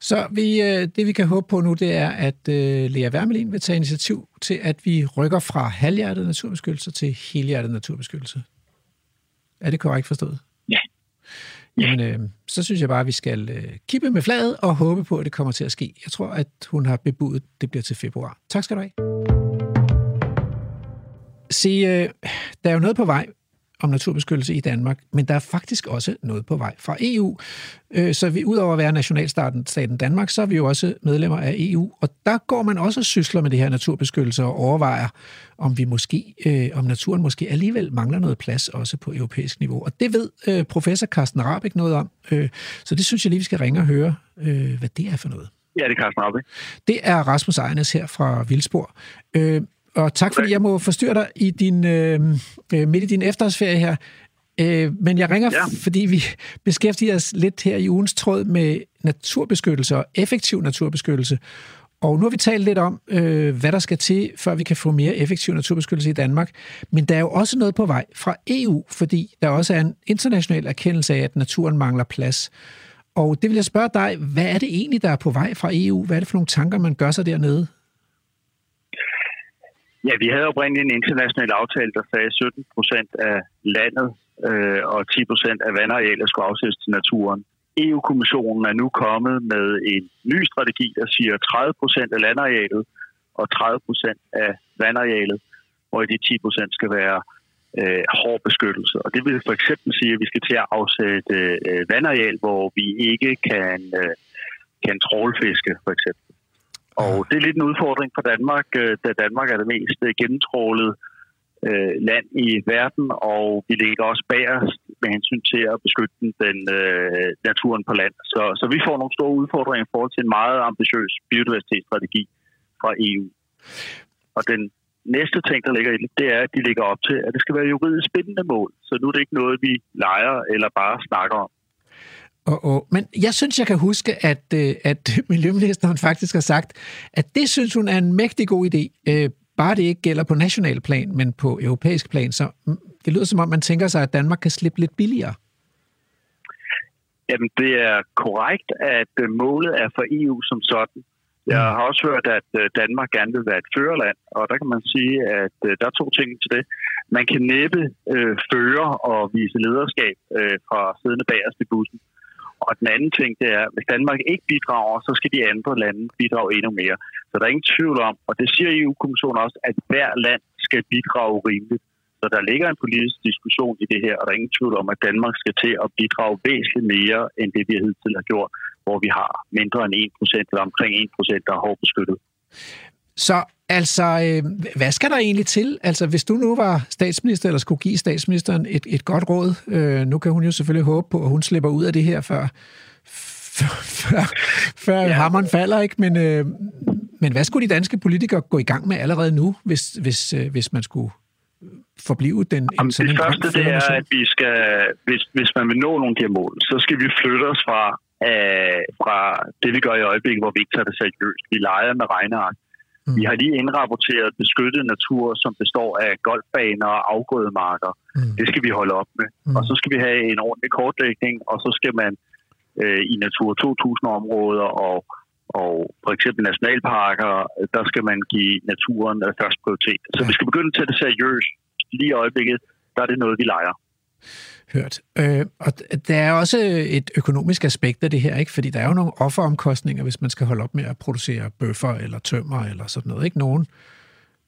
A: Så vi, øh, det vi kan håbe på nu, det er, at øh, Lea Wermelin vil tage initiativ til, at vi rykker fra halvhjertet naturbeskyttelse til helhjertet naturbeskyttelse. Er det korrekt forstået?
H: Ja,
A: Jamen, øh, så synes jeg bare, at vi skal øh, kippe med flaget og håbe på, at det kommer til at ske. Jeg tror, at hun har bebudet, at det bliver til februar. Tak skal du have. Se, øh, der er jo noget på vej om naturbeskyttelse i Danmark, men der er faktisk også noget på vej fra EU. Øh, så vi udover at være nationalstaten staten Danmark, så er vi jo også medlemmer af EU, og der går man også og sysler med det her naturbeskyttelse og overvejer, om vi måske, øh, om naturen måske alligevel mangler noget plads også på europæisk niveau. Og det ved øh, professor Carsten Rabeck noget om, så det synes jeg lige, vi skal ringe og høre, hvad det er for noget.
H: Ja, det er Carsten Rabeck.
A: Det er Rasmus Ejernes her fra Vildspor og tak fordi jeg må forstyrre dig i din, øh, øh, midt i din efterårsferie her. Øh, men jeg ringer, ja. fordi vi beskæftiger os lidt her i ugens tråd med naturbeskyttelse og effektiv naturbeskyttelse. Og nu har vi talt lidt om, øh, hvad der skal til, før vi kan få mere effektiv naturbeskyttelse i Danmark. Men der er jo også noget på vej fra EU, fordi der også er en international erkendelse af, at naturen mangler plads. Og det vil jeg spørge dig, hvad er det egentlig, der er på vej fra EU? Hvad er det for nogle tanker, man gør sig dernede?
I: Ja, vi havde oprindeligt en international aftale, der sagde, at 17 procent af landet øh, og 10 procent af vandarealet skulle afsættes til naturen. EU-kommissionen er nu kommet med en ny strategi, der siger 30 procent af landarealet og 30 procent af vandarealet, hvor de 10 procent skal være øh, hård beskyttelse. Og det vil for eksempel sige, at vi skal til at afsætte øh, vandareal, hvor vi ikke kan, øh, kan trålfiske, for eksempel. Og det er lidt en udfordring for Danmark, øh, da Danmark er det mest øh, gennemtrålede øh, land i verden, og vi ligger også bag os med hensyn til at beskytte den øh, naturen på land. Så, så vi får nogle store udfordringer i forhold til en meget ambitiøs biodiversitetsstrategi fra EU. Og den næste ting, der ligger i det, det er, at de ligger op til, at det skal være juridisk bindende mål. Så nu er det ikke noget, vi leger eller bare snakker om.
A: Og, og, men jeg synes, jeg kan huske, at, øh, at Miljøministeren faktisk har sagt, at det synes hun er en mægtig god idé, øh, bare det ikke gælder på national plan, men på europæisk plan. Så mm, det lyder som om, man tænker sig, at Danmark kan slippe lidt billigere.
I: Jamen, det er korrekt, at øh, målet er for EU som sådan Jeg har også hørt, at Danmark gerne vil være et førerland, og der kan man sige, at der er to ting til det. Man kan næppe øh, føre og vise lederskab øh, fra siddende bagerst i bussen. Og den anden ting, det er, at hvis Danmark ikke bidrager, så skal de andre lande bidrage endnu mere. Så der er ingen tvivl om, og det siger EU-kommissionen også, at hver land skal bidrage rimeligt. Så der ligger en politisk diskussion i det her, og der er ingen tvivl om, at Danmark skal til at bidrage væsentligt mere, end det vi hidtil har gjort, hvor vi har mindre end 1% eller omkring 1%, der er hårdt beskyttet.
A: Så altså, øh, hvad skal der egentlig til? Altså, hvis du nu var statsminister, eller skulle give statsministeren et, et godt råd, øh, nu kan hun jo selvfølgelig håbe på, at hun slipper ud af det her, før, før, før, før ja. hammeren falder, ikke? Men, øh, men hvad skulle de danske politikere gå i gang med allerede nu, hvis, hvis, øh, hvis man skulle forblive den
I: Jamen,
A: sådan
I: det
A: en
I: første, det er, at vi skal, hvis, hvis man vil nå nogle af de her mål, så skal vi flytte os fra, øh, fra det, vi gør i øjeblikket, hvor vi ikke tager det seriøst. Vi leger med regneark. Mm. Vi har lige indrapporteret beskyttet natur, som består af golfbaner og afgrødemarker.
A: Mm.
I: Det skal vi holde op med.
A: Mm.
I: Og så skal vi have en ordentlig kortlægning, og så skal man øh, i Natur 2000-områder og, og for eksempel nationalparker, der skal man give naturen øh, først prioritet. Så
A: Ja.
I: vi skal begynde at tage det seriøst. Lige i øjeblikket, der er det noget, vi leger.
A: Hørt. Øh, og der er også et økonomisk aspekt af det her, ikke? fordi der er jo nogle offeromkostninger, hvis man skal holde op med at producere bøffer eller tømmer eller sådan noget. Ikke nogen,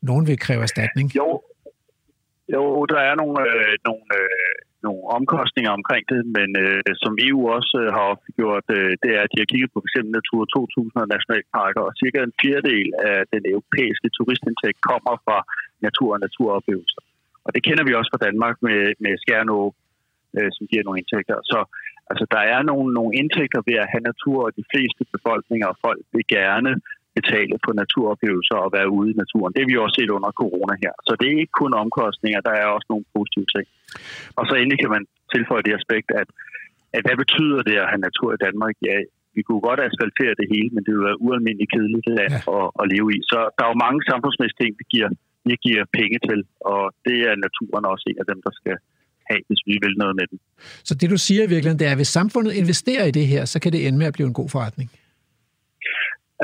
A: nogen vil kræve erstatning.
I: Jo, jo der er nogle, øh, nogle, øh, nogle omkostninger omkring det, men øh, som EU også øh, har gjort, øh, det er, at de har kigget på f.eks. Natur 2000 og nationalparker, og cirka en fjerdedel af den europæiske turistindtægt kommer fra natur og naturoplevelser. Og det kender vi også fra Danmark med, med Skærnå, øh, som giver nogle indtægter. Så altså, der er nogle, nogle indtægter ved at have natur, og de fleste befolkninger og folk vil gerne betale på naturoplevelser og være ude i naturen. Det har vi også set under corona her. Så det er ikke kun omkostninger, der er også nogle positive ting. Og så endelig kan man tilføje det aspekt, at, at hvad betyder det at have natur i Danmark? Ja, vi kunne godt asfaltere det hele, men det vil være ualmindeligt kedeligt land
A: Ja.
I: at, at leve i. Så der er jo mange samfundsmæssige ting, vi giver, vi giver penge til, og det er naturen også en af dem, der skal have, hvis vi vil noget med den.
A: Så det du siger i virkeligheden, det er, at hvis samfundet investerer i det her, så kan det ende med at blive en god forretning.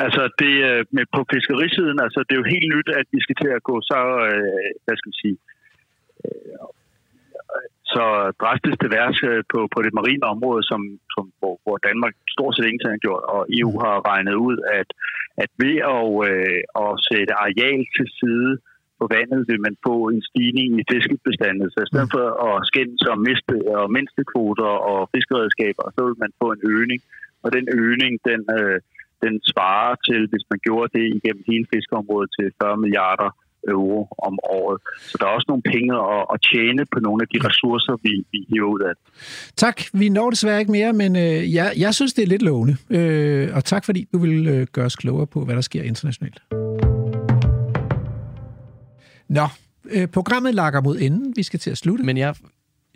I: Altså, det, øh, med på fiskerisiden, altså, det er jo helt nyt, at vi skal til at gå så, øh, hvad skal man sige, øh, så drastisk til værks på, på det marine område, som, som, hvor, hvor Danmark stort set ingenting har gjort, og EU har regnet ud, at, at ved at, øh, at sætte areal til side på vandet, vil man få en stigning i fiskebestanden. Så i stedet for at skændes om miste, og mindstekvoter og fiskeredskaber, så vil man få en øgning. Og den øgning, den, øh, den svarer til, hvis man gjorde det igennem hele fiskeområdet, til 40 milliarder euro om året. Så der er også nogle penge at, at tjene på nogle af de ressourcer, vi, vi hiver ud af.
A: Tak. Vi når desværre ikke mere, men øh, jeg, jeg synes, det er lidt lovende. Øh, og tak, fordi du vil øh, gøre os klogere på, hvad der sker internationalt. Nå, øh, programmet lakker mod enden. Vi skal til at slutte.
B: Men jeg,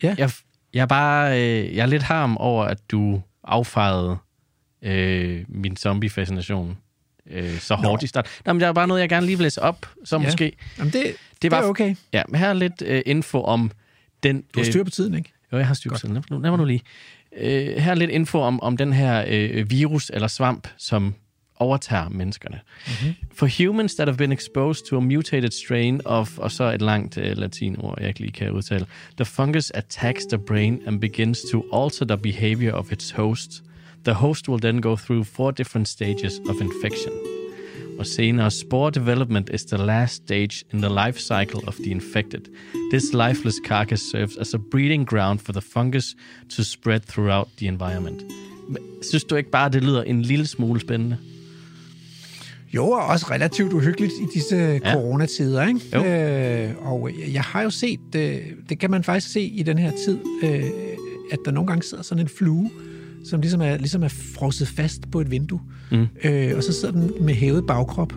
A: Ja.
B: jeg, jeg, er bare, øh, jeg er lidt harm over, at du affejede øh, min zombie-fascination øh, så
A: Nå.
B: hårdt i start. Nej, men der er bare noget, jeg gerne lige vil læse op, så
A: Ja.
B: måske...
A: Jamen, det, det, var, det er okay.
B: Ja, men her er lidt øh, info om den...
A: Du har styr på tiden, ikke?
B: Jo, jeg har styr på tiden. Lad mig nu lige. Øh, her er lidt info om, om den her øh, virus eller svamp, som overtager menneskerne. Mm-hmm. For humans that have been exposed to a mutated strain of, og så et langt øh, latinord, jeg ikke lige kan udtale, the fungus attacks the brain and begins to alter the behavior of its host. The host will then go through four different stages of infection. Og senere, spore development is the last stage in the life cycle of the infected. This lifeless carcass serves as a breeding ground for the fungus to spread throughout the environment. Men Synes du ikke bare, det lyder en lille smule spændende?
A: Jo, og også relativt uhyggeligt i disse ja. coronatider, ikke?
B: Jo.
A: Øh, og jeg, har jo set, øh, det kan man faktisk se i den her tid, øh, at der nogle gange sidder sådan en flue, som ligesom er, ligesom er frosset fast på et vindue.
B: Mm.
A: Øh, og så sidder den med hævet bagkrop.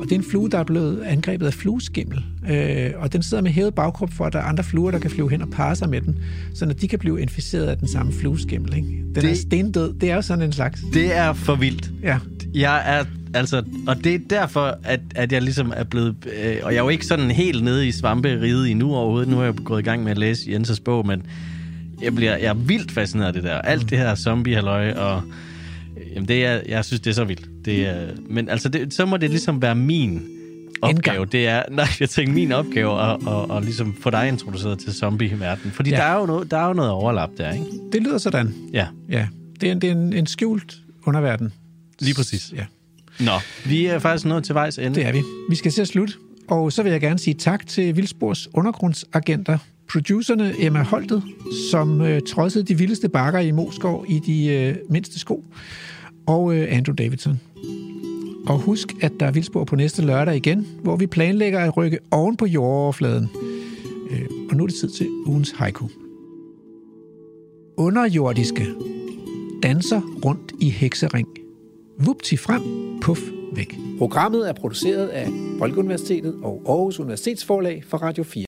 A: Og det er en flue, der er blevet angrebet af flueskimmel. Øh, og den sidder med hævet bagkrop, for at der er andre fluer, der kan flyve hen og parre sig med den, så når de kan blive inficeret af den samme flueskimmel. Ikke? Den det... er
B: Det-
A: stendød. Det er jo sådan en slags.
B: Det er for vildt.
A: Ja.
B: Jeg er, altså, og det er derfor, at, at jeg ligesom er blevet, øh, og jeg er jo ikke sådan helt nede i svamperiget endnu overhovedet. Nu er jeg gået i gang med at læse Jensens bog, men jeg, bliver, jeg er vildt fascineret af det der. Alt det her zombie halløj og Jamen, det er, jeg synes, det er så vildt. Det er, men altså, det, så må det ligesom være min opgave. Det er, nej, jeg tænker, min opgave at, at, at, ligesom få dig introduceret til zombie-verden. Fordi
A: Ja.
B: ja. der, er jo noget, der er jo noget overlap der, ikke?
A: Det lyder sådan.
B: Ja,
A: Ja, det er en, det er en, en skjult underverden.
B: Lige præcis.
A: Ja,
B: Nå, vi er faktisk nået til vejs ende.
A: det er vi. Vi skal til at slutte, og så vil jeg gerne sige tak til Vildspors undergrundsagenter, producerne Emma Holtet, som øh, trodsede de vildeste bakker i Moskov i de øh, mindste sko, og øh, Andrew Davidson. Og husk, at der er Vildspor på næste lørdag igen, hvor vi planlægger at rykke oven på jordoverfladen. Øh, og nu er det tid til ugens haiku. Underjordiske danser rundt i heksering. Vupti frem, puff væk. Programmet er produceret af Folkeuniversitetet og Aarhus Universitetsforlag for Radio 4.